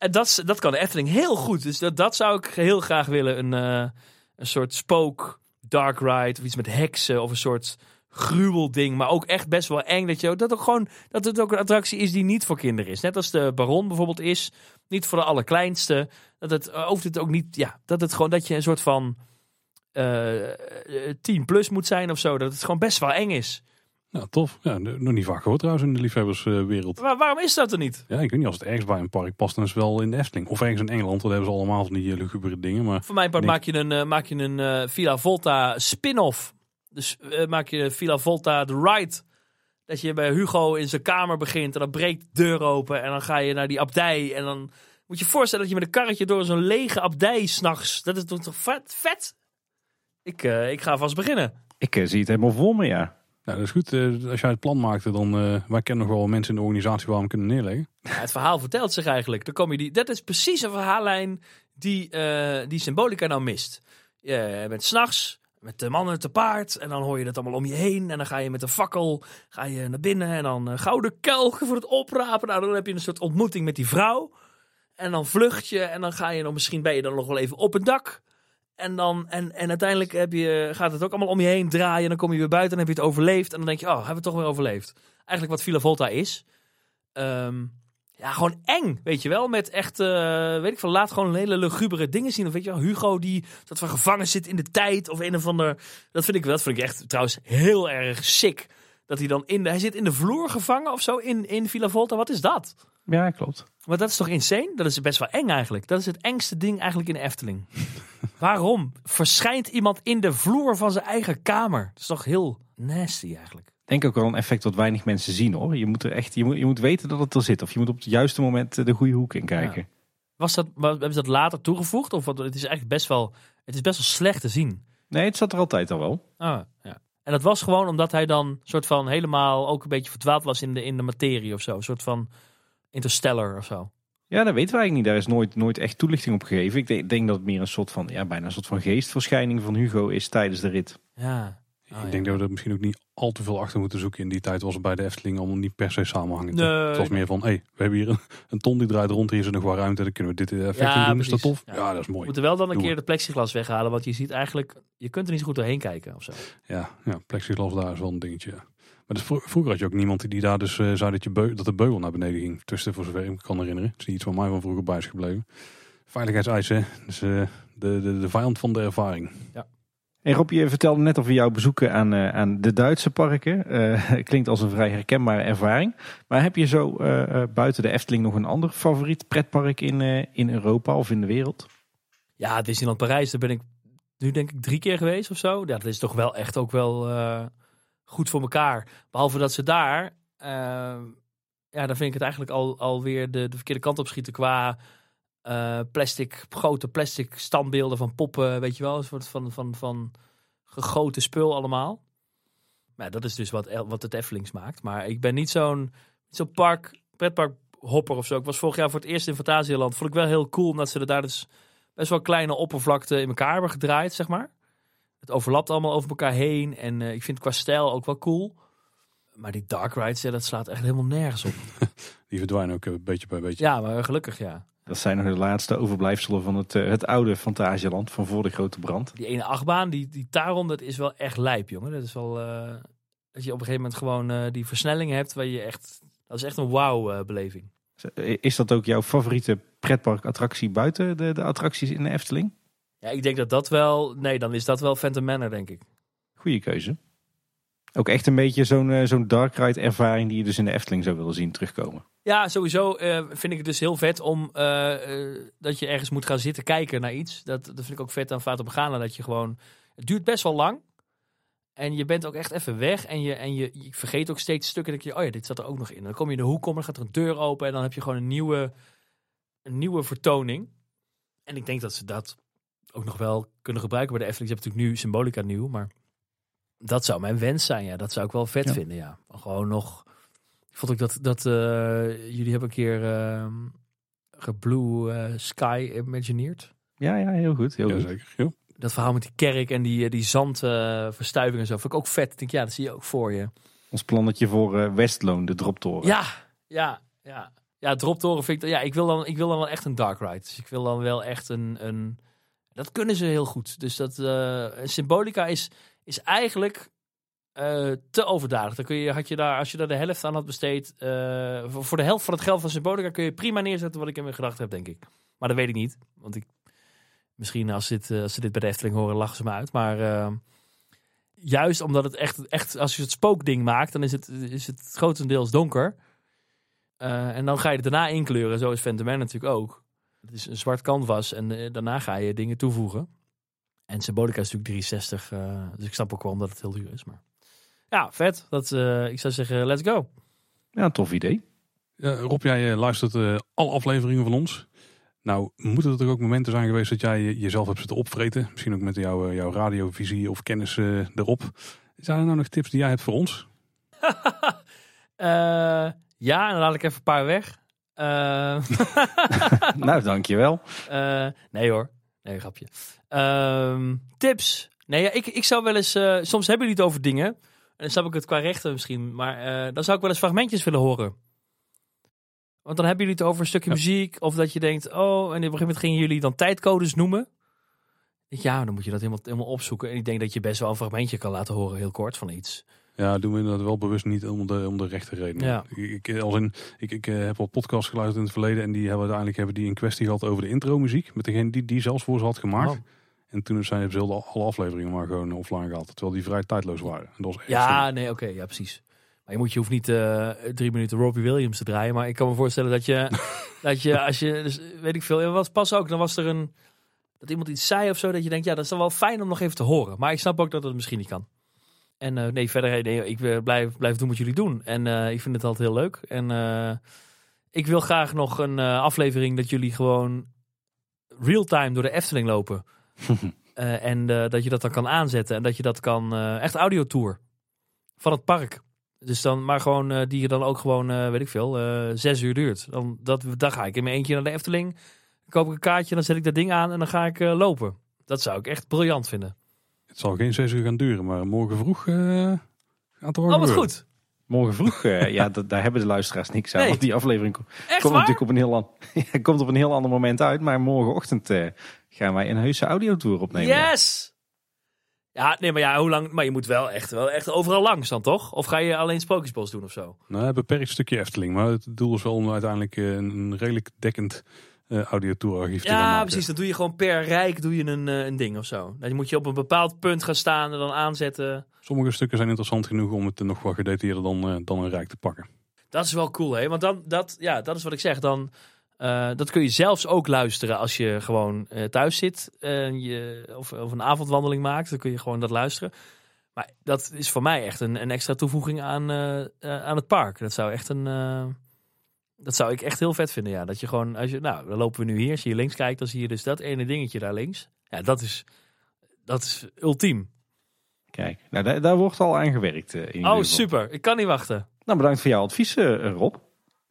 En dat, dat kan de Efteling heel goed. Dus dat, dat zou ik heel graag willen. Een, eh, een soort spook, dark ride of iets met heksen of een soort gruwelding. Maar ook echt best wel eng. Dat, je, dat, ook gewoon, dat het ook een attractie is die niet voor kinderen is. Net als de Baron bijvoorbeeld is. Niet voor de allerkleinste. Dat het eh, hoeft het ook niet. Ja, dat het gewoon dat je een soort van 10 plus moet zijn of zo. Dat het gewoon best wel eng is. Ja, tof. Ja, nog niet vaak gehoord trouwens in de liefhebberswereld. Maar waarom is dat er niet? Ja, ik weet niet als het ergens bij een park past, dan is het wel in de Efteling. Of ergens in Engeland, want hebben ze allemaal van die eh, lugubere dingen. Maar Voor mijn part maak je een, eh, maak je een eh, Villa Volta spin-off. Dus eh, maak je Villa Volta The Ride. Dat je bij Hugo in zijn kamer begint en dan breekt de deur open. En dan ga je naar die abdij. En dan moet je je voorstellen dat je met een karretje door zo'n lege abdij s'nachts. Dat is toch toch vet? vet? Ik, eh, ik ga vast beginnen. Ik eh, zie het helemaal voor me, ja. ja, dat is goed. Eh, als jij het plan maakte, dan... eh wij kennen nog wel mensen in de organisatie waar we hem kunnen neerleggen. Ja, het verhaal vertelt zich eigenlijk. Dan kom je die, dat is precies een verhaallijn die, eh, die Symbolica nou mist. Je bent s'nachts met de mannen te paard en dan hoor je dat allemaal om je heen. En dan ga je met een fakkel ga je naar binnen en dan gouden kelken voor het oprapen. Nou, dan heb je een soort ontmoeting met die vrouw. En dan vlucht je en dan ga je dan misschien ben je dan nog wel even op het dak. En, dan, en, en uiteindelijk heb je, gaat het ook allemaal om je heen draaien. En dan kom je weer buiten en heb je het overleefd. En dan denk je, oh, hebben we toch weer overleefd. Eigenlijk wat Villa Volta is. Ehm, ja, gewoon eng, weet je wel. Met echt, eh, weet ik veel, laat gewoon hele lugubere dingen zien. Of weet je wel, Hugo die dat van gevangen zit in de tijd. Of een of ander. Dat vind ik dat vind ik echt trouwens heel erg sick. Dat hij dan in de, hij zit in de vloer gevangen of zo in, in Villa Volta. Wat is dat? Ja, klopt. Maar dat is toch insane? Dat is best wel eng eigenlijk. Dat is het engste ding eigenlijk in de Efteling. Waarom verschijnt iemand in de vloer van zijn eigen kamer? Dat is toch heel nasty eigenlijk. Denk ook wel een effect wat weinig mensen zien hoor. Je moet er echt, je moet, je moet weten dat het er zit. Of je moet op het juiste moment eh, de goede hoek in kijken. Was dat, hebben ze dat later toegevoegd? Of wat, het is eigenlijk best wel, het is best wel slecht te zien. Nee, het zat er altijd al wel. Ah, ja. En dat was gewoon omdat hij dan soort van helemaal ook een beetje verdwaald was in de, in de materie of zo. Een soort van interstellar of zo. Ja, dat weten wij eigenlijk niet. Daar is nooit, nooit echt toelichting op gegeven. Ik denk, denk dat het meer een soort van, ja, bijna een soort van geestverschijning van Hugo is tijdens de rit. Ja. Oh, ik ja. denk dat we er misschien ook niet al te veel achter moeten zoeken. In die tijd was het bij de Efteling allemaal niet per se samenhangend. Nee, het was meer van, hé, hey, we hebben hier een, een ton die draait rond. Hier is er nog wat ruimte. Dan kunnen we dit effect Ja, in doen. Is dat tof? Ja. Ja, dat is We mooi. moeten wel dan een Doe keer de plexiglas weghalen. Want je ziet eigenlijk, je kunt er niet zo goed doorheen kijken of zo. Ja, ja, plexiglas daar is wel een dingetje. Ja. Maar dus vro- vroeger had je ook niemand die daar dus eh, zei dat, je beu- dat de beugel naar beneden ging. Tussen, voor zover ik me kan herinneren. Het is niet iets van mij van vroeger bij is gebleven. Veiligheidseisen. Dus eh, de, de, de vijand van de ervaring. En Rob, je vertelde net over jouw bezoeken aan, eh, aan de Duitse parken. Eh, klinkt als een vrij herkenbare ervaring. Maar heb je zo eh, eh, buiten de Efteling nog een ander favoriet pretpark in, eh, in Europa of in de wereld? Ja, Disneyland Parijs, daar ben ik nu denk ik drie keer geweest of zo. Ja, dat is toch wel echt ook wel eh, goed voor elkaar. Behalve dat ze daar eh, ja, dan vind ik het eigenlijk al, alweer de, de verkeerde kant op schieten qua eh, plastic, grote plastic standbeelden van poppen, weet je wel, een soort van, van, van gegoten spul allemaal. Maar dat is dus wat, wat het Eftelings maakt. Maar ik ben niet zo'n zo'n park, pretpark hopper of zo. Ik was vorig jaar voor het eerst in Fantasieland. Vond ik wel heel cool, omdat ze er daar dus best wel kleine oppervlakte in elkaar hebben gedraaid, zeg maar. Het overlapt allemaal over elkaar heen. En eh, ik vind het qua stijl ook wel cool. Maar die dark rides, ja, dat slaat echt helemaal nergens op. Die verdwijnen ook een beetje bij beetje. Ja, maar gelukkig ja. Dat zijn nog de laatste overblijfselen van het, eh, het oude Fantasieland van voor de grote brand. Die ene achtbaan, die, die Taron, dat is wel echt lijp, jongen. Dat is wel... eh, dat je op een gegeven moment gewoon eh, die versnelling hebt waar je echt... Dat is echt een wauw-beleving. Is dat ook jouw favoriete pretparkattractie buiten de, de attracties in de Efteling? Ja, ik denk dat dat wel... Nee, dan is dat wel Phantom Manor, denk ik. Goeie keuze. Ook echt een beetje zo'n eh, zo'n dark ride ervaring die je dus in de Efteling zou willen zien terugkomen. Ja, sowieso eh, vind ik het dus heel vet om eh, dat je ergens moet gaan zitten kijken naar iets. Dat, dat vind ik ook vet aan Fata Begana. Dat je gewoon. Het duurt best wel lang. En je bent ook echt even weg. En je, en je, je vergeet ook steeds stukken. Dat je, oh ja, dit zat er ook nog in. Dan kom je in de hoek, om, dan gaat er een deur open. En dan heb je gewoon een nieuwe, een nieuwe vertoning. En ik denk dat ze dat ook nog wel kunnen gebruiken bij de Efteling. Ze hebben natuurlijk nu Symbolica nieuw. Maar dat zou mijn wens zijn. Ja, dat zou ik wel vet Ja. vinden. Ja, gewoon nog. Vond ik dat, dat eh, jullie hebben een keer ehm geblue eh, sky imagineerd. Ja, ja, heel goed. Heel. Ja. Dat verhaal met die kerk en die, eh, die zandverstuiving en zo. Vond ik ook vet. Ik denk, ja, dat zie je ook voor je. Ons plannetje voor Westloon, de droptoren. Ja, ja, ja. Ja, droptoren vind ik... Ja, ik wil, dan, ik wil dan wel echt een dark ride. Dus ik wil dan wel echt een... een dat kunnen ze heel goed. Dus dat... eh, Symbolica is, is eigenlijk eh, te overdadig. Dan kun je, had je daar, als je daar de helft aan had besteed... eh, voor, de helft van het geld van Symbolica kun je prima neerzetten wat ik in mijn gedachten heb, denk ik. Maar dat weet ik niet. Want ik... Misschien als, dit, als ze dit bij de Efteling horen, lachen ze me uit. Maar... Juist omdat het echt, echt, als je het spookding maakt, dan is het, is het grotendeels donker. En dan ga je het daarna inkleuren. Zo is Phantom Man natuurlijk ook. Het is een zwart canvas en eh, daarna ga je dingen toevoegen. En Symbolica is natuurlijk 360, eh, dus ik snap ook wel omdat het heel duur is. Maar ja, vet. Dat, eh, ik zou zeggen, let's go. Ja, een tof idee. Ja, Rob, jij luistert eh, alle afleveringen van ons. Nou, moeten er toch ook momenten zijn geweest dat jij je- jezelf hebt zitten opvreten? Misschien ook met jouw, jouw radiovisie of kennis erop. Zijn er nou nog tips die jij hebt voor ons? Eh, ja, en dan laat ik even een paar weg. Eh, nou, dankjewel. Eh, nee hoor. Nee, grapje. Ehm, tips. Nee, ja, ik, ik zou wel eens... eh, soms hebben jullie het over dingen. En dan snap ik het qua rechten misschien. Maar dan zou ik wel eens fragmentjes willen horen. Want dan hebben jullie het over een stukje Ja. muziek. Of dat je denkt... Oh, en op een gegeven moment gingen jullie dan tijdcodes noemen. Ja, dan moet je dat helemaal, helemaal opzoeken. En ik denk dat je best wel een fragmentje kan laten horen. Heel kort van iets. Ja, doen we inderdaad wel bewust niet om de, om de rechte redenen. Ja. Ik, ik, als in, ik, ik eh, heb al podcasts geluisterd in het verleden en die hebben uiteindelijk hebben die een kwestie gehad over de intro-muziek. Met degene die die zelfs voor ze had gemaakt. Oh. En toen zijn ze alle afleveringen maar gewoon offline gehaald. Terwijl die vrij tijdloos waren. En dat was echt Ja, nee, oké, ja, precies. Maar je, moet, je hoeft niet eh, drie minuten Robbie Williams te draaien. Maar ik kan me voorstellen dat je, dat je als je, dus, weet ik veel, was pas ook, dan was er een, dat iemand iets zei of zo, dat je denkt, ja, dat is dan wel fijn om nog even te horen. Maar ik snap ook dat het misschien niet kan. En eh, nee, verder, nee, ik eh, blijf, blijf doen wat jullie doen. En eh, ik vind het altijd heel leuk. En eh, ik wil graag nog een eh, aflevering dat jullie gewoon real-time door de Efteling lopen. Eh, en eh, dat je dat dan kan aanzetten. En dat je dat kan, eh, echt audiotour van het park. Dus dan, maar gewoon, eh, die je dan ook gewoon, eh, weet ik veel, eh, zes uur duurt. Dan, dat, dan ga ik in mijn eentje naar de Efteling. Dan koop ik een kaartje, dan zet ik dat ding aan en dan ga ik eh, lopen. Dat zou ik echt briljant vinden. Het zal geen zes uur gaan duren, maar morgen vroeg eh, gaat er wel Oh, wat goed. Morgen vroeg, eh, ja, dat, daar hebben de luisteraars niks aan. Nee. Want die aflevering komt waar? natuurlijk op een, heel an- Ja, komt op een heel ander moment uit. Maar morgenochtend eh, gaan wij een heuse audiotour opnemen. Yes! Ja, nee, maar ja, hoe lang? Maar je moet wel echt, wel echt overal langs dan, toch? Of ga je alleen Sprookjesbos doen of zo? Nou, een beperkt stukje Efteling. Maar het doel is wel om uiteindelijk een, een redelijk dekkend eh audiotourarchief te gaan Ja, precies. Dan doe je gewoon per rijk doe je een, eh, een ding of zo. Dan moet je op een bepaald punt gaan staan en dan aanzetten. Sommige stukken zijn interessant genoeg om het nog wat gedetailleerder dan, eh, dan een rijk te pakken. Dat is wel cool, hè? Want dan, dat, ja, dat is wat ik zeg. Dan, eh, dat kun je zelfs ook luisteren als je gewoon eh, thuis zit en je, of, of een avondwandeling maakt. Dan kun je gewoon dat luisteren. Maar dat is voor mij echt een, een extra toevoeging aan, eh, eh, aan het park. Dat zou echt een. Eh, dat zou ik echt heel vet vinden. Ja, dat je gewoon, als je, nou, dan lopen we nu hier. Als je hier links kijkt, dan zie je dus dat ene dingetje daar links. Ja, dat is, dat is ultiem. Kijk, nou, daar, daar wordt al aan gewerkt. eh, in Oh, super. Ik kan niet wachten. Nou, bedankt voor jouw advies, eh, Rob.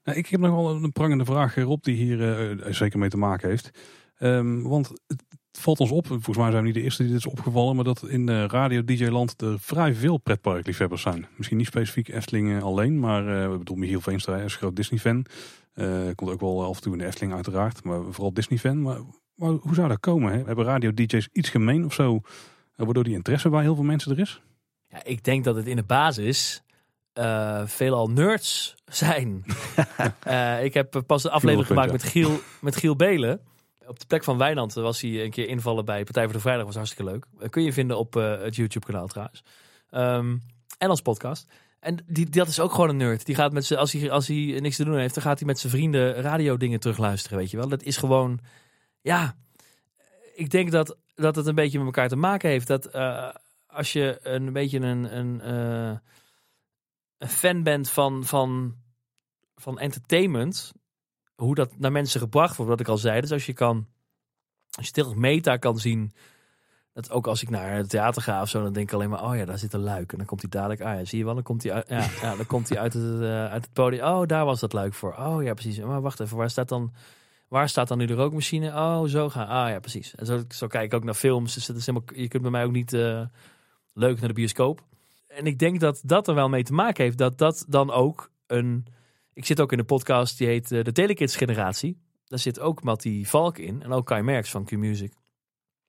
Nou, ik heb nog wel een prangende vraag, eh, Rob, die hier eh, zeker mee te maken heeft. Ehm, want het valt ons op, volgens mij zijn we niet de eerste die dit is opgevallen, maar dat in eh, Radio DJ Land er vrij veel pretparkliefhebbers zijn. Misschien niet specifiek Efteling eh, alleen, maar eh we bedoel Michiel Veenstra is een groot Disney-fan. Eh, komt ook wel af en toe in de Efteling uiteraard, maar vooral Disney-fan. Maar, maar hoe zou dat komen? Hè? Hebben radio DJ's iets gemeen of zo, eh, waardoor die interesse bij heel veel mensen er is? Ja, ik denk dat het in de basis eh, veelal nerds zijn. Eh, ik heb pas een aflevering gemaakt met Giel, met Giel Belen. Op de plek van Wijnand was hij een keer invallen bij Partij voor de Vrijdag. was hartstikke leuk. Eh, kun je vinden op eh, het YouTube kanaal trouwens. Ehm, en als podcast. En die, dat is ook gewoon een nerd. Die gaat met z'n, als hij, als hij niks te doen heeft, dan gaat hij met zijn vrienden radio dingen terugluisteren. Weet je wel. Dat is gewoon, ja. Ik denk dat, dat het een beetje met elkaar te maken heeft. Dat eh, als je een beetje een, een, een fan bent van, van, van entertainment, hoe dat naar mensen gebracht wordt, wat ik al zei. Dus als je kan, als je tegen meta kan zien, dat ook als ik naar het theater ga of zo, dan denk ik alleen maar, oh ja, daar zit een luik. En dan komt hij dadelijk, ah ja, zie je wel, dan komt hij uit, ja, ja, dan komt hij uit het, eh, uit het podium. Oh, daar was dat luik voor. Oh ja, precies. Maar wacht even, waar staat dan, waar staat dan nu de rookmachine? Oh, zo gaan. Ah ja, precies. En zo, zo kijk ik ook naar films. Dus dat is helemaal, je kunt bij mij ook niet eh, leuk naar de bioscoop. En ik denk dat dat er wel mee te maken heeft, dat dat dan ook een... Ik zit ook in een podcast die heet eh, de Telekids Generatie. Daar zit ook Mattie Valk in en ook Kai Merks van Q-Music.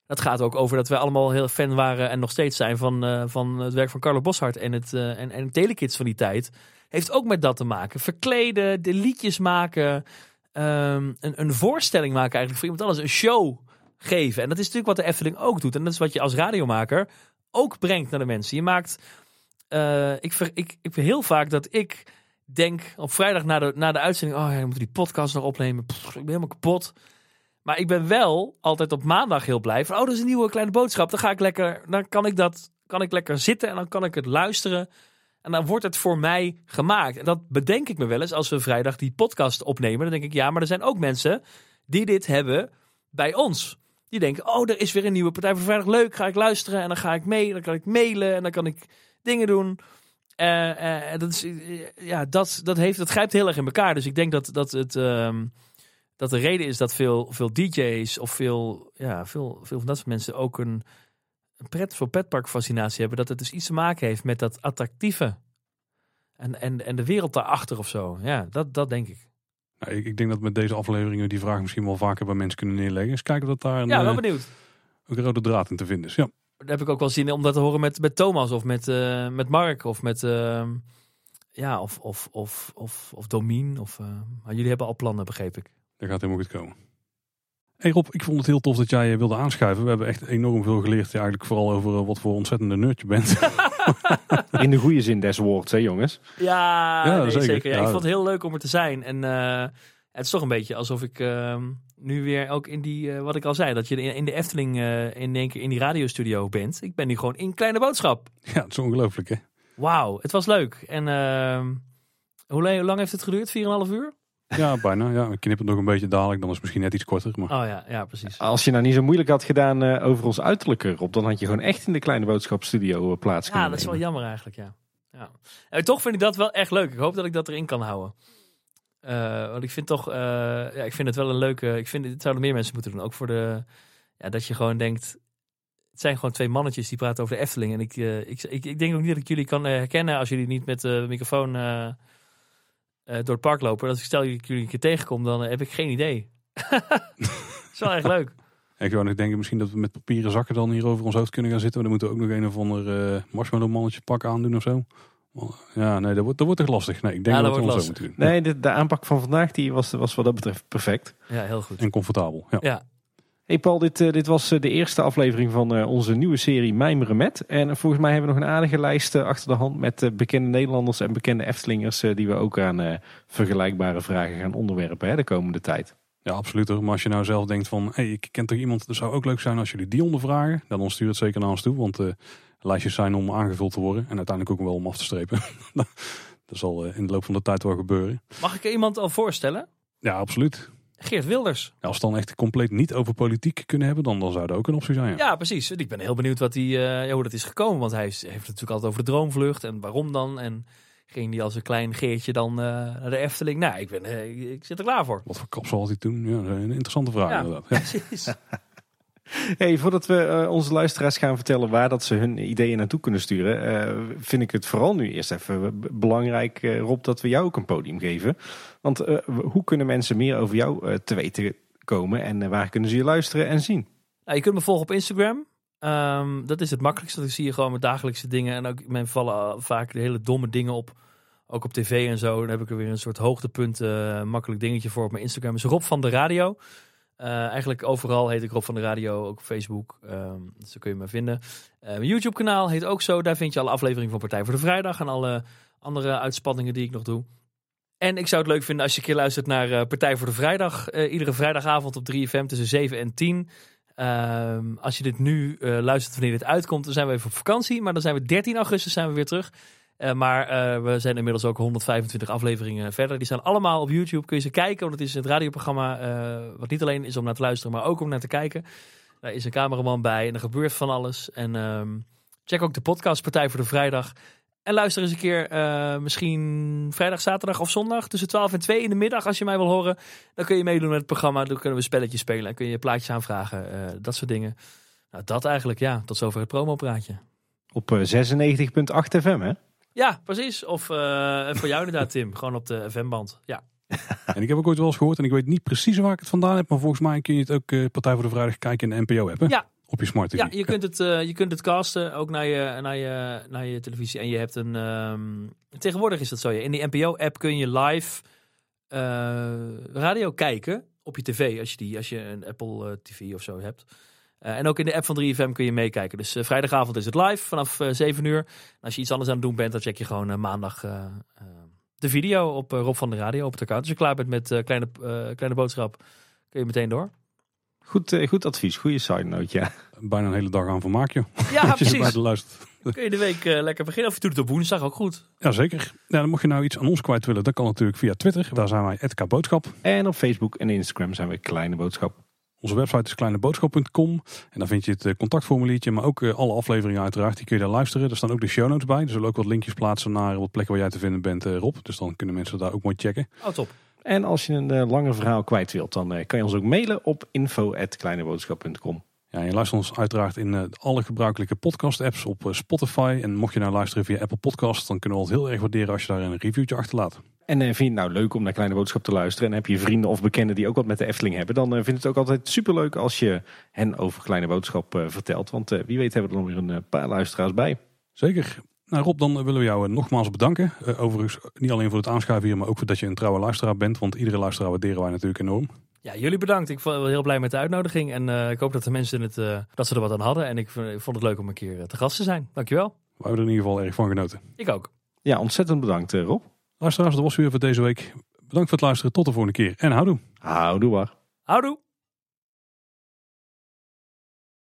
Dat gaat ook over dat wij allemaal heel fan waren en nog steeds zijn van, eh, van het werk van Carlo Boshart en het eh, en, en Telekids van die tijd. Heeft ook met dat te maken. Verkleden, de liedjes maken, ehm, een, een voorstelling maken eigenlijk voor iemand anders, een show geven. En dat is natuurlijk wat de Efteling ook doet. En dat is wat je als radiomaker ook brengt naar de mensen. Je maakt, ik, ver, ik, ik heel vaak dat ik denk op vrijdag na de, na de uitzending, oh ja, we moeten die podcast nog opnemen. Ik ben helemaal kapot. Maar ik ben wel altijd op maandag heel blij van, oh, dat is een nieuwe kleine boodschap. Dan ga ik lekker, dan kan ik dat, kan ik lekker zitten en dan kan ik het luisteren. En dan wordt het voor mij gemaakt. En dat bedenk ik me wel eens als we vrijdag die podcast opnemen. Dan denk ik, ja, maar er zijn ook mensen die dit hebben bij ons. Die denken, oh, er is weer een nieuwe Partij voor Vrijdag. Leuk, ga ik luisteren en dan ga ik mee. Dan kan ik mailen en dan kan ik dingen doen. Eh, dat, is, eh, ja, dat, dat, heeft, dat grijpt heel erg in elkaar. Dus ik denk dat, dat, het, ehm, dat de reden is dat veel, veel DJ's of veel, ja, veel, veel van dat soort mensen ook een, een pret voor petparkfascinatie hebben. Dat het dus iets te maken heeft met dat attractieve. En, en, en de wereld daarachter of zo. Ja, dat, dat denk ik. Nou, ik, ik denk dat met deze afleveringen die vraag misschien wel vaker bij mensen kunnen neerleggen. Eens kijken of dat daar een, Ja, wel benieuwd. ook een rode draad in te vinden is. Ja. Daar heb ik ook wel zin in om dat te horen met, met Thomas of met, eh, met Mark of met ehm, ja, of, of, of, of, of Domien. Of, eh, maar jullie hebben al plannen, begreep ik. Dat gaat helemaal goed komen. Hey Rob, ik vond het heel tof dat jij eh, wilde aanschuiven. We hebben echt enorm veel geleerd. Ja, eigenlijk vooral over wat voor ontzettende nerd je bent. In de goede zin des woords, hè jongens? Ja, Ja, nee, zeker. zeker. Ja, Ja. Ik vond het heel leuk om er te zijn. En eh, het is toch een beetje alsof ik ehm, nu weer ook in die, eh, wat ik al zei, dat je in, in de Efteling eh, in één keer in die radiostudio bent. Ik ben nu gewoon in Kleine Boodschap. ja, het is ongelooflijk hè. Wauw, het was leuk. En ehm, hoe, hoe lang heeft het geduurd? 4,5 uur? Ja, bijna. Ja, ik knip het nog een beetje dadelijk. Dan is het misschien net iets korter. Maar Oh ja, ja precies. Als je nou niet zo moeilijk had gedaan eh, over ons uiterlijke, Rob, dan had je gewoon echt in de kleine boodschapstudio eh, plaats Ja, kunnen dat is wel jammer eigenlijk, ja. ja. En toch vind ik dat wel echt leuk. Ik hoop dat ik dat erin kan houden. Eh, want ik vind toch, eh, ja, ik vind het wel een leuke. Ik vind het zouden meer mensen moeten doen. Ook voor de, ja, dat je gewoon denkt. Het zijn gewoon twee mannetjes die praten over de Efteling. En ik, eh, ik, ik, ik denk ook niet dat ik jullie kan herkennen als jullie niet met de microfoon door het park lopen. Als ik stel dat ik jullie een keer tegenkom, dan heb ik geen idee. Het is wel echt leuk. ik zou nog denken misschien dat we met papieren zakken dan hier over ons hoofd kunnen gaan zitten. Maar dan moeten we ook nog een of ander marshmallow mannetje pak aandoen of zo. Ja, nee, dat wordt, dat wordt echt lastig. Nee, ik denk Ja, dat, dat we het zo moeten doen. Nee, de, de aanpak van vandaag die was, was wat dat betreft perfect. Ja, heel goed. En comfortabel. Ja. Ja, Hey Paul, dit, eh, dit was eh, de eerste aflevering van eh, onze nieuwe serie Mijmeren Met. En volgens mij hebben we nog een aardige lijst achter de hand met bekende Nederlanders en bekende Eftelingers. die we ook aan eh, vergelijkbare vragen gaan onderwerpen hè, de komende tijd. Ja, absoluut. Maar als je nou zelf denkt van, hey, ik ken toch iemand, dat zou ook leuk zijn als jullie die ondervragen. Dan stuur het zeker naar ons toe. Want eh, lijstjes zijn om aangevuld te worden. En uiteindelijk ook wel om af te strepen. dat zal in de loop van de tijd wel gebeuren. Mag ik er iemand al voorstellen? Ja, absoluut. Geert Wilders. Ja, als we dan echt compleet niet over politiek kunnen hebben, dan, dan zou dat ook een optie zijn. Ja, ja precies. Ik ben heel benieuwd wat die, uh, ja, hoe dat is gekomen. Want hij heeft, heeft natuurlijk altijd over de droomvlucht en waarom dan. En ging die als een klein Geertje dan uh, naar de Efteling? Nou, ik, ben, uh, ik zit er klaar voor. Wat voor kapsel had hij toen? Ja, een interessante vraag ja, inderdaad. Ja. Precies. Hey, voordat we uh, onze luisteraars gaan vertellen waar dat ze hun ideeën naartoe kunnen sturen, uh, vind ik het vooral nu eerst even belangrijk, uh, Rob, dat we jou ook een podium geven. Want hoe kunnen mensen meer over jou te weten komen en waar kunnen ze je luisteren en zien? Nou, je kunt me volgen op Instagram. Um, dat is het makkelijkste. Ik zie je gewoon met dagelijkse dingen. En ook men vallen vaak de hele domme dingen op. Ook op tv en zo. Dan heb ik er weer een soort hoogtepunt, makkelijk dingetje voor op mijn Instagram. Is Rob van de Radio. Uh, eigenlijk overal heet ik Rob van de Radio, ook op Facebook. Um, dus daar kun je me vinden. Uh, mijn YouTube kanaal heet ook zo. Daar vind je alle afleveringen van Partij voor de Vrijdag en alle andere uitspanningen die ik nog doe. En ik zou het leuk vinden als je een keer luistert naar uh, Partij voor de Vrijdag. iedere vrijdagavond op 3FM tussen 7 en 10. Um, als je dit nu luistert wanneer dit uitkomt, dan zijn we even op vakantie. Maar dan zijn we 13 augustus zijn we weer terug. Uh, maar uh, we zijn inmiddels ook 125 afleveringen verder. Die staan allemaal op YouTube. Kun je ze kijken, want het is het radioprogramma uh, wat niet alleen is om naar te luisteren, maar ook om naar te kijken. Daar is een cameraman bij en er gebeurt van alles. En um, check ook de podcast Partij voor de Vrijdag. En luister eens een keer misschien vrijdag, zaterdag of zondag tussen 12 en 2 in de middag als je mij wil horen. Dan kun je meedoen met het programma. Dan kunnen we spelletjes spelen en kun je plaatjes aanvragen. dat soort dingen. Nou, dat eigenlijk, ja. Tot zover het promopraatje. Op 96.8 FM, hè? Ja, precies. Of uh, voor jou inderdaad, Tim. Gewoon op de FM-band. Ja. En ik heb ook ooit wel eens gehoord, en ik weet niet precies waar ik het vandaan heb, maar volgens mij kun je het ook uh, Partij voor de Vrijdag kijken in de NPO-app. Ja. Op je smart TV. Ja, je kunt het, uh, je kunt het casten ook naar je, naar, je, naar je televisie. En je hebt een. Um, tegenwoordig is dat zo. Ja. In die NPO-app kun je live radio kijken op je tv. Als je, die, als je een Apple TV of zo hebt. Uh, en ook in de app van 3FM kun je meekijken. Dus uh, vrijdagavond is het live vanaf uh, 7 uur. En als je iets anders aan het doen bent, dan check je gewoon maandag de video op Rob van de Radio op het account. Als je klaar bent met kleine, kleine boodschap, kun je meteen door. Goed, goed advies, goede side note, ja. Bijna een hele dag aan vermaak je. Ja, precies. Dan kun je de week lekker beginnen. Of je doet het op woensdag ook goed. Jazeker. Ja, dan mocht je nou iets aan ons kwijt willen, dat kan natuurlijk via Twitter. Daar zijn wij Boodschap. En op Facebook en Instagram zijn we Kleine Boodschap. Onze website is kleineboodschap.com. En daar vind je het contactformuliertje, maar ook alle afleveringen uiteraard. Die kun je daar luisteren. Er staan ook de show notes bij. Er zullen ook wat linkjes plaatsen naar wat plekken waar jij te vinden bent, Rob. Dus dan kunnen mensen daar ook mooi checken. Oh, top. En als je een uh, langer verhaal kwijt wilt, dan uh, kan je ons ook mailen op info.kleineboodschap.com. Ja, en je luistert ons uiteraard in uh, alle gebruikelijke podcast-apps op Spotify. En mocht je nou luisteren via Apple Podcasts, dan kunnen we het heel erg waarderen als je daar een reviewtje achterlaat. En uh, vind je het nou leuk om naar Kleine Boodschap te luisteren en heb je vrienden of bekenden die ook wat met de Efteling hebben, dan uh, vind ik het ook altijd superleuk als je hen over Kleine Boodschap uh, vertelt. Want wie weet hebben we er nog weer een paar luisteraars bij. Zeker. Nou Rob, dan willen we jou nogmaals bedanken. overigens niet alleen voor het aanschuiven hier, maar ook voor dat je een trouwe luisteraar bent. Want iedere luisteraar waarderen wij natuurlijk enorm. Ja, jullie bedankt. Ik was heel blij met de uitnodiging. En ik hoop dat de mensen het, dat ze er wat aan hadden. En ik, ik, vond het leuk om een keer te gast te zijn. Dankjewel. We hebben er in ieder geval erg van genoten. Ik ook. Ja, ontzettend bedankt Rob. Luisteraars, dat was weer voor deze week. Bedankt voor het luisteren. Tot de volgende keer. En houdoe. Houdoe waar. Houdoe.